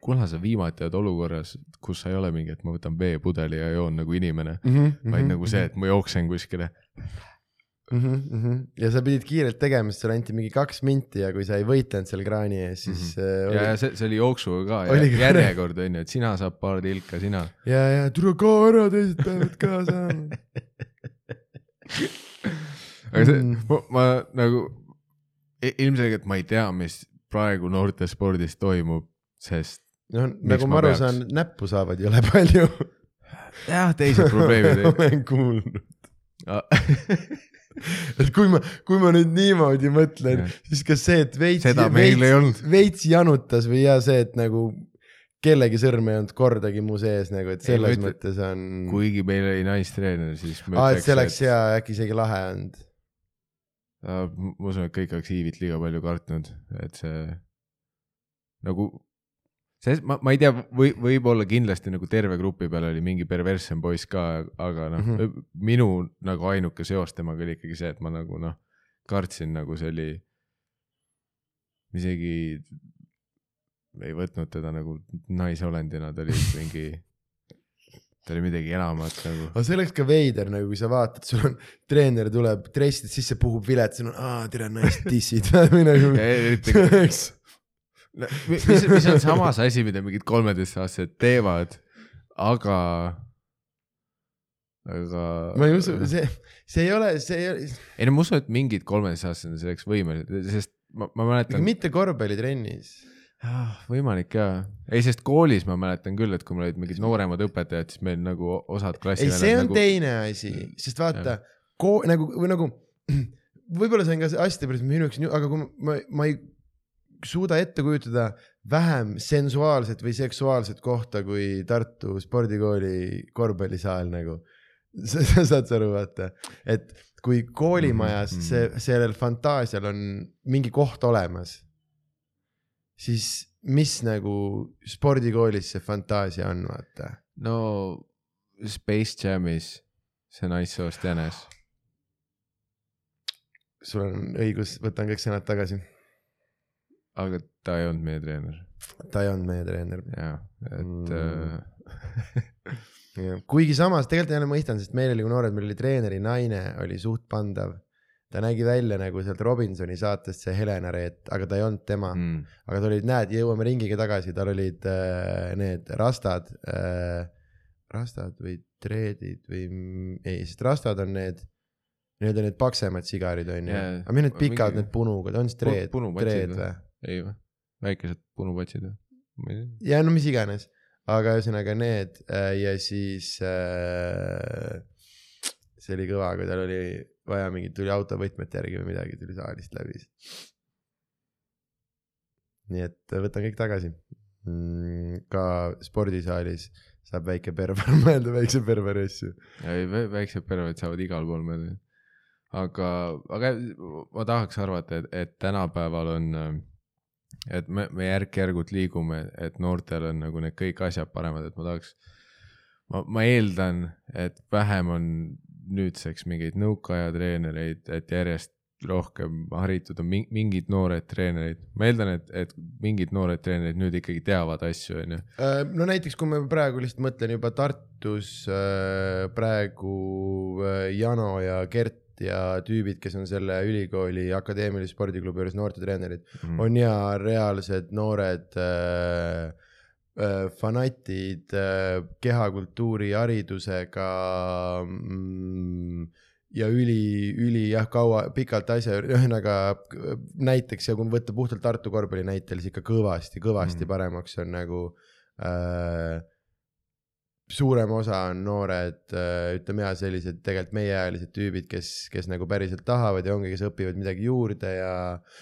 kuna sa viimati oled olukorras, kus sa ei ole mingi, et ma võtan veepudeli ja joon nagu inimene mm, -hmm, vaid mm -hmm, nagu see, et ma jooksen kuskile mm. -hmm. ja sa pidid kiirelt tegema, sest sulle anti mingi kaks minti ja kui sa ei võitlenud seal kraani ees, siis mm. -hmm. Oli... ja, ja see, see oli jooksuga ka järjekord on ju, et sina saad paar tilka, sina. ja, ja tule ka ära, teised peavad ka saama aga see mm., ma, ma nagu ilmselgelt ma ei tea, mis praegu noortespordis toimub, sest. noh, nagu ma aru peaks... saan, näppu saavad jõle palju jah, teised probleemid olen kuulnud et kui ma, kui ma nüüd niimoodi mõtlen, siis kas see, et veits, veits, veits janutas või ja see, et nagu kellegi sõrm ei olnud kordagi mu sees nagu, et selles ei, mõttes on. kuigi meil oli naistreener, siis. aa, et see oleks et... hea, äkki isegi lahe olnud. ma usun, et kõik oleks Iivit liiga palju kartnud, et see nagu, see, ma, ma ei tea, või võib-olla kindlasti nagu terve grupi peal oli mingi perverssem poiss ka, aga noh mm -hmm., minu nagu ainuke seos temaga oli ikkagi see, et ma nagu noh, kartsin nagu see oli isegi ei võtnud teda nagu naisolendina, ta oli mingi, ta oli midagi enamat nagu. aga see oleks ka veider nagu, kui sa vaatad, sul on, treener tuleb dressist sisse, puhub vilet, sul on, aa, tere, naist dissid või nagu. no, mis, mis on samas asi, mida mingid kolmeteistaastased teevad, aga, aga. ma ei usu, see, see ei ole, see ei ole. ei no ma usun, et mingid kolmeteistaastased on selleks võimelised, sest ma, ma mäletan. mitte korvpallitrennis ah,. võimalik jaa, ei sest koolis ma mäletan küll, et kui meil olid mingid nooremad õpetajad, siis meil nagu osad klassi. ei, see on nagu... teine asi, sest vaata, nagu või nagu võib-olla see on ka hästi päris minu jaoks, aga kui ma, ma ei suuda ette kujutada vähem sensuaalset või seksuaalset kohta kui Tartu spordikooli korvpallisaal nagu. sa saad aru, vaata, et kui koolimajas -hmm. see, sellel fantaasial on mingi koht olemas siis mis nagu spordikoolis see fantaasia on, vaata? no Space Jamis see naissoost jänes. sul on õigus, võtan kõik sõnad tagasi. Aga ta ei olnud meie treener. ta ei olnud meie treener. jah, et mm. äh... kuigi samas tegelikult jälle mõistan, sest meil oli, kui noored, meil oli treeneri naine oli suht pandav ta nägi välja nagu sealt Robinsoni saatest see Helena Reet, aga ta ei olnud tema mm.. aga ta oli, näed, jõuame ringiga tagasi, tal olid äh, need rastad äh,, rastad või treedid või ei, sest rastad on need, nii-öelda need paksemad sigarid on ju aga mis need pikad need punugad, on siis treed, treed või? Ei või, väikesed punupatsid või? ja no mis iganes, aga ühesõnaga need äh, ja siis äh, see oli kõva, kui tal oli vaja mingit, tuli auto võtmete järgi või midagi, tuli saalist läbi. nii et võtan kõik tagasi mm,. ka spordisaalis saab väike perver mõelda väikse perveri asju. ei, väiksed perverid saavad igal pool mõelda. aga, aga ma tahaks arvata, et, et tänapäeval on, et me, me järk-järgult liigume, et noortel on nagu need kõik asjad paremad, et ma tahaks ma, ma eeldan, et vähem on nüüdseks mingeid nõukaaja treenereid, et järjest rohkem haritud on mingid noored treenerid, ma eeldan, et, et mingid noored treenerid nüüd ikkagi teavad asju, on ju. Äh, no näiteks, kui ma praegu lihtsalt mõtlen juba Tartus äh, praegu äh, Jano ja Gert ja tüübid, kes on selle ülikooli akadeemilise spordiklubi juures noortetreenerid mm, on ja reaalsed noored äh, Äh, fanatid äh, kehakultuuri haridusega mm, ja üli, üli jah, kaua, pikalt asja, ühesõnaga näiteks ja kui võtta puhtalt Tartu korvpalli näitel, siis ikka kõvasti, kõvasti mm. paremaks on nagu äh, suurem osa on noored äh,, ütleme ja sellised tegelikult meieealised tüübid, kes, kes nagu päriselt tahavad ja ongi, kes õpivad midagi juurde ja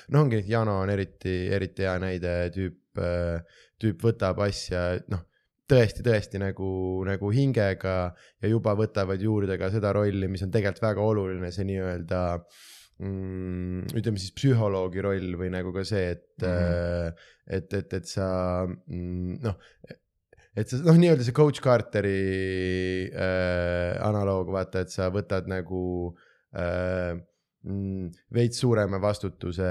noh, ongi Jano on eriti, eriti hea näide, tüüp äh, tüüp võtab asja, noh, tõesti, tõesti nagu, nagu hingega ja juba võtavad juurde ka seda rolli, mis on tegelikult väga oluline, see nii-öelda mm, ütleme siis psühholoogi roll või nagu ka see, et mm, -hmm. et, et, et sa mm, noh, et sa noh, nii-öelda see coach Carteri äh, analoog, vaata, et sa võtad nagu äh, mm, veits suurema vastutuse,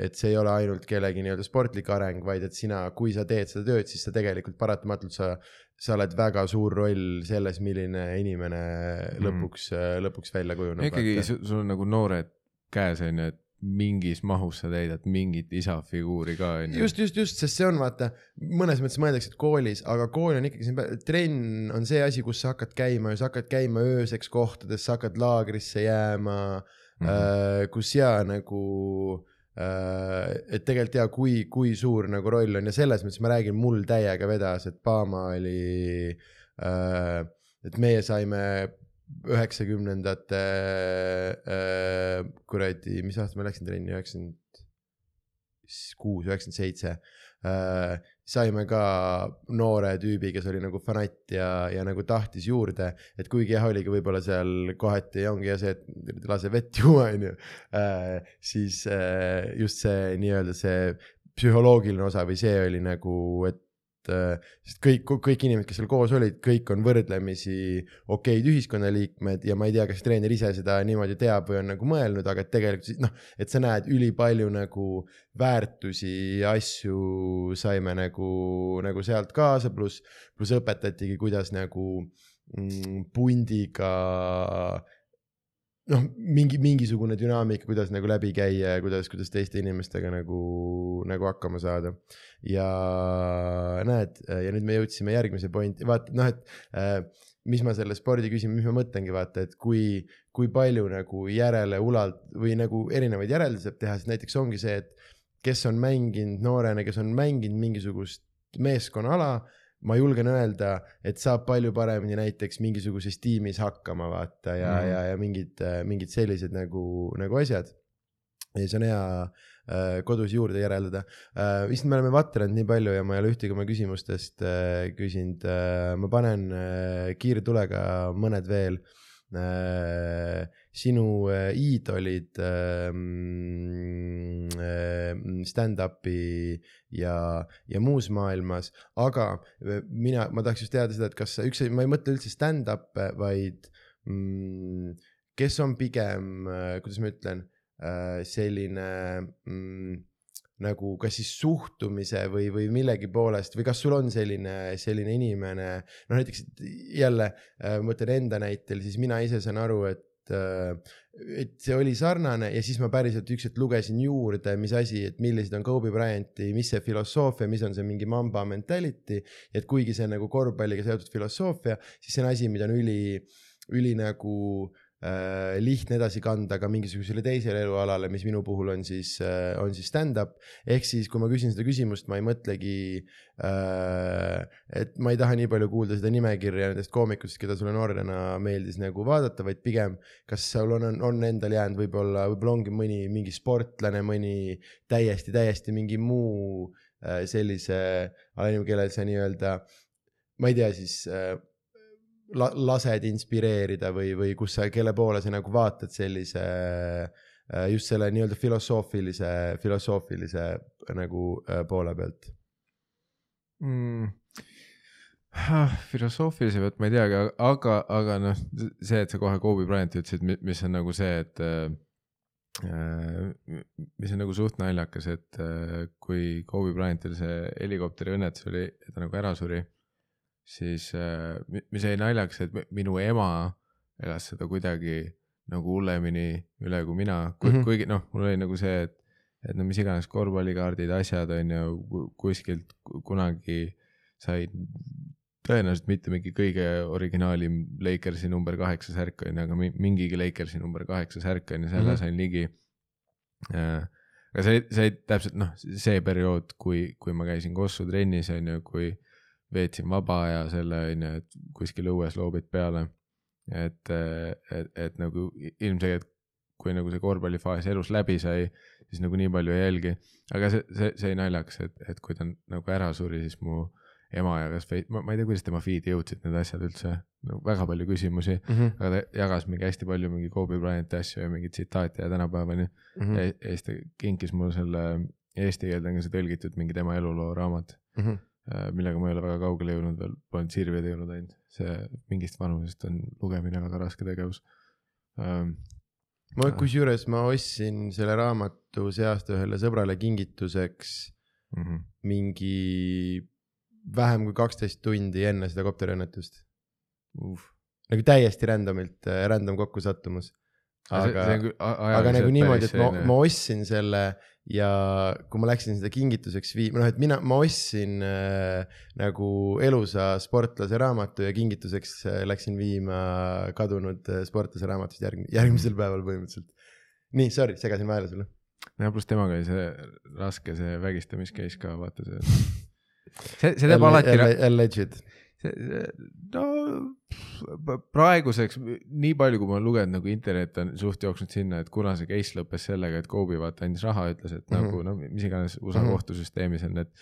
et see ei ole ainult kellegi nii-öelda sportlik areng, vaid et sina, kui sa teed seda tööd, siis sa tegelikult paratamatult sa, sa oled väga suur roll selles, milline inimene mm. lõpuks mm., lõpuks välja kujuneb. ikkagi sul on nagu noored käes on ju, et mingis mahus sa täidad mingit isa figuuri ka onju. just, just, just, sest see on vaata, mõnes mõttes mõeldakse, et koolis, aga kool on ikkagi siin, trenn on see asi, kus sa hakkad käima ja sa hakkad käima ööseks kohtades, sa hakkad laagrisse jääma mm, -hmm. kus ja nagu äh, et tegelikult ja kui, kui suur nagu roll on ja selles mõttes ma räägin, mul täiega vedas, et Paama oli äh,, et meie saime üheksakümnendate äh, kuradi, mis aastal ma läksin trenni, üheksakümmend kuus, üheksakümmend seitse äh, saime ka noore tüübi, kes oli nagu fanatt ja, ja nagu tahtis juurde, et kuigi jah, oligi võib-olla seal kohati ongi jah see, et lase vett juua, onju. Äh, siis äh, just see nii-öelda see psühholoogiline osa või see oli nagu, et sest kõik, kõik inimesed, kes seal koos olid, kõik on võrdlemisi okeid ühiskonnaliikmed ja ma ei tea, kas treener ise seda niimoodi teab või on nagu mõelnud, aga et tegelikult noh, et sa näed ülipalju nagu väärtusi ja asju saime nagu, nagu sealt kaasa, pluss, pluss õpetatigi, kuidas nagu mm, pundiga noh, mingi, mingisugune dünaamika, kuidas nagu läbi käia ja kuidas, kuidas teiste inimestega nagu, nagu hakkama saada. ja näed, ja nüüd me jõudsime järgmise pointi, vaata noh, et äh, mis ma selle spordi küsin, mis ma mõtlengi, vaata, et kui, kui palju nagu järele ulalt või nagu erinevaid järeldusi saab teha, siis näiteks ongi see, et kes on mänginud noorena, kes on mänginud mingisugust meeskonnaala ma julgen öelda, et saab palju paremini näiteks mingisuguses tiimis hakkama vaata ja mm., ja, ja mingid, mingid sellised nagu, nagu asjad. ja see on hea äh, kodus juurde järeldada äh,. vist me oleme vatranud nii palju ja ma ei ole ühtegi oma küsimustest äh, küsinud äh,. ma panen äh, kiire tulega mõned veel äh, sinu äh, iidolid ähm, äh, stand-up'i ja, ja muus maailmas, aga äh, mina, ma tahaks just teada seda, et kas üks, ma ei mõtle üldse stand-up'e, vaid mm, kes on pigem, kuidas ma ütlen, selline mm, nagu kas siis suhtumise või, või millegi poolest või kas sul on selline, selline inimene, noh näiteks jälle ma mõtlen enda näitel, siis mina ise saan aru, et Äh, et see oli sarnane ja siis ma päriselt ükskord lugesin juurde, mis asi, et millised on Kobe Bryanti, mis see filosoofia, mis on see mingi mamba mentality. et kuigi see on nagu korvpalliga seotud filosoofia, siis see on asi, mida on üli, üli nagu lihtne edasi kanda ka mingisugusele teisele elualale, mis minu puhul on siis äh,, on siis stand-up. ehk siis, kui ma küsin seda küsimust, ma ei mõtlegi äh,, et ma ei taha nii palju kuulda seda nimekirja nendest koomikutest, keda sulle noorena meeldis nagu vaadata, vaid pigem, kas sul on, on, on endal jäänud võib-olla, võib-olla ongi mõni mingi sportlane, mõni täiesti, täiesti mingi muu äh, sellise sa nii-öelda, ma ei tea siis äh, la, lased inspireerida või, või kus sa, kelle poole sa nagu vaatad sellise äh, just selle nii-öelda filosoofilise, filosoofilise nagu äh, poole pealt mm.? filosoofilise pealt ma ei teagi, aga, aga noh, see, et sa kohe Kobe Bryanti ütlesid, mis on nagu see, et äh, mis on nagu suht naljakas, et kui Kobe Bryantil see helikopteri õnnetus oli, ta nagu ära suri siis äh, mis jäi naljaks, et minu ema elas seda kuidagi nagu hullemini üle kui mina ku, mm, -hmm. kuigi noh, mul oli nagu see, et, et no mis iganes korvpallikaardid, asjad on ju kuskilt kunagi said tõenäoliselt mitte mingi kõige originaalim Lakersi number kaheksa särk on ju, aga mingigi Lakersi number kaheksa särk on ju, selle mm -hmm. sain ligi äh,. aga see, see täpselt noh, see periood, kui, kui ma käisin Kossu trennis on ju, kui veetsin vaba aja selle on ju, et kuskil õues loobid peale. et, et, et nagu ilmselgelt, kui nagu see korvpallifaas elus läbi sai, siis nagu nii palju ei jälgi. aga see, see, see oli naljakas, et, et kui ta nagu ära suri, siis mu ema jagas, ma, ma ei tea, kuidas tema feed'i jõudsid need asjad üldse, no väga palju küsimusi mm, -hmm. aga ta jagas mingi hästi palju mingi Kobe Bryanti asju ja mingeid tsitaate ja tänapäevani mm. -hmm. ja, siis ta kinkis mulle selle eesti keelde on ka see tõlgitud mingi tema eluloo raamat mm. -hmm millega ma ei ole väga kaugele jõudnud veel, olen sirvide jõudnud ainult, see mingist vanusest on lugemine väga raske tegevus ähm,. ma äh. kusjuures ma ostsin selle raamatu see aasta ühele sõbrale kingituseks mm -hmm. mingi vähem kui kaksteist tundi enne seda kopteriõnnetust uh.. nagu täiesti random'ilt, äh, random kokkusattumus. aga, aga nagu niimoodi, et ma, ma ostsin selle ja kui ma läksin seda kingituseks viima, noh, et mina, ma ostsin äh, nagu elusa sportlase raamatu ja kingituseks äh, läksin viima kadunud äh, sportlase raamatust järg-, järgmisel päeval põhimõtteliselt. nii, sorry, segasin vahele sulle. ja pluss temaga oli see raske see vägistamiscase ka, vaata see. see, see teeb alati. Alleged. No praeguseks nii palju, kui ma olen lugenud, nagu internet on suht jooksnud sinna, et kuna see case lõppes sellega, et Kobe vaata andis raha, ütles, et mm -hmm. nagu no mis iganes USA mm -hmm. kohtusüsteemis on, et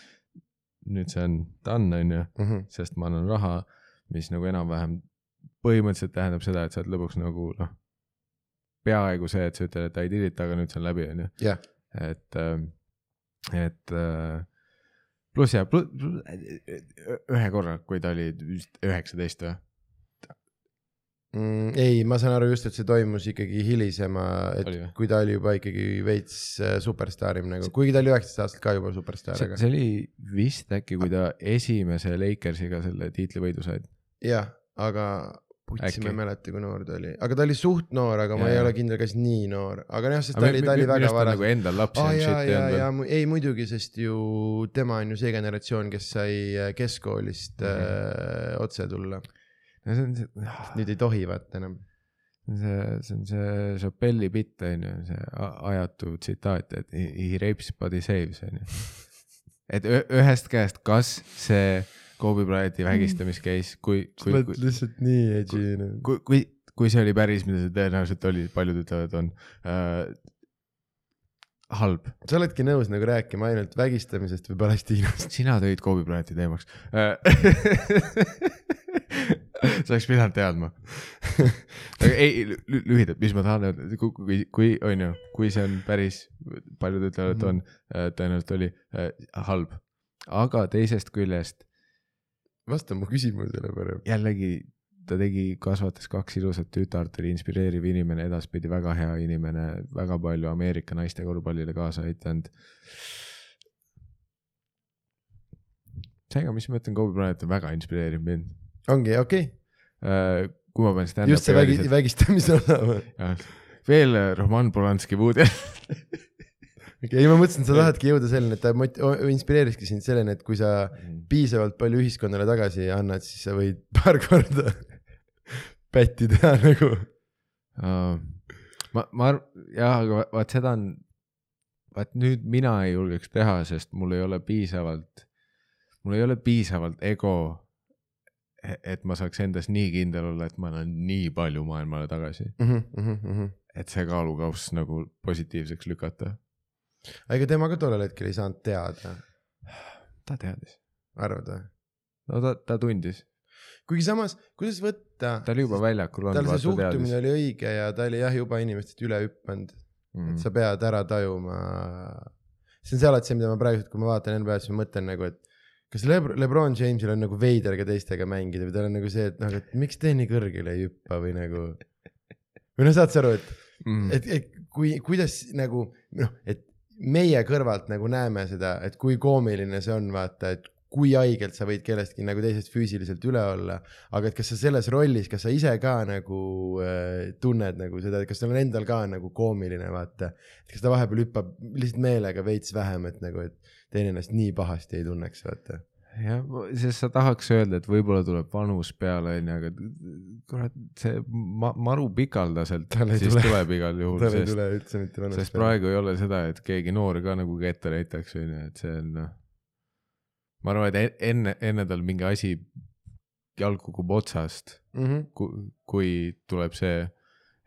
nüüd see on done, on ju, mhm. sest ma annan raha, mis nagu enam-vähem põhimõtteliselt tähendab seda, et sa oled lõpuks nagu noh, peaaegu see, et sa ütled, et I did it, aga nüüd see on läbi, on ju. et, ähm, et äh, pluss ja pluss, ühe korra, kui ta oli vist üheksateist või? mm,? ei, ma saan aru just, et see toimus ikkagi hilisema, et oli kui ta oli juba ikkagi veits äh, superstaarim nagu, kuigi ta oli üheksateist aastat ka juba superstaar. see, see oli vist äkki, kui ta esimese Lakersiga selle tiitlivõidu sai. jah, aga putsi, ma ei mäleta, kui noor ta oli, aga ta oli suht noor, aga ja, ma ei ole kindel, kas nii noor, aga jah, sest ta oli, ta oli väga vara. nagu endal lapsi ah, ja, ja, ja ei muidugi, sest ju tema on ju see generatsioon, kes sai äh, keskkoolist mm -hmm. äh, otse tulla no see on see. nüüd ei tohi vaata enam. see, see on see Chappelle'i bitt on ju, see ajatu tsitaat, et he rapes but he saves on ju. et ühest käest, kas see Kobe Bryanti vägistamise case, kui, kui. sa oled lihtsalt nii edgy. kui, kui, kui see oli päris, mida see tõenäoliselt oli, paljud ütlevad, on äh, halb. sa oledki nõus nagu rääkima ainult vägistamisest või Palestiinast? sina tõid Kobe Bryanti teemaks äh, sa oleks pidanud teadma aga ei, lühidalt, mis ma tahan öelda, kui, kui, kui on ju, kui see on päris, paljud ütlevad, et on mm, -hmm. tõenäoliselt oli äh, halb, aga teisest küljest. Vasta mu küsimusele parem. jällegi, ta tegi, kasvatas kaks ilusat tütart, oli inspireeriv inimene, edaspidi väga hea inimene, väga palju Ameerika naiste korvpallile kaasa aidanud. seega, mis ma ütlen, Kobe Bryant on väga inspireeriv mind ongi okei okay.. Äh, kui ma pean stand-up'i. just see vägi, vägistamise või? veel Roman Polanski Woody okei, ei ma mõtlesin, sa tahadki jõuda selleni, et ta mot-, inspireeriski sind selleni, et kui sa mm. piisavalt palju ühiskonnale tagasi annad, siis sa võid paar korda pätti teha nagu uh,. ma, ma arv-, jah, aga vaat seda on, vaat nüüd mina ei julgeks teha, sest mul ei ole piisavalt, mul ei ole piisavalt ego E-, et ma saaks endas nii kindel olla, et ma annan nii palju maailmale tagasi mm. -hmm, mm -hmm. et see kaalukauss nagu positiivseks lükata. Ega tema ka tollel hetkel ei saanud teada? ta teadis. arvad või? no ta, ta tundis. kuigi samas, kuidas võtta. ta oli juba väljakul olnud. tal see suhtumine teadis. oli õige ja ta oli jah, juba inimestest üle hüpanud mm. -hmm. et sa pead ära tajuma. see on see alati see, mida ma praegu, kui ma vaatan NBA-d, siis ma mõtlen nagu, et kas Lebr Lebron Jamesil on nagu veider ka teistega mängida või tal on nagu see, et noh, et miks te nii kõrgele ei hüppa või nagu. või noh, saad sa aru, et mm., et, et kui, kuidas nagu noh, et meie kõrvalt nagu näeme seda, et kui koomiline see on, vaata, et kui haigelt sa võid kellestki nagu teisest füüsiliselt üle olla, aga et kas sa selles rollis, kas sa ise ka nagu äh, tunned nagu seda, et kas sul on endal ka nagu koomiline, vaata. et kas ta vahepeal hüppab lihtsalt meelega veits vähem, et nagu, et teine ennast nii pahasti ei tunneks, vaata jah, sest sa tahaks öelda, et võib-olla tuleb vanus peale, onju, aga kurat, see ma, maru pikaldaselt siis tule. tuleb igal juhul. peale. sest praegu ei ole seda, et keegi noor ka nagu ette näitaks, onju, et see on noh. ma arvan, et enne, enne tal mingi asi jalg kukub otsast mm, -hmm. kui, kui tuleb see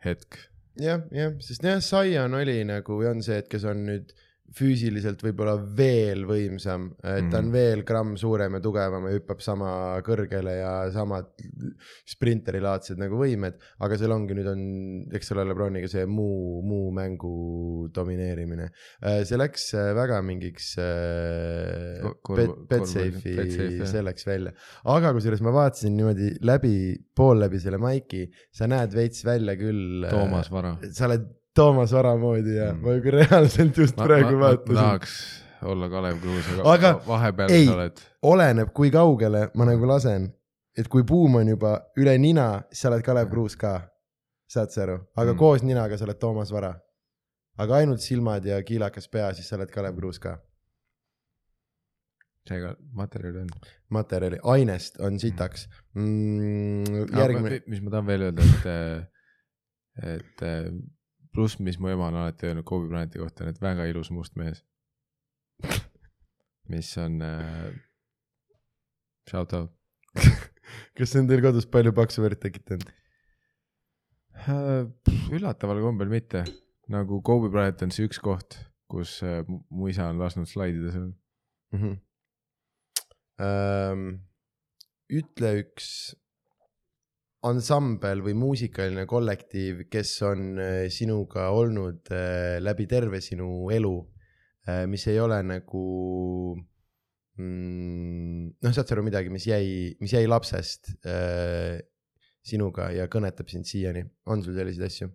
hetk. jah, jah, sest jah, Saian oli nagu, on see, et kes on nüüd füüsiliselt võib-olla veel võimsam, et ta on mhm. veel gramm suurem ja tugevam ja hüppab sama kõrgele ja samad sprinterilaadsed nagu võimed, aga seal ongi, nüüd on, eks ole, Lebroniga see muu, muu mängu domineerimine. Äh, see läks äh, väga mingiks äh, Betsafe'i, see läks välja, aga kusjuures ma vaatasin niimoodi läbi, pool läbi selle maiki, sa näed veits välja küll. Toomas Vara. sa oled Toomas Vara moodi ja mm. ma nagu reaalselt just ma, praegu ma, vaatasin. tahaks olla Kalev Kruus, aga, vahepeal ei, sa oled. oleneb, kui kaugele ma nagu lasen. et kui buum on juba üle nina, siis sa oled Kalev Kruus ka. saad sa aru, aga mm. koos ninaga sa oled Toomas Vara. aga ainult silmad ja kiilakas pea, siis sa oled Kalev Kruus ka. seega materjali on? materjali, ainest on sitaks mm,. järgmine. mis ma tahan veel öelda, et, et pluss, mis mu ema on alati öelnud Kobe Bryanti kohta, on, et väga ilus must mees mis on äh,, shout out kas see on teil kodus palju paksu verd tekitanud? Äh, üllataval kombel mitte, nagu Kobe Bryant on see üks koht, kus äh, mu isa on lasknud slaidida seal mm. -hmm. Ähm, ütle üks ansambel või muusikaline kollektiiv, kes on äh, sinuga olnud läbi terve sinu elu, mis ei ole nagu mm, noh, saad sa aru midagi, mis jäi, mis jäi lapsest äh, sinuga ja kõnetab sind siiani, on sul selliseid asju?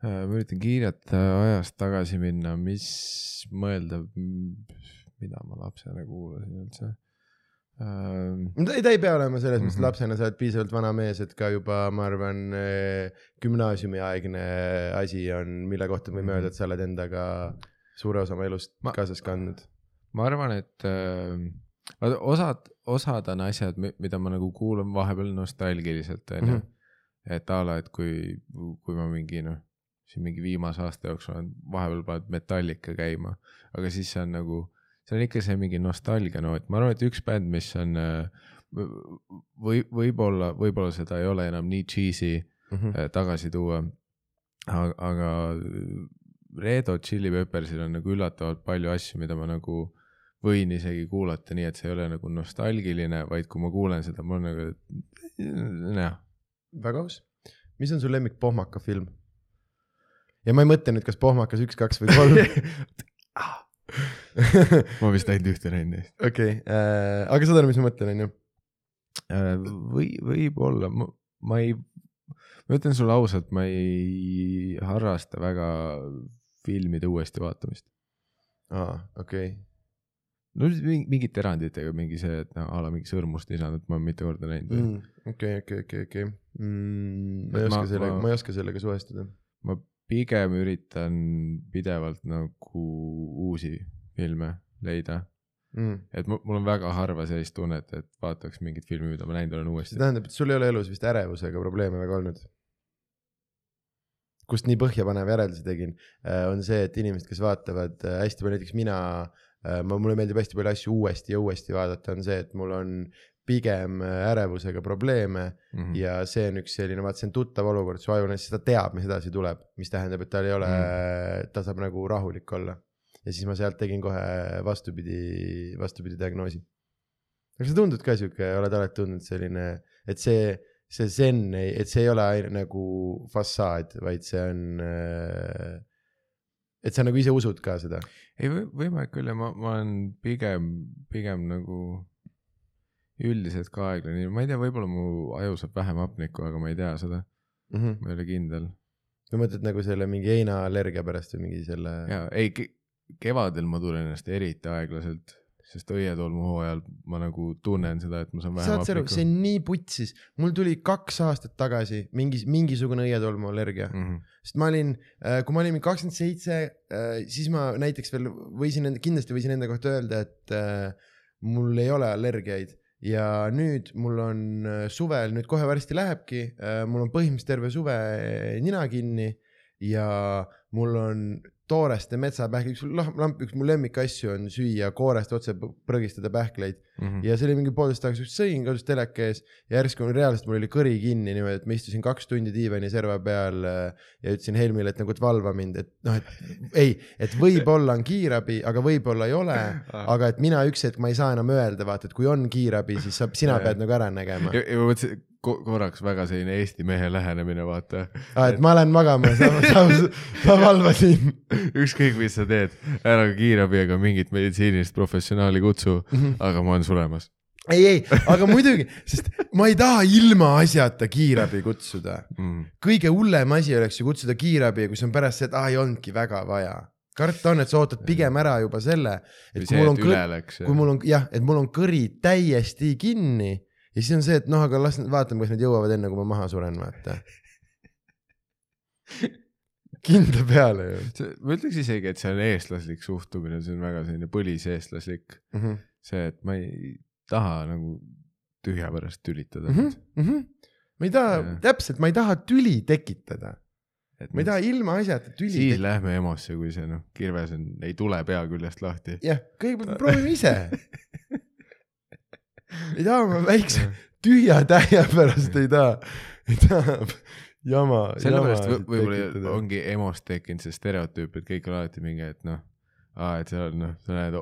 Äh, ma üritan kiirelt ajas tagasi minna, mis mõelda, mida ma lapsena kuulasin üldse äh,. ei, ta ei pea olema selles mõttes mm -hmm. lapsena, sa oled piisavalt vana mees, et ka juba, ma arvan, äh, gümnaasiumiaegne asi on, mille kohta võime mm -hmm. öelda, et sa oled endaga suure osa oma elust ma, kaasas kandnud? ma arvan, et äh, osad, osad on asjad, mida ma nagu kuulan vahepeal nostalgiliselt, onju. Mhm. et a la, et kui, kui ma mingi noh, siin mingi viimase aasta jooksul olen vahepeal pannud Metallica käima, aga siis see on nagu, see on ikka see mingi nostalgia noot, ma arvan, et üks bänd, mis on äh, või võib-olla, võib-olla seda ei ole enam nii cheesy mm -hmm. tagasi tuua. aga, aga Red Hot Chili Peppersil on nagu üllatavalt palju asju, mida ma nagu võin isegi kuulata nii, et see ei ole nagu nostalgiline, vaid kui ma kuulen seda, mul on nagu, jah. väga aus. mis on su lemmik pohmaka film? ja ma ei mõtle nüüd, kas pohmakas üks, kaks või kolm ma vist ainult ühte näinud neist. okei okay, äh,, aga saad aru, mis ma mõtlen, onju? Äh, või, võib-olla, ma, ma ei, ma ütlen sulle ausalt, ma ei harrasta väga filmide uuesti vaatamist. aa, okei okay. no mingite eranditega, mingi see, et noh, a la mingi Sõrmust isandut ma mitu korda näinud. Mm, okei, okei, okei, okei. Mm, ma ei oska sellega, ma ei oska sellega suhestuda. ma pigem üritan pidevalt nagu uusi filme leida mm.. et mul on väga harva sellist tunnet, et vaataks mingit filmi, mida ma näinud olen uuesti. see tähendab, et sul ei ole elus vist ärevusega probleeme väga olnud? kust nii põhjapanev järelduse tegin, äh, on see, et inimesed, kes vaatavad äh, hästi palju, näiteks mina, äh, ma, mulle meeldib hästi palju asju uuesti ja uuesti vaadata, on see, et mul on pigem ärevusega probleeme mm -hmm. ja see on üks selline, vaata, see on tuttav olukord, su aju näiteks seda teab, mis edasi tuleb, mis tähendab, et tal ei ole mm, -hmm. ta saab nagu rahulik olla. Ja siis ma sealt tegin kohe vastupidi, vastupidi diagnoosi. kas sa tundud ka sihuke, oled alati tundnud selline, et see see zen, et see ei ole nagu fassaad, vaid see on. Äh, et sa nagu ise usud ka seda? ei või, võimalik küll ja ma, ma olen pigem, pigem nagu üldiselt ka aeglane, ma ei tea, võib-olla mu aju saab vähem hapnikku, aga ma ei tea seda mm. -hmm. ma ei ole kindel. sa mõtled nagu selle mingi heinaallergia pärast või mingi selle? jaa, ei kevadel ma tunnen ennast eriti aeglaselt sest õietolmuhooajal ma nagu tunnen seda, et ma saan vähem saad sa aru, see on nii putsis, mul tuli kaks aastat tagasi mingi, mingisugune õietolmuallergia mm. -hmm. sest ma olin, äh, kui ma olin kakskümmend seitse, äh, siis ma näiteks veel võisin, kindlasti võisin enda kohta öelda, et äh, mul ei ole allergiaid ja nüüd mul on suvel, nüüd kohe varsti lähebki, mul on põhimõtteliselt terve suve nina kinni ja mul on tooreste metsapähkleid, üks lamp, üks mu lemmikasju on süüa koorest otse prõgistada pähkleid mm. -hmm. ja see oli mingi poolteist tagasi, sõin kodus teleka ees ja järsku reaalselt mul oli kõri kinni niimoodi, et ma istusin kaks tundi diivani serva peal äh, ja ütlesin Helmile, et nagu, et valva mind, et noh, et ei, et võib-olla on kiirabi, aga võib-olla ei ole aga et mina üks hetk, ma ei saa enam öelda, vaata, et kui on kiirabi, siis sa, sina pead nagu ära nägema. ma mõtlesin korraks väga selline Eesti mehe lähenemine, vaata. aa, et ma lähen magama, sa, sa, sa valvasin. ükskõik, mis sa teed, ära kiirabi ega mingit meditsiinilist professionaali kutsu mm, -hmm. aga ma olen suremas. ei, ei, aga muidugi, sest ma ei taha ilmaasjata kiirabi kutsuda mm.. kõige hullem asi oleks ju kutsuda kiirabi, kui see on pärast see, et aa, ei olnudki väga vaja karta on, et sa ootad pigem ära juba selle, et kui mul on, kui mul on jah, et mul on kõri täiesti kinni ja siis on see, et noh, aga las nad vaatame, kas nad jõuavad enne, kui ma maha suren, vaata kindla peale ju. ma ütleks isegi, et see on eestlaslik suhtumine, see on väga selline põliseestlaslik mm. -hmm. see, et ma ei taha nagu tühja pärast tülitada mm. -hmm. ma ei taha, täpselt, ma ei taha tüli tekitada. ma ei taha ilmaasjata tüli. siis tekitada. lähme EMO-sse, kui see noh, kirves on, ei tule pea küljest lahti. jah, kõigepealt proovime ise ei taha ma väikse tühja täie pärast ei taha, ei taha jama. sellepärast võib-olla ongi EMO-st tekkinud see stereotüüp, et kõik on alati mingi, et noh, et seal noh, sa näed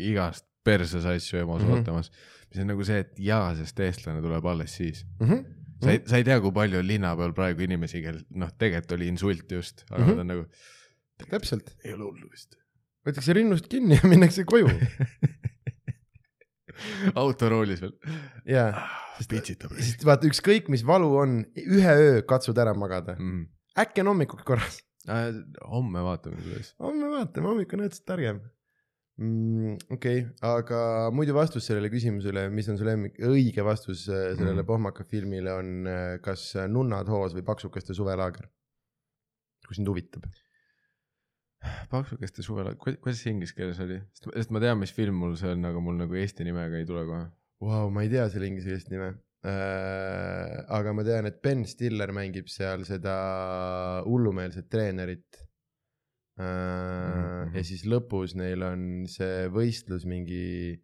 igast perses asju EMO-s mm -hmm. ootamas. mis on nagu see, et jaa, sest eestlane tuleb alles siis mm. -hmm. sa ei, sa ei tea, kui palju linna peal praegu inimesi, kel noh, tegelikult oli insult just, aga mm -hmm. nad on nagu. täpselt. ei ole hullu vist. võetakse rinnust kinni ja minnakse koju autoroolis veel. jaa, sest, sest vaata, ükskõik mis valu on, ühe öö katsud ära magada mm.. äkki on hommikugi korras äh,. homme vaatame kuidas. homme vaatame, hommik on õudselt targem mm,. okei okay., aga muidu vastus sellele küsimusele, mis on su lemmik, õige vastus äh, sellele mm. pohmaka filmile on äh, kas Nunnad hoos või Paksukaste suvelaager? kui sind huvitab. Paksukaste suvelaager, kuidas see inglise keeles oli, sest ma tean, mis film mul see on, aga mul nagu eesti nimega ei tule kohe. Vau, ma ei tea selle inglise keelest nime äh,. aga ma tean, et Ben Stiller mängib seal seda hullumeelset treenerit mm. -hmm. ja siis lõpus neil on see võistlus mingi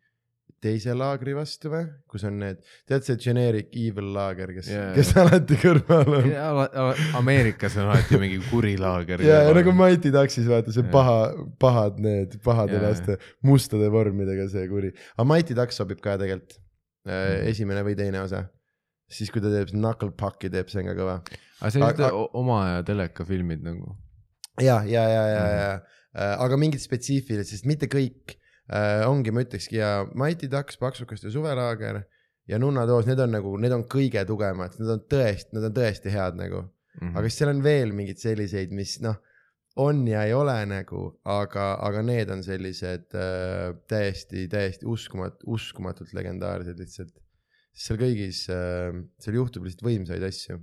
teise laagri vastu või, kus on need, tead see generic evil laager, kes yeah., kes alati kõrval on yeah,. Ameerikas on alati mingi kuri laager. ja, ja nagu Mighty Ducksis vaata see yeah. paha, pahad need, pahade yeah. laste mustade vormidega see kuri, aga Mighty Duck sobib ka tegelikult mm. esimene või teine osa siis kui ta teeb Knuckle Puck'i teeb, see on ka kõva. aga sellised oma aja telekafilmid nagu ja, ja, ja, ja mm, -hmm. ja äh, aga mingid spetsiifilised, sest mitte kõik äh, ongi, ma ütlekski ja Mighty Ducks, Paksukaste suvelaager ja Nunnatoos, need on nagu, need on kõige tugevamad, need on tõesti, need on tõesti head nagu mm. -hmm. aga siis seal on veel mingeid selliseid, mis noh, on ja ei ole nagu, aga, aga need on sellised äh, täiesti, täiesti uskumat-, uskumatult legendaarsed lihtsalt. seal kõigis äh,, seal juhtub lihtsalt võimsaid asju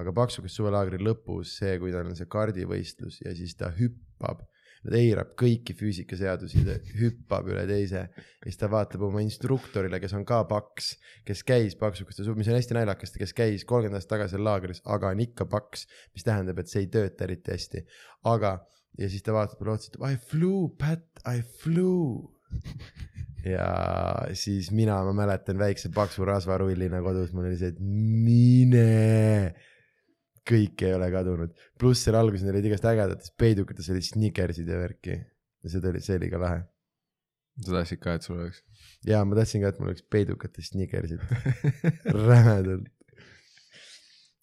aga Paksukas suvelaagri lõpus see, kui tal on see kardivõistlus ja siis ta hüppab, ta eirab kõiki füüsikaseadusi, ta hüppab üle teise ja siis ta vaatab oma instruktorile, kes on ka paks, kes käis Paksukaste suv, mis on hästi naljakas, kes käis kolmkümmend aastat tagasi laagris, aga on ikka paks, mis tähendab, et see ei tööta eriti hästi, aga ja siis ta vaatab talle otsa, ütleb I flew, Pat, I flew. Ja siis mina, ma mäletan väikse paksu rasvarullina kodus, mul oli see, et mine kõik ei ole kadunud, pluss seal alguses neil olid igast ägedates peidukates olid sneakersid ja värki ja see oli, see oli ka lahe. sa tahtsid ka, et sul oleks? ja ma tahtsin ka, et mul oleks peidukates sneakersid rämedalt.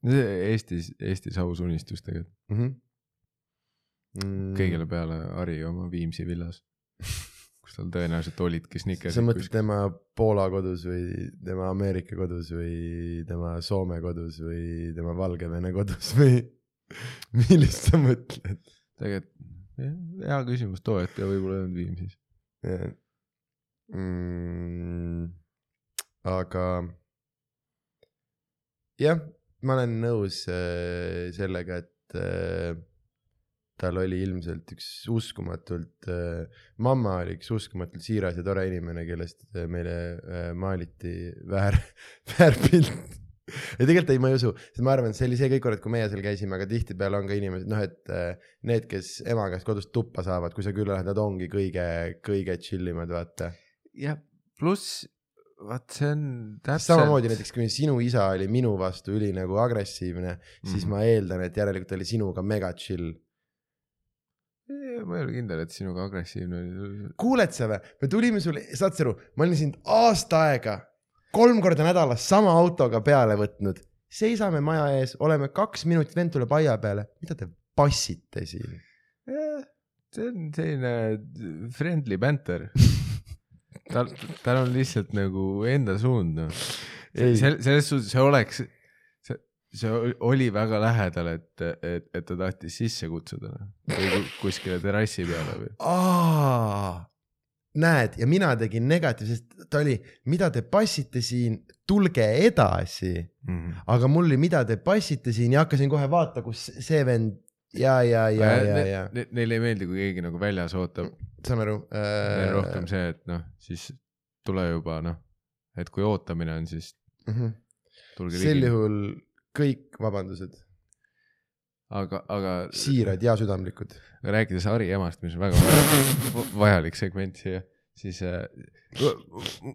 Eestis, Eestis aus unistus tegelikult mm. -hmm. Mm. kõigile peale Harri oma Viimsi villas kus tal tõenäoliselt olidki snickersid. sa mõtled tema Poola kodus või tema Ameerika kodus või tema Soome kodus või tema Valgevene kodus või millist sa mõtled? tegelikult hea küsimus, too hetk võib-olla ei olnud Viimsis yeah.. Mm, aga jah, ma olen nõus äh, sellega, et äh, tal oli ilmselt üks uskumatult äh,, mamma oli üks uskumatult siiras ja tore inimene, kellest äh, meile äh, maaliti väär, väärpilt ja tegelikult ei, ma ei usu, sest ma arvan, et see oli see kõik kord, kui meie seal käisime, aga tihtipeale on ka inimesed, noh, et äh, need, kes ema käest kodust tuppa saavad, kui sa külla lähed, nad ongi kõige, kõige chill imad, vaata. jah, pluss vaat see on täpselt. samamoodi näiteks, kui sinu isa oli minu vastu üli nagu agressiivne mm, -hmm. siis mhm. ma eeldan, et järelikult oli sinuga mega chill ma ei ole kindel, et sinuga agressiivne oli. kuuled sa või? me tulime sulle, saad sa aru, ma olin sind aasta aega kolm korda nädalas sama autoga peale võtnud. seisame maja ees, oleme kaks minutit, vend tuleb aia peale, mida te passite siin? see on selline friendly banter tal, tal on lihtsalt nagu enda suund noh. selles suhtes see oleks see oli väga lähedal, et, et, et ta tahtis sisse kutsuda noh. või kuskile terrassi peale või? näed, ja mina tegin negatiivsest, ta oli, mida te passite siin, tulge edasi mm. -hmm. aga mul oli, mida te passite siin ja hakkasin kohe vaata, kus see vend ja, ja, ja, ja, ja, ja. Ne, neile ei meeldi, kui keegi nagu väljas ootab. saan aru äh.... Rohkem see, et noh, siis tule juba noh, et kui ootamine on, siis mm. -hmm. sel ligi. juhul kõik vabandused. aga, aga. siirad ja südamlikud. rääkides Harri emast, mis on väga vajalik, segment siia, siis äh,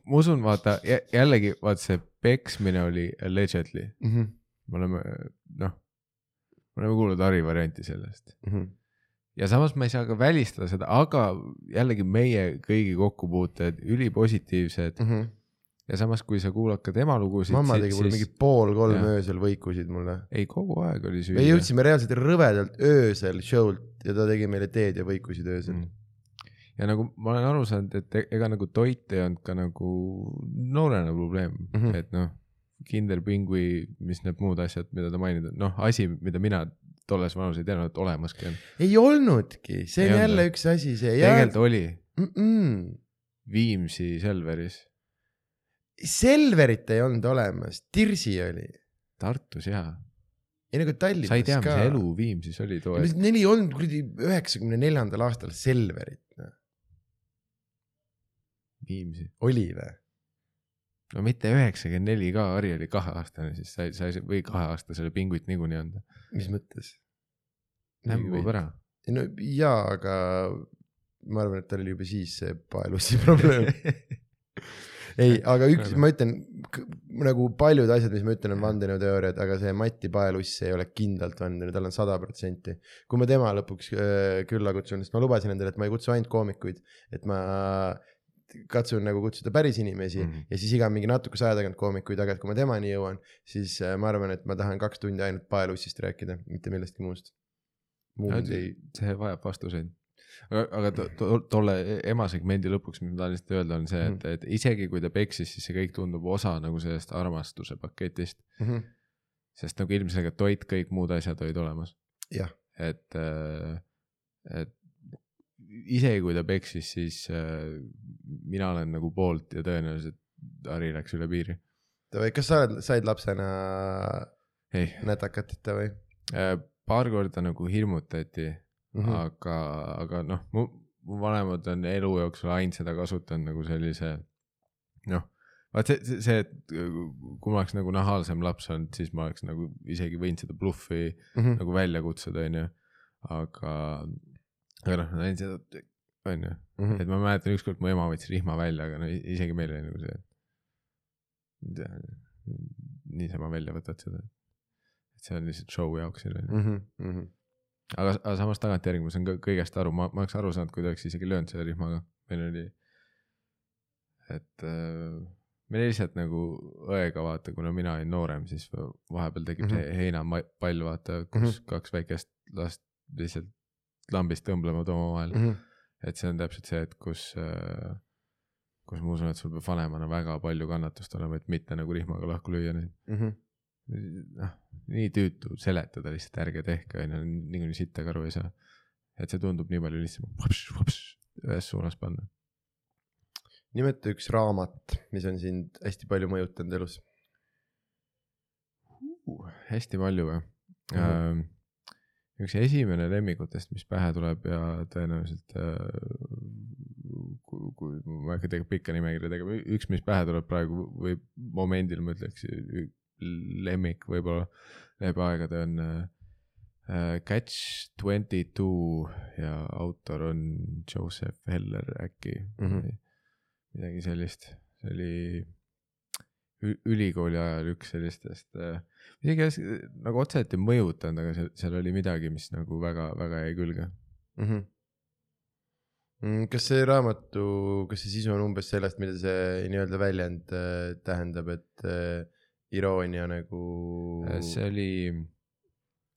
ma usun, vaata jällegi vaata see peksmine oli allegedly mm. -hmm. me oleme noh, me oleme kuulnud Harri varianti sellest mm. -hmm. ja samas ma ei saa ka välistada seda, aga jällegi meie kõigi kokkupuuted ülipositiivsed mm. -hmm ja samas, kui sa kuulad ka tema lugusid. mamma tegi mulle mingi pool kolm ja. öösel võikusid mulle. ei, kogu aeg oli süüa. me jõudsime reaalselt rõvedalt öösel show'lt ja ta tegi meile teed ja võikusid öösel mm. ja nagu ma olen aru saanud, et e-, ega nagu toit ei olnud ka nagu noorena probleem mm, -hmm. et noh, kinderpingui, mis need muud asjad, mida ta maininud noh, asi, mida mina tolles vanus ei teadnud, et olemaski on. ei olnudki, see ei on jälle olnud. üks asi, see. tegelikult oli mm. -mm. Viimsi Selveris Selverit ei olnud olemas, Tirsi oli. Tartus jaa. ei nagu Tallinnas ka. sa ei tea, mis elu Viimsis oli too aeg. Neil ei olnud kuradi üheksakümne neljandal aastal Selverit no.. Viimsi. oli või? no mitte üheksakümmend neli ka, Harri oli kaheaastane, siis sa sa ei või kaheaastasele pinguit niikuinii anda. mis mõttes? hämbub ära. no jaa, aga ma arvan, et tal oli juba siis see paelussi probleem ei, aga üks, ma ütlen nagu paljud asjad, mis ma ütlen, on vandenõuteooriad, aga see Mati Paeluss ei ole kindlalt vandenõu, tal on sada protsenti. kui ma tema lõpuks äh, külla kutsun, sest ma lubasin endale, et ma ei kutsu ainult koomikuid, et ma katsun nagu kutsuda päris inimesi mm -hmm. ja siis iga mingi natukese aja tagant koomikuid, aga et kui ma temani jõuan, siis äh, ma arvan, et ma tahan kaks tundi ainult paelussist rääkida, mitte millestki muust. see vajab vastuseid aga, to, to, tolle ema segmendi lõpuks, mis ma tahan lihtsalt öelda, on see, et, mhm. et isegi kui ta peksis, siis see kõik tundub osa nagu sellest armastuse paketist mm. -hmm. sest nagu ilmselgelt toit, kõik muud asjad olid olemas. et, äh, et isegi kui ta peksis, siis äh, mina olen nagu poolt ja tõenäoliselt Harri läks üle piiri. kas sa oled, said lapsena nätakatita või? Äh, paar korda nagu hirmutati mm, -hmm. aga, aga noh, mu, mu vanemad on elu jooksul ainult seda kasutanud nagu sellise noh, vaat see, see, et kui ma oleks nagu nahaalsem laps olnud, siis ma oleks nagu isegi võinud seda bluffi mm -hmm. nagu välja kutsuda, onju. aga, aga noh, näin seda, onju, mhm. et ma mäletan ükskord mu ema võttis rihma välja, aga no isegi meil oli nagu see, et niisama välja võtad seda. et see on lihtsalt show jaoks, onju mhm, aga, aga samas tagantjärgi ma saan kõigest aru, ma, ma oleks aru saanud, kui ta oleks isegi löönud selle rihmaga, meil oli, et äh, meil lihtsalt nagu õega vaata, kuna mina olin noorem, siis vahepeal tekib mm -hmm. see heinapall, vaata, kus mm -hmm. kaks väikest last lihtsalt lambist tõmblevad omavahel mm. -hmm. et see on täpselt see, et kus äh,, kus ma usun, et sul peab vanemana väga palju kannatust olema, et mitte nagu rihmaga lahku lüüa neid mm. -hmm noh, nii tüütu seletada lihtsalt, ärge tehke, on ju, niikuinii sittagi aru ei saa. et see tundub nii palju lihtsam, ühes suunas panna. nimeta üks raamat, mis on sind hästi palju mõjutanud elus uh,. hästi palju või mm? -hmm. Uh, üks esimene lemmikutest, mis pähe tuleb ja tõenäoliselt uh, kui, kui ma ei hakka tegema pikka nimekirja tegema, üks, mis pähe tuleb praegu või momendil ma ütleks lemmik võib-olla läbi aegade on äh, Catch twenty two ja autor on Joseph Heller äkki mm. -hmm. midagi sellist, see oli ülikooli ajal üks sellistest äh,, isegi nagu otseselt ei mõjutanud, aga seal, seal oli midagi, mis nagu väga-väga jäi külge mhm. mm. -hmm. kas see raamatu, kas see sisu on umbes sellest, mida see nii-öelda väljend äh, tähendab, et äh, iroonia nagu. Äh, see oli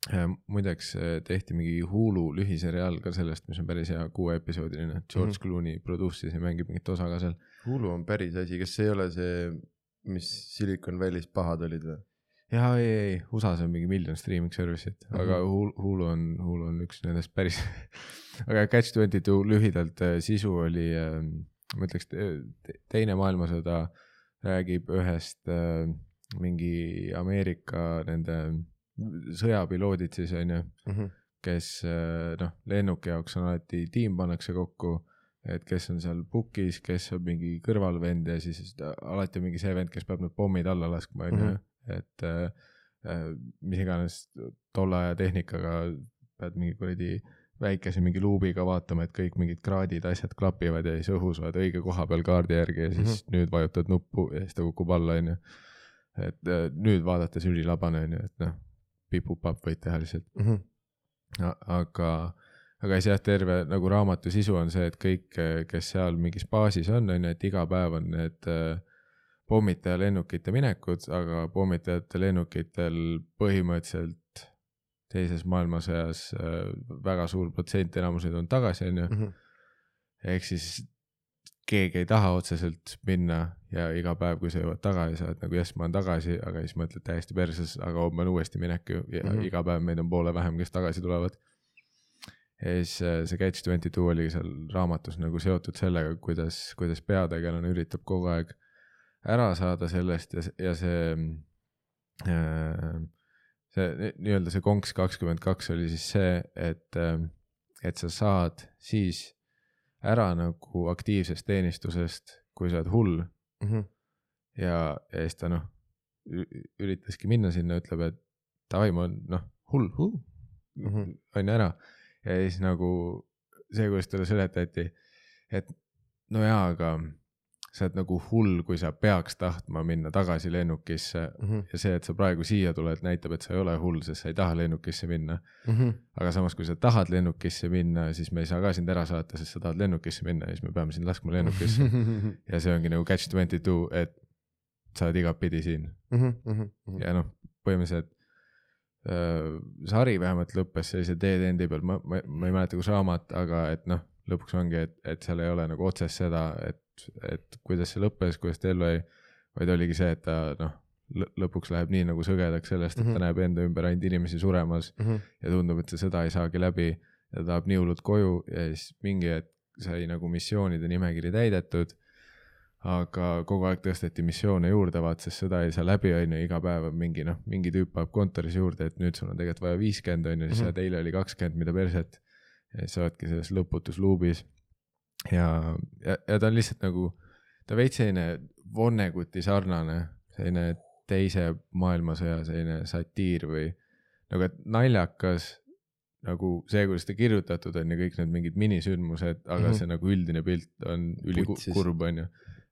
äh,, muideks äh, tehti mingi Hulu lühiseriaal ka sellest, mis on päris hea kuueepisoodiline, George mm -hmm. Clooney produce'is ja mängib mingit osa ka seal. Hulu on päris asi, kas see ei ole see, mis Silicon Valley's pahad olid või? jaa, ei, ei, USA-s on mingi miljon streaming service'it mm, -hmm. aga Hulu on, Hulu on üks nendest päris aga Catch twenty two lühidalt sisu oli äh,, ma ütleks te, teine maailmasõda räägib ühest äh, mingi Ameerika nende sõjapiloodid siis on ju mm, -hmm. kes äh, noh, lennuki jaoks on alati tiim pannakse kokku, et kes on seal pukis, kes on mingi kõrvalvend ja siis alati on mingi see vend, kes peab need pommid alla laskma, on ju, mhm. et äh, mis iganes tolle aja tehnikaga pead mingi kuradi väikese mingi luubiga vaatama, et kõik mingid kraadid, asjad klapivad ja siis õhus oled õige koha peal kaardi järgi ja siis mm -hmm. nüüd vajutad nuppu ja siis ta kukub alla, onju. Et äh, nüüd vaadates ülilabane onju, et noh, pipupapp võid teha lihtsalt mm. -hmm. aga, aga siis jah, terve nagu raamatu sisu on see, et kõik, kes seal mingis baasis on, onju, et iga päev on need äh, pommitajalennukite minekud, aga pommitajate lennukitel põhimõtteliselt teises maailmasõjas äh, väga suur protsent, enamused on tagasi, onju. Mhm. ehk siis keegi ei taha otseselt minna ja iga päev, kui sa jõuad tagasi, sa oled nagu jess, ma olen tagasi, aga siis mõtled täiesti perses, aga homme on uuesti minek ju ja mm -hmm. iga päev meid on poole vähem, kes tagasi tulevad. ja siis äh, see Catch twenty two oli seal raamatus nagu seotud sellega, kuidas, kuidas peategelane üritab kogu aeg ära saada sellest ja, ja see äh, see nii-öelda see konks kakskümmend kaks oli siis see, et, ähm, et sa saad siis ära nagu aktiivsest teenistusest, kui sa oled hull mm. -hmm. ja, ja siis ta noh, üritaski minna sinna, ütleb, et davai, ma olen noh, hull, hull mm, -hmm. on ju ära. ja siis nagu see, kuidas talle seletati, et no jaa, aga sa oled nagu hull, kui sa peaks tahtma minna tagasi lennukisse mm -hmm. ja see, et sa praegu siia tuled, näitab, et sa ei ole hull, sest sa ei taha lennukisse minna mm. -hmm. aga samas, kui sa tahad lennukisse minna, siis me ei saa ka sind ära saata, sest sa tahad lennukisse minna ja siis me peame sind laskma lennukisse ja see ongi nagu catch twenty two, et sa oled igatpidi siin mm. -hmm. ja noh, põhimõtteliselt äh, sari vähemalt lõppes sellise dead end'i peal, ma, ma, ma ei mäleta, kus raamat, aga et noh, lõpuks ongi, et, et seal ei ole nagu otsest seda, et et kuidas see lõppes, kuidas ta ellu jäi, vaid oligi see, et ta noh, lõpuks läheb nii nagu sõgedaks sellest, et mm -hmm. ta mhm. näeb enda ümber ainult inimesi suremas mm -hmm. ja tundub, et see sõda ei saagi läbi ja ta tahab nii hullult koju ja siis mingi hetk sai nagu missioonide nimekiri täidetud. aga kogu aeg tõsteti missioone juurde, vaat sest sõda ei saa läbi, on ju, iga päev on mingi noh, mingi tüüp paneb kontoris juurde, et nüüd sul on tegelikult vaja viiskümmend, on ju, siis mm -hmm. eile oli kakskümmend, mida perset. ja siis sa oledki selles lõputus luubis ja, ja, ja ta on lihtsalt nagu, ta veits selline Vonneguti sarnane, selline teise maailmasõja selline satiir või nagu, et naljakas nagu see, kuidas ta kirjutatud on ja kõik need mingid minisündmused, aga mm -hmm. see nagu üldine pilt on ülikurb, on ju.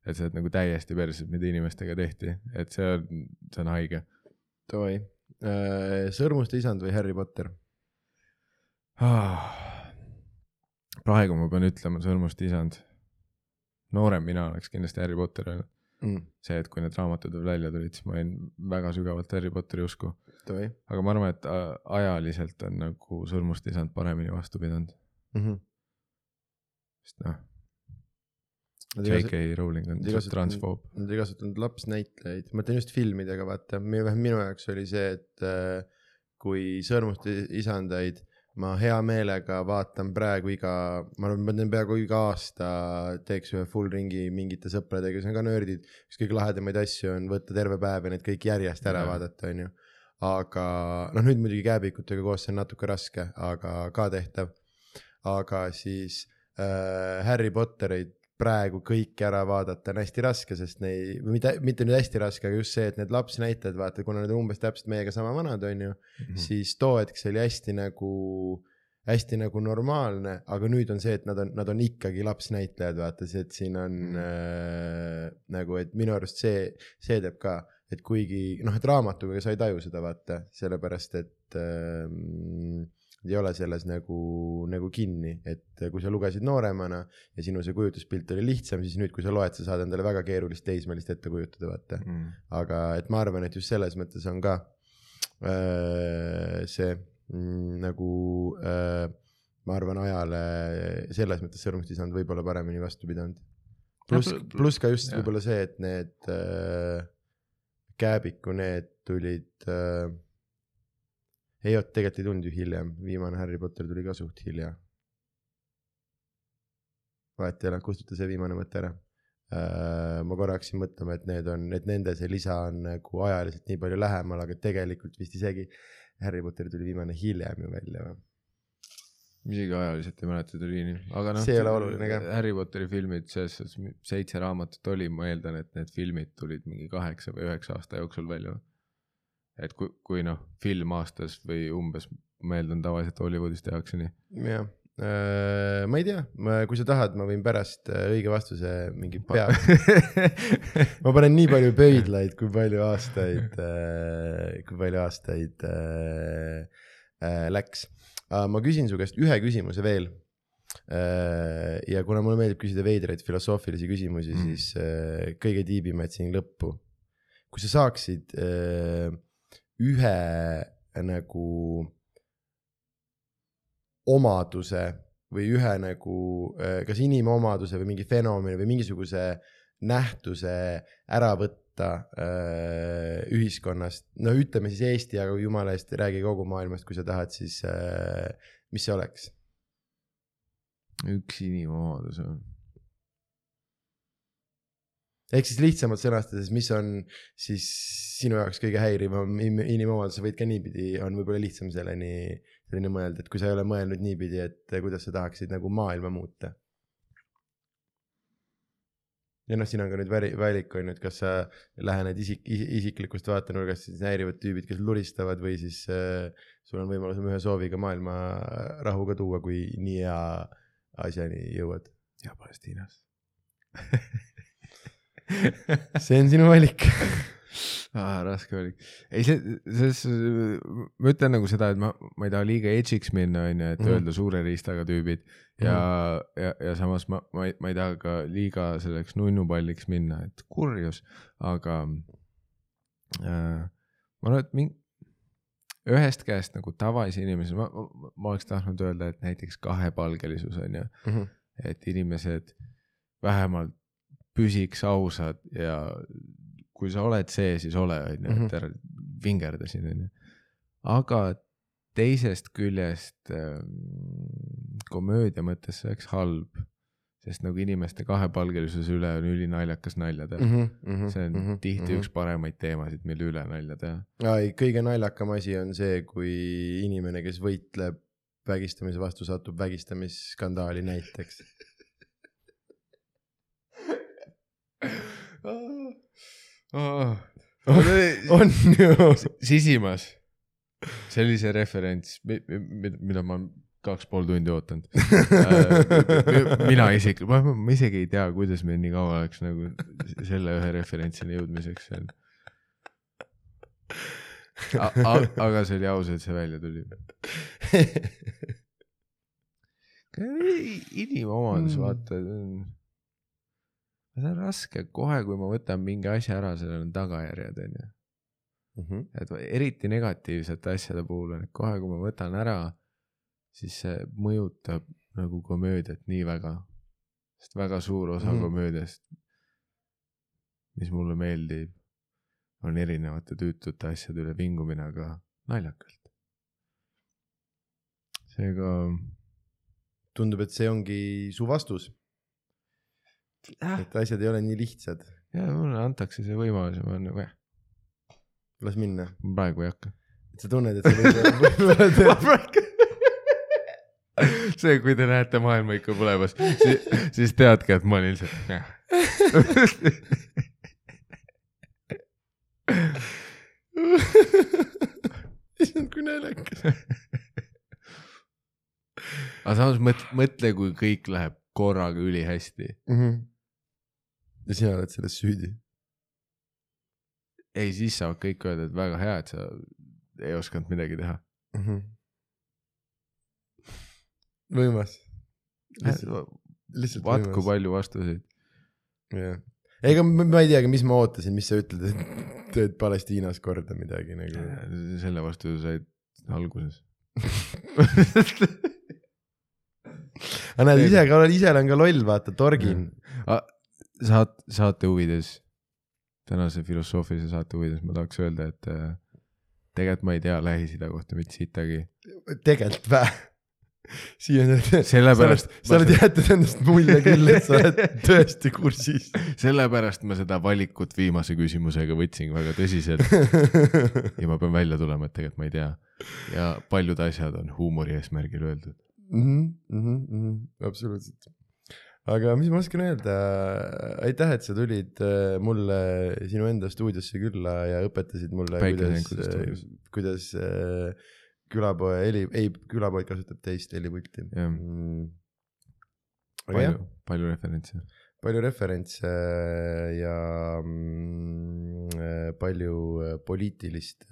et sa oled nagu täiesti perses, mida inimestega tehti, et see on, see on haige. Davai, äh, Sõrmuste isand või Harry Potter ah.? Praegu ma pean ütlema sõrmust isand. noorem mina oleks kindlasti Harry Potter öelnud mm.. see, et kui need raamatud veel välja tulid, siis ma olin väga sügavalt Harry Potteri usku. aga ma arvan, et ajaliselt on nagu sõrmust isand paremini vastu pidanud mm. -hmm. sest noh. J.K. Rowling on transfoob. Nad ei kasutanud lapsnäitlejaid, ma mõtlen just filmidega, vaata, vähemalt minu jaoks oli see, et äh, kui sõrmuste isandaid ma hea meelega vaatan praegu iga, ma arvan, ma teen peaaegu iga aasta teeks ühe full ringi mingite sõpradega, kes on ka nördid. üks kõige lahedamaid asju on võtta terve päev ja need kõik järjest ära ja. vaadata, onju. aga noh, nüüd muidugi kääbikutega koos see on natuke raske, aga ka tehtav. aga siis äh, Harry Potterit praegu kõike ära vaadata on hästi raske, sest neid, või mitte, mitte nüüd hästi raske, aga just see, et need lapsnäitlejad, vaata, kuna nad on umbes täpselt meiega sama vanad, on ju mm, -hmm. siis too hetk see oli hästi nagu, hästi nagu normaalne, aga nüüd on see, et nad on, nad on ikkagi lapsnäitlejad, vaata, see, et siin on -hmm. äh, nagu, et minu arust see, see teeb ka, et kuigi noh, et raamatuga sa ei taju seda, vaata, sellepärast et äh, ei ole selles nagu, nagu kinni, et kui sa lugesid nooremana ja sinu see kujutluspilt oli lihtsam, siis nüüd, kui sa loed, sa saad endale väga keerulist teismelist ette kujutada, vaata. Mm.. aga et ma arvan, et just selles mõttes on ka äh, see mm, nagu äh, ma arvan, ajale selles mõttes sõrmustisand võib-olla paremini vastu pidanud. pluss, pluss ka just võib-olla see, et need äh, Kääbiku, need tulid äh, ei oot, tegelikult ei tulnud ju hiljem, viimane Harry Potter tuli ka suht hilja. vahet ei ole, kustuta see viimane mõte ära uh,. ma korra hakkasin mõtlema, et need on, et nende see lisa on nagu ajaliselt nii palju lähemal, aga tegelikult vist isegi Harry Potter tuli viimane hiljem ju välja või? isegi ajaliselt ei mäleta tuli nii, aga noh. see ei ole oluline ka. Harry Potteri filmid, selles suhtes seitse raamatut oli, ma eeldan, et need filmid tulid mingi kaheksa või üheksa aasta jooksul välja et kui, kui noh, film aastas või umbes, ma eeldan tavaliselt Hollywoodis tehakse nii. jah, ma ei tea, kui sa tahad, ma võin pärast õige vastuse mingi pea ma panen nii palju pöidlaid, kui palju aastaid, kui palju aastaid äh, läks. ma küsin su käest ühe küsimuse veel Äh, ja kuna mulle meeldib küsida veidraid filosoofilisi küsimusi mm., siis äh, kõige tiibima jätsin lõppu. kui sa saaksid äh, ühe nagu omaduse või ühe nagu kas inimomaduse või mingi fenomeni või mingisuguse nähtuse ära võtta äh, ühiskonnast, no ütleme siis Eesti, aga jumala eest räägi kogu maailmast, kui sa tahad, siis äh, mis see oleks? üks inimomadus või? Ehk siis lihtsamalt sõnastades, mis on siis sinu jaoks kõige häirivam inimomadus, sa võid ka niipidi, on võib-olla lihtsam selleni, selleni mõelda, et kui sa ei ole mõelnud niipidi, et kuidas sa tahaksid nagu maailma muuta. ja noh, siin on ka nüüd väri, valik on ju, et kas sa lähened isik, isiklikust vaatenurgast, siis häirivad tüübid, kes luristavad või siis äh, sul on võimalus ühe sooviga maailma rahuga tuua, kui nii hea asjani jõuad? ja Palestiinas see on sinu valik ah,. raske valik. ei, see, selles, ma ütlen nagu seda, et ma, ma ei taha liiga edge'iks minna, on ju, et mm. öelda suure riistaga tüübid ja mm., ja, ja samas ma, ma ei, ma ei taha ka liiga selleks nunnupalliks minna, et kurjus, aga äh, ma arvan, et mingi ühest käest nagu tavalise inimese, ma, ma, ma oleks tahtnud öelda, et näiteks kahepalgelisus on ju mm, -hmm. et inimesed vähemalt püsiks ausad ja kui sa oled see, siis ole, on ju, et mhm. ära vingerda siin, on ju. aga teisest küljest ähm, komöödia mõttes see oleks halb sest nagu inimeste kahepalgelisuse üle on ülinaljakas nalja teha mm. -hmm, see on mm -hmm, tihti mm -hmm. üks paremaid teemasid, mille üle nalja teha. ai, kõige naljakam asi on see, kui inimene, kes võitleb vägistamise vastu, satub vägistamisskandaali näiteks oh. on ju. sisimas sellise referents, mida ma kaks pool tundi ootanud äh, mina isiklikult, ma, ma isegi ei tea, kuidas meil nii kaua läks nagu selle ühe referentsini jõudmiseks seal. aga see oli aus, et see välja tuli. inimomadus, mm. vaata, see on raske, kohe kui ma võtan mingi asja ära, sellel on tagajärjed, onju. Mhm. et eriti negatiivsete asjade puhul on, et kohe, kui ma võtan ära siis see mõjutab nagu komöödiat nii väga. sest väga suur osa mm. komöödiast, mis mulle meeldib, on erinevate tüütute asjade üle vingumine, aga naljakalt. seega. tundub, et see ongi su vastus äh.. et asjad ei ole nii lihtsad. ja mulle antakse see võimalus ja ma olen nagu jah. las minna. praegu ei hakka. et sa tunned, et sa võid võib-olla see, kui te näete maailma ikka põlemas, siis teadke, et ma olin lihtsalt jah. issand, kui naljakas. aga samas mõtle, mõtle, kui kõik läheb korraga ülihästi mm. -hmm. Ja sina oled selles süüdi. ei, siis saavad kõik öelda, et väga hea, et sa ei osanud midagi teha mm. -hmm võimas. lihtsalt vaat kui palju vastuseid. jah, ega ma ei teagi, mis ma ootasin, mis sa ütled, et teed Palestiinas korda midagi nagu. selle vastu said alguses aga näed, ise ka, ise olen ka loll, vaata, torgin. Saat-, saate huvides, tänase filosoofilise saate huvides ma tahaks öelda, et äh, tegelikult ma ei tea Lähis-Ida kohta mitte sittagi. tegelikult vä? siiani sellepärast sa oled jätnud endast mulje küll, et sa oled tõesti kursis. sellepärast ma seda valikut viimase küsimusega võtsin väga tõsiselt. ja ma pean välja tulema, et tegelikult ma ei tea. ja paljud asjad on huumori eesmärgil öeldud mm. -hmm, mm -hmm, absoluutselt. Aga mis ma oskan öelda, aitäh, et sa tulid äh, mulle sinu enda stuudiosse külla ja õpetasid mulle, kuidas, kuidas äh, külapoe heli, ei, külapood kasutab teist helipulti. Mm. palju, palju referentse. palju referentse ja mm, palju poliitilist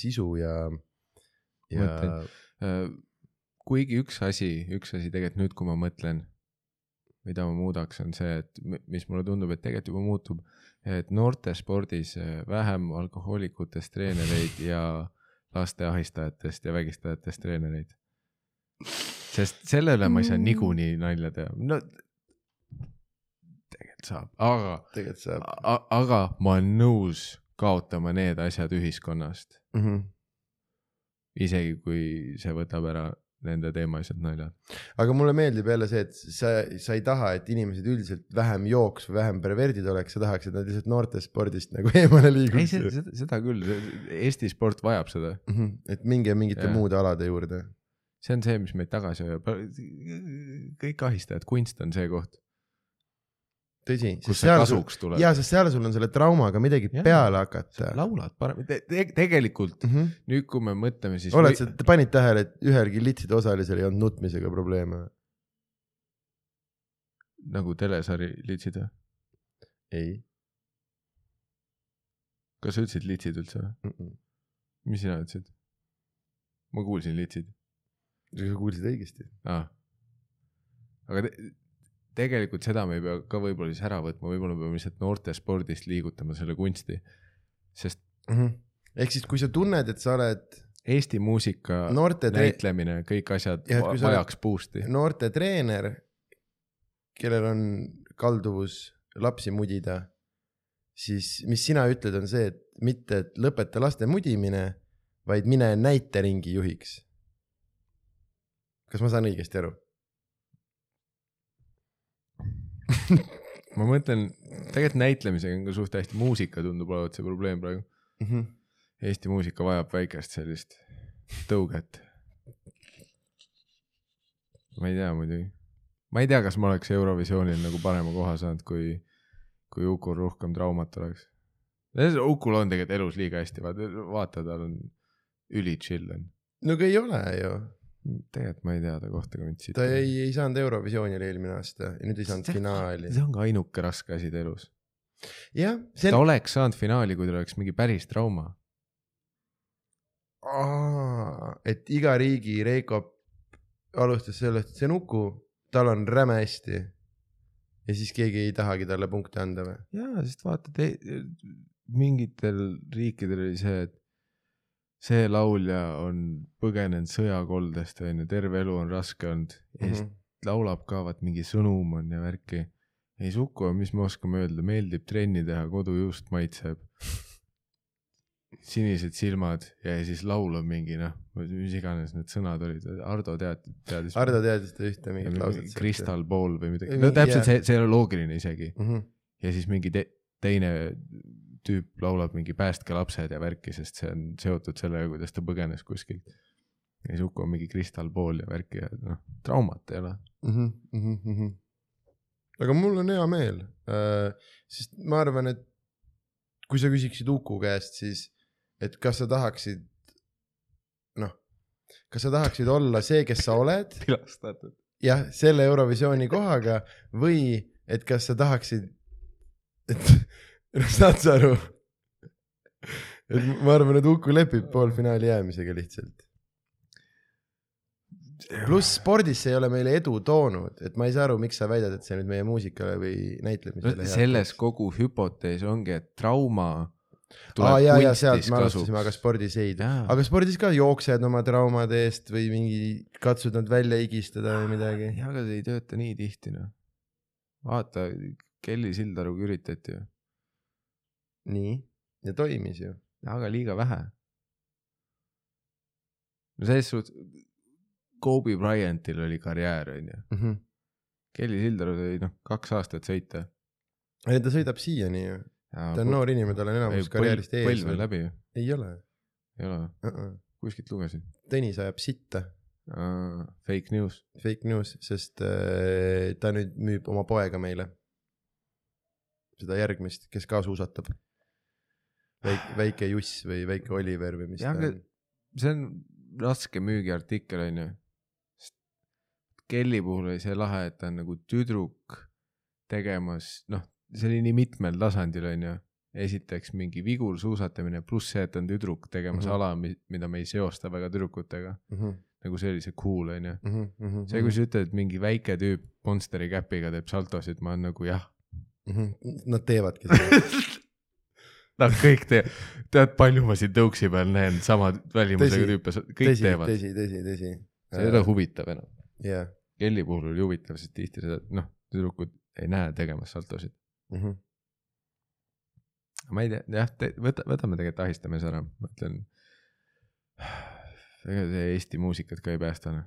sisu ja, ja. kuigi üks asi, üks asi tegelikult nüüd, kui ma mõtlen mida ma muudaks, on see, et mis mulle tundub, et tegelikult juba muutub, et noortespordis eh, vähem alkohoolikutest treenereid ja laste ahistajatest ja vägistajatest treenereid. sest selle üle ma ei saa mm. niikuinii nalja teha, no tegelikult saab, aga. tegelikult saab. aga ma olen nõus kaotama need asjad ühiskonnast mm. -hmm. isegi kui see võtab ära nende teemalised naljad. aga mulle meeldib jälle see, et sa, sa ei taha, et inimesed üldiselt vähem jooks või vähem perverdid oleks, sa tahaks, et nad lihtsalt noortespordist nagu eemale liiguks. ei, seda, seda küll, Eesti sport vajab seda mm. -hmm. et minge mingite ja. muude alade juurde. see on see, mis meid tagasi hoiab. kõik ahistajad, kunst on see koht tõsi. kus see kasuks tuleb. ja, sest seal sul on selle traumaga midagi ja, peale hakata. laulad paremini te, te, tegelikult mm -hmm. nüüd, kui me mõtleme, siis. oled sa, panid tähele, et ühelgi litside osalisel ei olnud nutmisega probleeme? nagu telesari litsid või? ei. kas sa ütlesid litsid üldse või mm? -mm. mis sina ütlesid? ma kuulsin litsid. sa kuulsid õigesti ah.. aga te, tegelikult seda me ei pea ka võib-olla siis ära võtma, võib-olla peame lihtsalt noortespordist liigutama selle kunsti, sest mm. -hmm. ehk siis, kui sa tunned, et sa oled. Eesti muusika noorte näitlemine, kõik asjad ja, vajaks boost'i. noortetreener, kellel on kalduvus lapsi mudida, siis mis sina ütled, on see, et mitte, et lõpeta laste mudimine, vaid mine näiteringi juhiks. kas ma saan õigesti aru? ma mõtlen, tegelikult näitlemisega on ka suht hästi, muusika tundub olevat see probleem praegu mm. -hmm. Eesti muusika vajab väikest sellist tõuget. ma ei tea muidugi, ma ei tea, kas ma oleks Eurovisioonil nagu parema koha saanud, kui, kui Ukul rohkem traumat oleks. Ukul on tegelikult elus liiga hästi, vaata, vaata, tal on üli chill on. no aga ei ole ju tegelikult ma ei tea ta kohta ka mitte siit. ta ei, ei saanud Eurovisioonile eelmine aasta ja nüüd ei saanud see, finaali. see on ka ainuke raske asi ta elus. jah. See... ta oleks saanud finaali, kui tal oleks mingi päris trauma. et iga riigi Reiko alustas sellest, see on Uku, tal on räme hästi. ja siis keegi ei tahagi talle punkte anda või? jaa, sest vaata, mingitel riikidel oli see, et see laulja on põgenenud sõjakoldest onju, terve elu on raske olnud ja siis mm -hmm. laulab ka vaat mingi sõnum on ja värki. ei Suko, mis me oskame öelda, meeldib trenni teha, kodujuust maitseb. sinised silmad ja siis laulab mingi noh, mis iganes need sõnad olid, Ardo tead-, teadis. Ardo teadis ühte mingit lauset. Crystal Ball või midagi, no täpselt see, see ei ole loogiline isegi mm. -hmm. ja siis mingi te, teine tüüp laulab mingi päästke lapsed ja värki, sest see on seotud sellega, kuidas ta põgenes kuskilt. ja siis Uku on mingi kristalpool ja värki ja noh, traumat ei ole mm. -hmm, mm -hmm. aga mul on hea meel äh,, sest ma arvan, et kui sa küsiksid Uku käest, siis et kas sa tahaksid, noh, kas sa tahaksid olla see, kes sa oled tilastatud. jah, selle Eurovisiooni kohaga või et kas sa tahaksid, et saad sa aru? et ma arvan, et Uku lepib poolfinaali jäämisega lihtsalt. pluss spordis see ei ole meile edu toonud, et ma ei saa aru, miks sa väidad, et see nüüd meie muusikale või näitlemisele no,. selles kogu hüpotees ongi, et trauma aa ah, jaa, jaa, sealt me alustasime, aga spordis ei. aga spordis ka jooksed oma traumade eest või mingi, katsud nad välja higistada või midagi. aga see ei tööta nii tihti noh. vaata, Kelly Sildaruga üritati ju nii, ja toimis ju. aga liiga vähe. no selles suhtes, Kobe Bryantil oli karjäär, onju. Mhm. Kelly Sildaru sai noh, kaks aastat sõita. ei, ta sõidab siiani ju. ta on noor inimene, tal on enamus karjäärist ees. põlv on läbi ju. ei ole. ei ole uh? -uh. kuskilt lugesin. Tõnis ajab sitta uh,. Fake news. Fake news, sest uh, ta nüüd müüb oma poega meile. seda järgmist, kes ka suusatab. Väike, väike Juss või väike Oliver või mis ja, ta on. see on raske müügiartikkel onju. Kelly puhul oli see lahe, et ta on nagu tüdruk tegemas, noh, see oli nii mitmel tasandil onju esiteks mingi vigursuusatamine, pluss see, et ta on tüdruk tegemas mm -hmm. ala, mida me ei seosta väga tüdrukutega mm. -hmm. nagu see oli see cool onju mm. -hmm. see, kui sa ütled, et mingi väike tüüp Monsteri käpiga teeb saltosid, ma olen nagu jah mm. -hmm. Nad teevadki seda Nad kõik teevad, tead palju ma siin tõuksi peal näen sama välimusega tüüpe, kõik tõsi, teevad. tõsi, tõsi, tõsi. see ei ole huvitav enam yeah.. Kelly puhul oli huvitav, sest tihti seda, noh, tüdrukud ei näe tegemas saltosid mm. -hmm ma ei tea, jah, võta, võtame tegelikult ahistamise ära, ma ütlen. ega see Eesti muusikat ka ei päästa noh.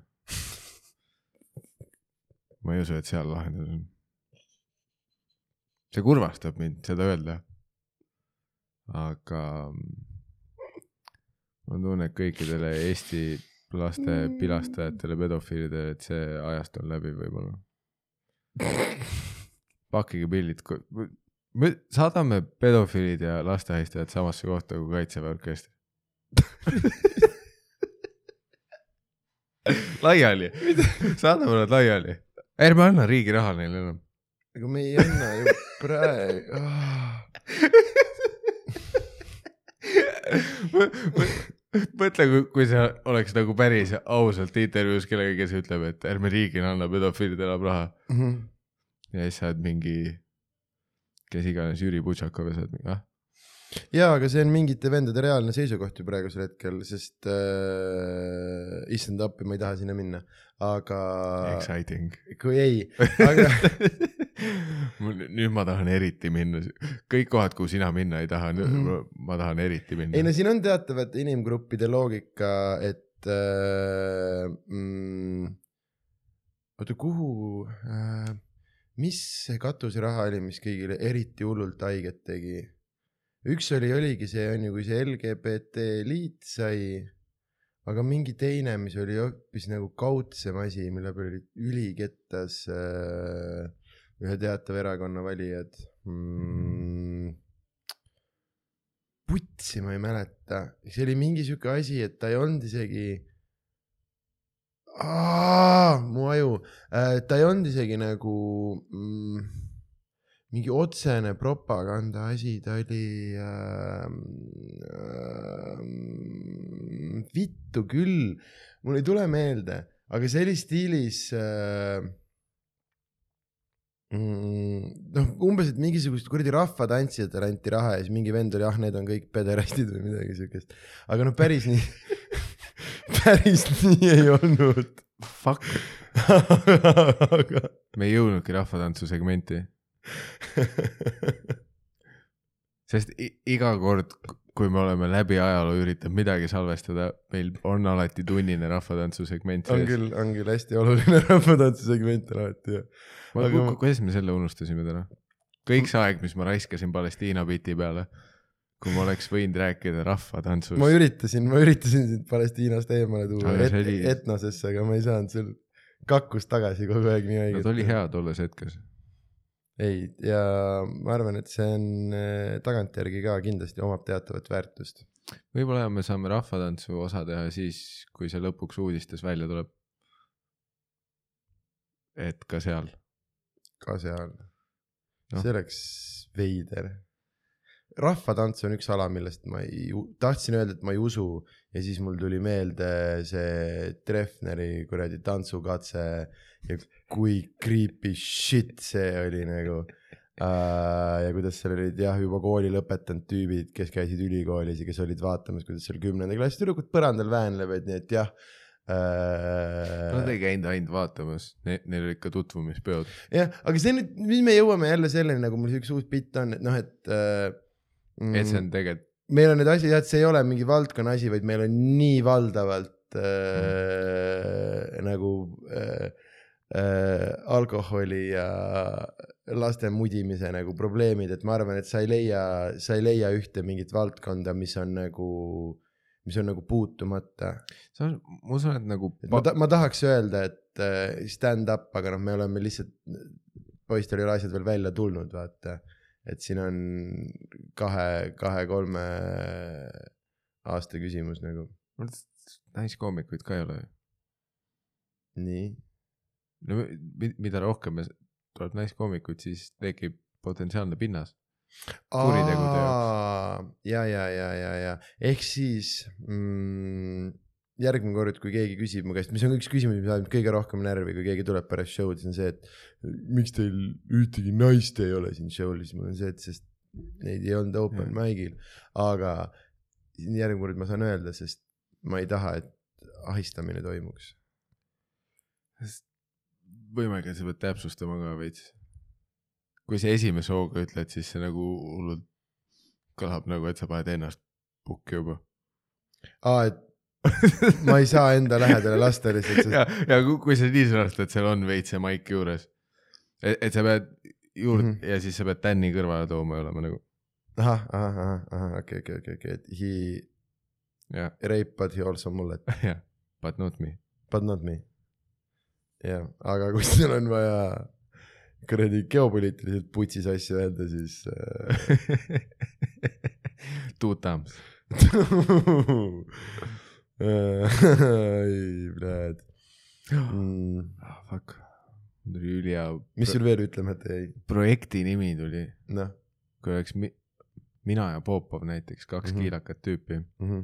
ma ei usu, et seal lahendus on. see kurvastab mind seda öelda. Aga mul on tunne, et kõikidele Eesti laste pilastajatele, pedofiilidele, et see ajast on läbi võib-olla. pakkige pildid me saadame pedofiilid ja lasteahistajad samasse kohta kui kaitseväe orkester. Laiali, saadame nad laiali, ärme anna riigi raha neile enam. aga me ei anna ju praegu mõtle, kui, kui see oleks nagu päris ausalt intervjuus kellegagi, kes ütleb, et ärme riigina anna pedofiilidele raha mm. -hmm. ja siis sa oled mingi kes iganes Jüri Butšakov ja sa oled mingi ah. Jaa, aga see on mingite vendade reaalne seisukoht ju praegusel hetkel, sest äh, issand appi, ma ei taha sinna minna, aga. Exciting. kui ei, aga nüüd ma tahan eriti minna, kõik kohad, kuhu sina minna ei taha mm, -hmm. ma tahan eriti minna. ei no siin on teatavate inimgruppide loogika, et äh, mm, oota, kuhu äh, mis see katuseraha oli, mis kõigile eriti hullult haiget tegi? Üks oli, oligi see on ju, kui see LGBT liit sai, aga mingi teine, mis oli hoopis nagu kaudsem asi, mille peale olid ülikettas äh, ühe teatava erakonna valijad mm,. putsi ma ei mäleta, see oli mingi sihuke asi, et ta ei olnud isegi mu aju, äh, ta ei olnud isegi nagu mm, mingi otsene propaganda asi, ta oli äh, äh, vittu küll, mul ei tule meelde, aga see oli stiilis äh, mm, noh, umbes, et mingisugust kuradi rahvatantsijatele anti raha ja siis mingi vend oli, ah, need on kõik pederastid või midagi siukest. aga noh, päris nii päris nii ei olnud. Fuck me ei jõudnudki rahvatantsu segmenti sest iga kord, kui me oleme läbi ajaloo üritanud midagi salvestada, meil on alati tunnine rahvatantsu segment on küll, on küll hästi oluline rahvatantsu segment alati jah. aga ma... kuidas me selle unustasime täna? kõik see aeg, mis ma raiskasin Palestiina biti peale kui ma oleks võinud rääkida rahvatantsust. ma üritasin, ma üritasin sind Palestiinast eemale tuua et, oli... etnosesse, aga ma ei saanud sul kakkust tagasi kogu aeg nii õiget. Nad oli hea tolles hetkes. Ei, ja ma arvan, et see on äh, tagantjärgi ka kindlasti omab teatavat väärtust. võib-olla me saame rahvatantsu osa teha siis, kui see lõpuks uudistes välja tuleb. et ka seal. ka seal no.. see oleks veider rahvatants on üks ala, millest ma ei, tahtsin öelda, et ma ei usu ja siis mul tuli meelde see Treffneri kuradi tantsukatse ja kui creepy shit see oli nagu uh,. ja kuidas seal olid jah, juba kooli lõpetanud tüübid, kes käisid ülikoolis ja kes olid vaatamas, kuidas seal kümnenda klassi tüdrukud põrandal väänlevad, nii et jah äh.... Nad ei käinud ainult vaatamas ne, neil olid ka tutvumispeod. jah, aga see nüüd, nüüd me jõuame jälle selleni, nagu mul üks uus bitt on, et noh, et äh. Et see on tegelikult. meil on need asjad jah, et see ei ole mingi valdkonna asi, vaid meil on nii valdavalt äh, mm. nagu äh, äh, alkoholi ja laste mudimise nagu probleemid, et ma arvan, et sa ei leia, sa ei leia ühte mingit valdkonda, mis on nagu mis on nagu puutumata. see on, ma usun, et nagu ma ta-, ma tahaks öelda, et äh, stand-up, aga noh, me oleme lihtsalt, poistel ei ole asjad veel välja tulnud, vaata. Et siin on kahe, kahe-kolme aasta küsimus nagu, naiskoomikuid ka ei ole ju. nii. no mi- mida rohkem tuleb naiskoomikuid, siis tekib potentsiaalne pinnas. Kuritegude ja, ja, ja, ja, ja ehk siis mm, järgmine kord, kui keegi küsib mu käest, mis on üks küsimus, mis ajab kõige rohkem närvi, kui keegi tuleb pärast show'd, siis on see, et miks teil ühtegi naist ei ole siin show'l, siis mul on see, et sest neid ei olnud open Jah. mic'il, aga järgmine kord ma saan öelda, sest ma ei taha, et ahistamine toimuks. võimalik, et sa pead täpsustama ka veits. kui sa esimese hooga ütled, siis see nagu hullult kõlab nagu, et sa paned ennast pukki juba. aa, et ma ei saa enda lähedale lasta lihtsalt, sest ja, ja kui, sa nii sõnastad, seal on veits see maik juures. et, et sa pead juurde mm. -hmm. ja siis sa pead Tänni kõrvale tooma ja olema nagu ahah, ahah, ahah, ahah, okei, okei, okei, okei, et he jah, rape but he also mullet, jah, but not me. but not me. jah, aga kui sul on vaja kuradi geopoliitiliselt putsis asju öelda, siis äh, Two thumbs. ei, näed mm,. ah fuck, mul tuli ülihea. mis sul veel ütlemata jäi? projekti nimi tuli, noh kui oleks mi, mina ja Popov näiteks, kaks mm Mhm. -hmm. kiilakat tüüpi. mm -hmm.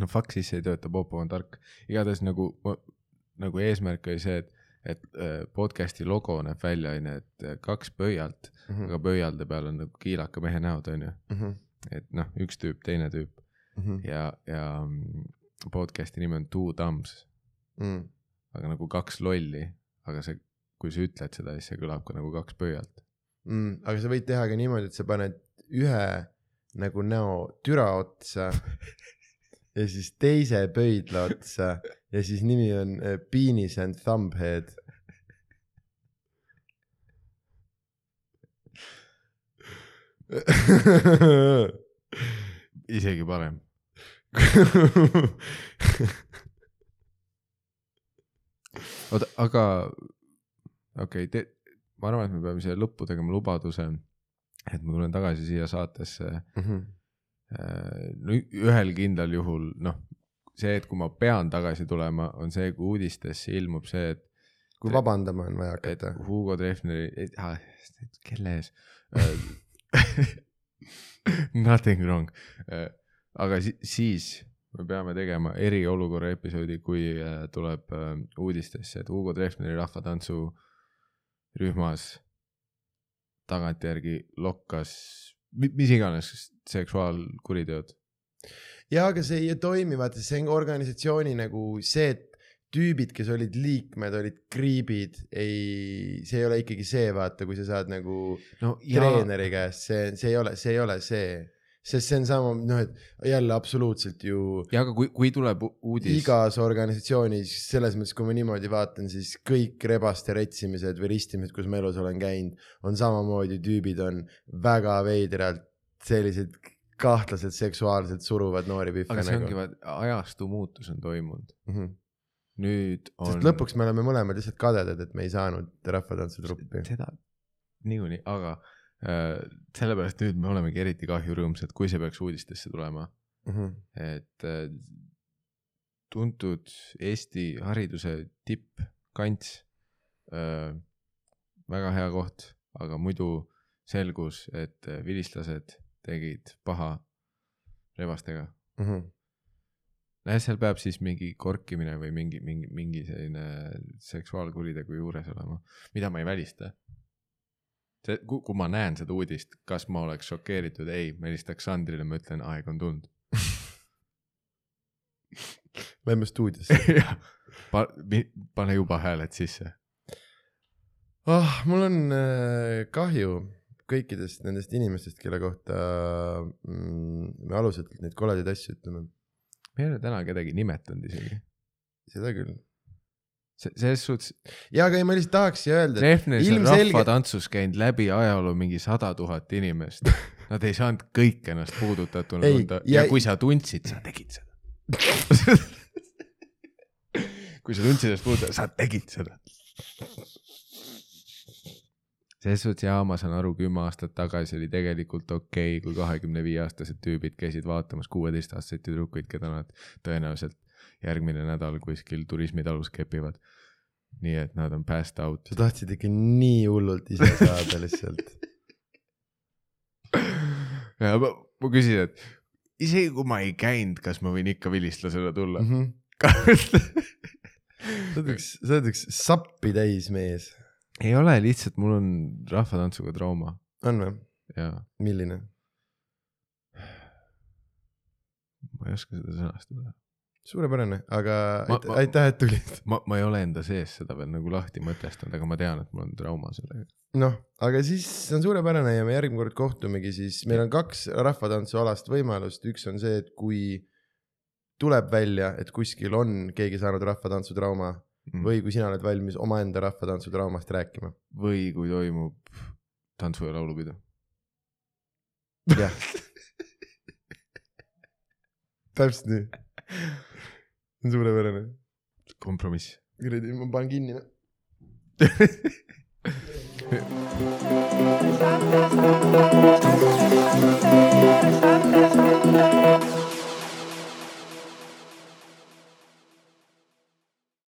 no fuck siis ei tööta, Popov on tark. igatahes nagu, nagu eesmärk oli see, et, et äh, podcast'i logo näeb välja, onju, et äh, kaks pöialt, Mm -hmm. aga pöialde peal on nagu kiilaka mehe näod, onju. -hmm. et noh, üks tüüp, teine tüüp Mm -hmm. ja, ja mm, podcast'i nimi on Two Thumbs, Mm. aga nagu kaks lolli, aga see, kui sa ütled seda, siis see kõlab ka nagu kaks pöialt. Mm, aga sa võid teha ka niimoodi, et sa paned ühe nagu näo türa otsa ja siis teise pöidla otsa ja siis nimi on äh, Penis and Thumbhead. isegi parem. oota, aga okei okay,, ma arvan, et me peame siia lõppu tegema lubaduse, et ma tulen tagasi siia saatesse Mhm. äh, no ühel kindlal juhul, noh, see, et kui ma pean tagasi tulema, on see, kui uudistesse ilmub see, et kui vabandama on vaja hakata. Hugo Treffneri, kelle ees Nothing wrong, aga si siis me peame tegema eriolukorra episoodi, kui äh, tuleb äh, uudistesse, et Hugo Treffneri rahvatantsu rühmas tagantjärgi lokkas, mis iganes seksuaalkuriteod. ja aga see ei toimi, vaata see on organisatsiooni nagu see, et tüübid, kes olid liikmed, olid kriibid, ei, see ei ole ikkagi see, vaata, kui sa saad nagu no treeneri käest, see, see ei ole, see ei ole see, sest see on sama, noh, et jälle absoluutselt ju ja aga kui, kui tuleb uudis, igas organisatsioonis, selles mõttes, kui ma niimoodi vaatan, siis kõik rebaste retsimised või ristimised, kus ma elus olen käinud, on samamoodi, tüübid on väga veidralt sellised kahtlaselt seksuaalselt suruvad noori pihve aga see ongi nagu. ajastu muutus on toimunud, Mm -hmm. nüüd on. sest lõpuks me oleme mõlemad lihtsalt kadedad, et me ei saanud rahvatantsutruppi. seda niikuinii, aga sellepärast nüüd me olemegi eriti kahjurõõmsad, kui see peaks uudistesse tulema, Mm -hmm. et äh, tuntud Eesti hariduse tippkants äh,, väga hea koht, aga muidu selgus, et äh, vilistlased tegid paha rebastega. Mm -hmm. nojah, seal peab siis mingi korkimine või mingi, mingi, mingi selline seksuaalkuritegu juures olema, mida ma ei välista. see, kui, ma näen seda uudist, kas ma oleks šokeeritud, ei, ma helistaks Sandrile, ma ütlen, aeg on tulnud. Lähme stuudiosse. Pa, pane juba hääled sisse. ah, mul on äh, kahju kõikidest nendest inimestest, kelle kohta mm, me alusetult neid koledaid asju ütleme. me ei ole täna kedagi nimetanud isegi. seda küll. Selles suhtes, ja aga ei, ma lihtsalt tahaks siia öelda, Treffneris on ilmselge- rahvatantsus käinud läbi ajaloo mingi sada tuhat inimest. Nad ei saanud kõik ennast puudutatuna tunda ja, ja- kui sa tundsid, sa tegid seda. kui sa tundsid ennast puudu, sa tegid seda. selles suhtes jaa, ma saan aru, kümme aastat tagasi oli tegelikult okei okay,, kui kahekümne viie aastased tüübid käisid vaatamas kuueteistaastaseid tüdrukuid, keda nad tõenäoliselt järgmine nädal kuskil turismitalus kepivad. nii et nad on passed out sa. tahtsid ikka nii hullult ise saada lihtsalt. ja ma, ma küsin, et isegi kui ma ei käinud, kas ma võin ikka vilistlasena tulla? Mhm. sa oled üks, sa oled üks sappi täis mees. ei ole, lihtsalt mul on rahvatantsuga trauma on või? milline? ma ei oska seda sõnastada. suurepärane, aga Ma- ait- ma- aitäh, et tulid. ma, ma ei ole enda sees seda veel nagu lahti mõtestanud, aga ma tean, et mul on trauma sellega. noh, aga siis on suurepärane ja me järgmine kord kohtumegi, siis meil on kaks rahvatantsualast võimalust, üks on see, et kui tuleb välja, et kuskil on keegi saanud rahvatantsutrauma või kui sina oled valmis omaenda rahvatantsutraumast rääkima. või kui toimub tantsu- ja laulupidu. jah. täpselt nii see on suurepärane. kompromiss. kuradi, ma panen kinni noh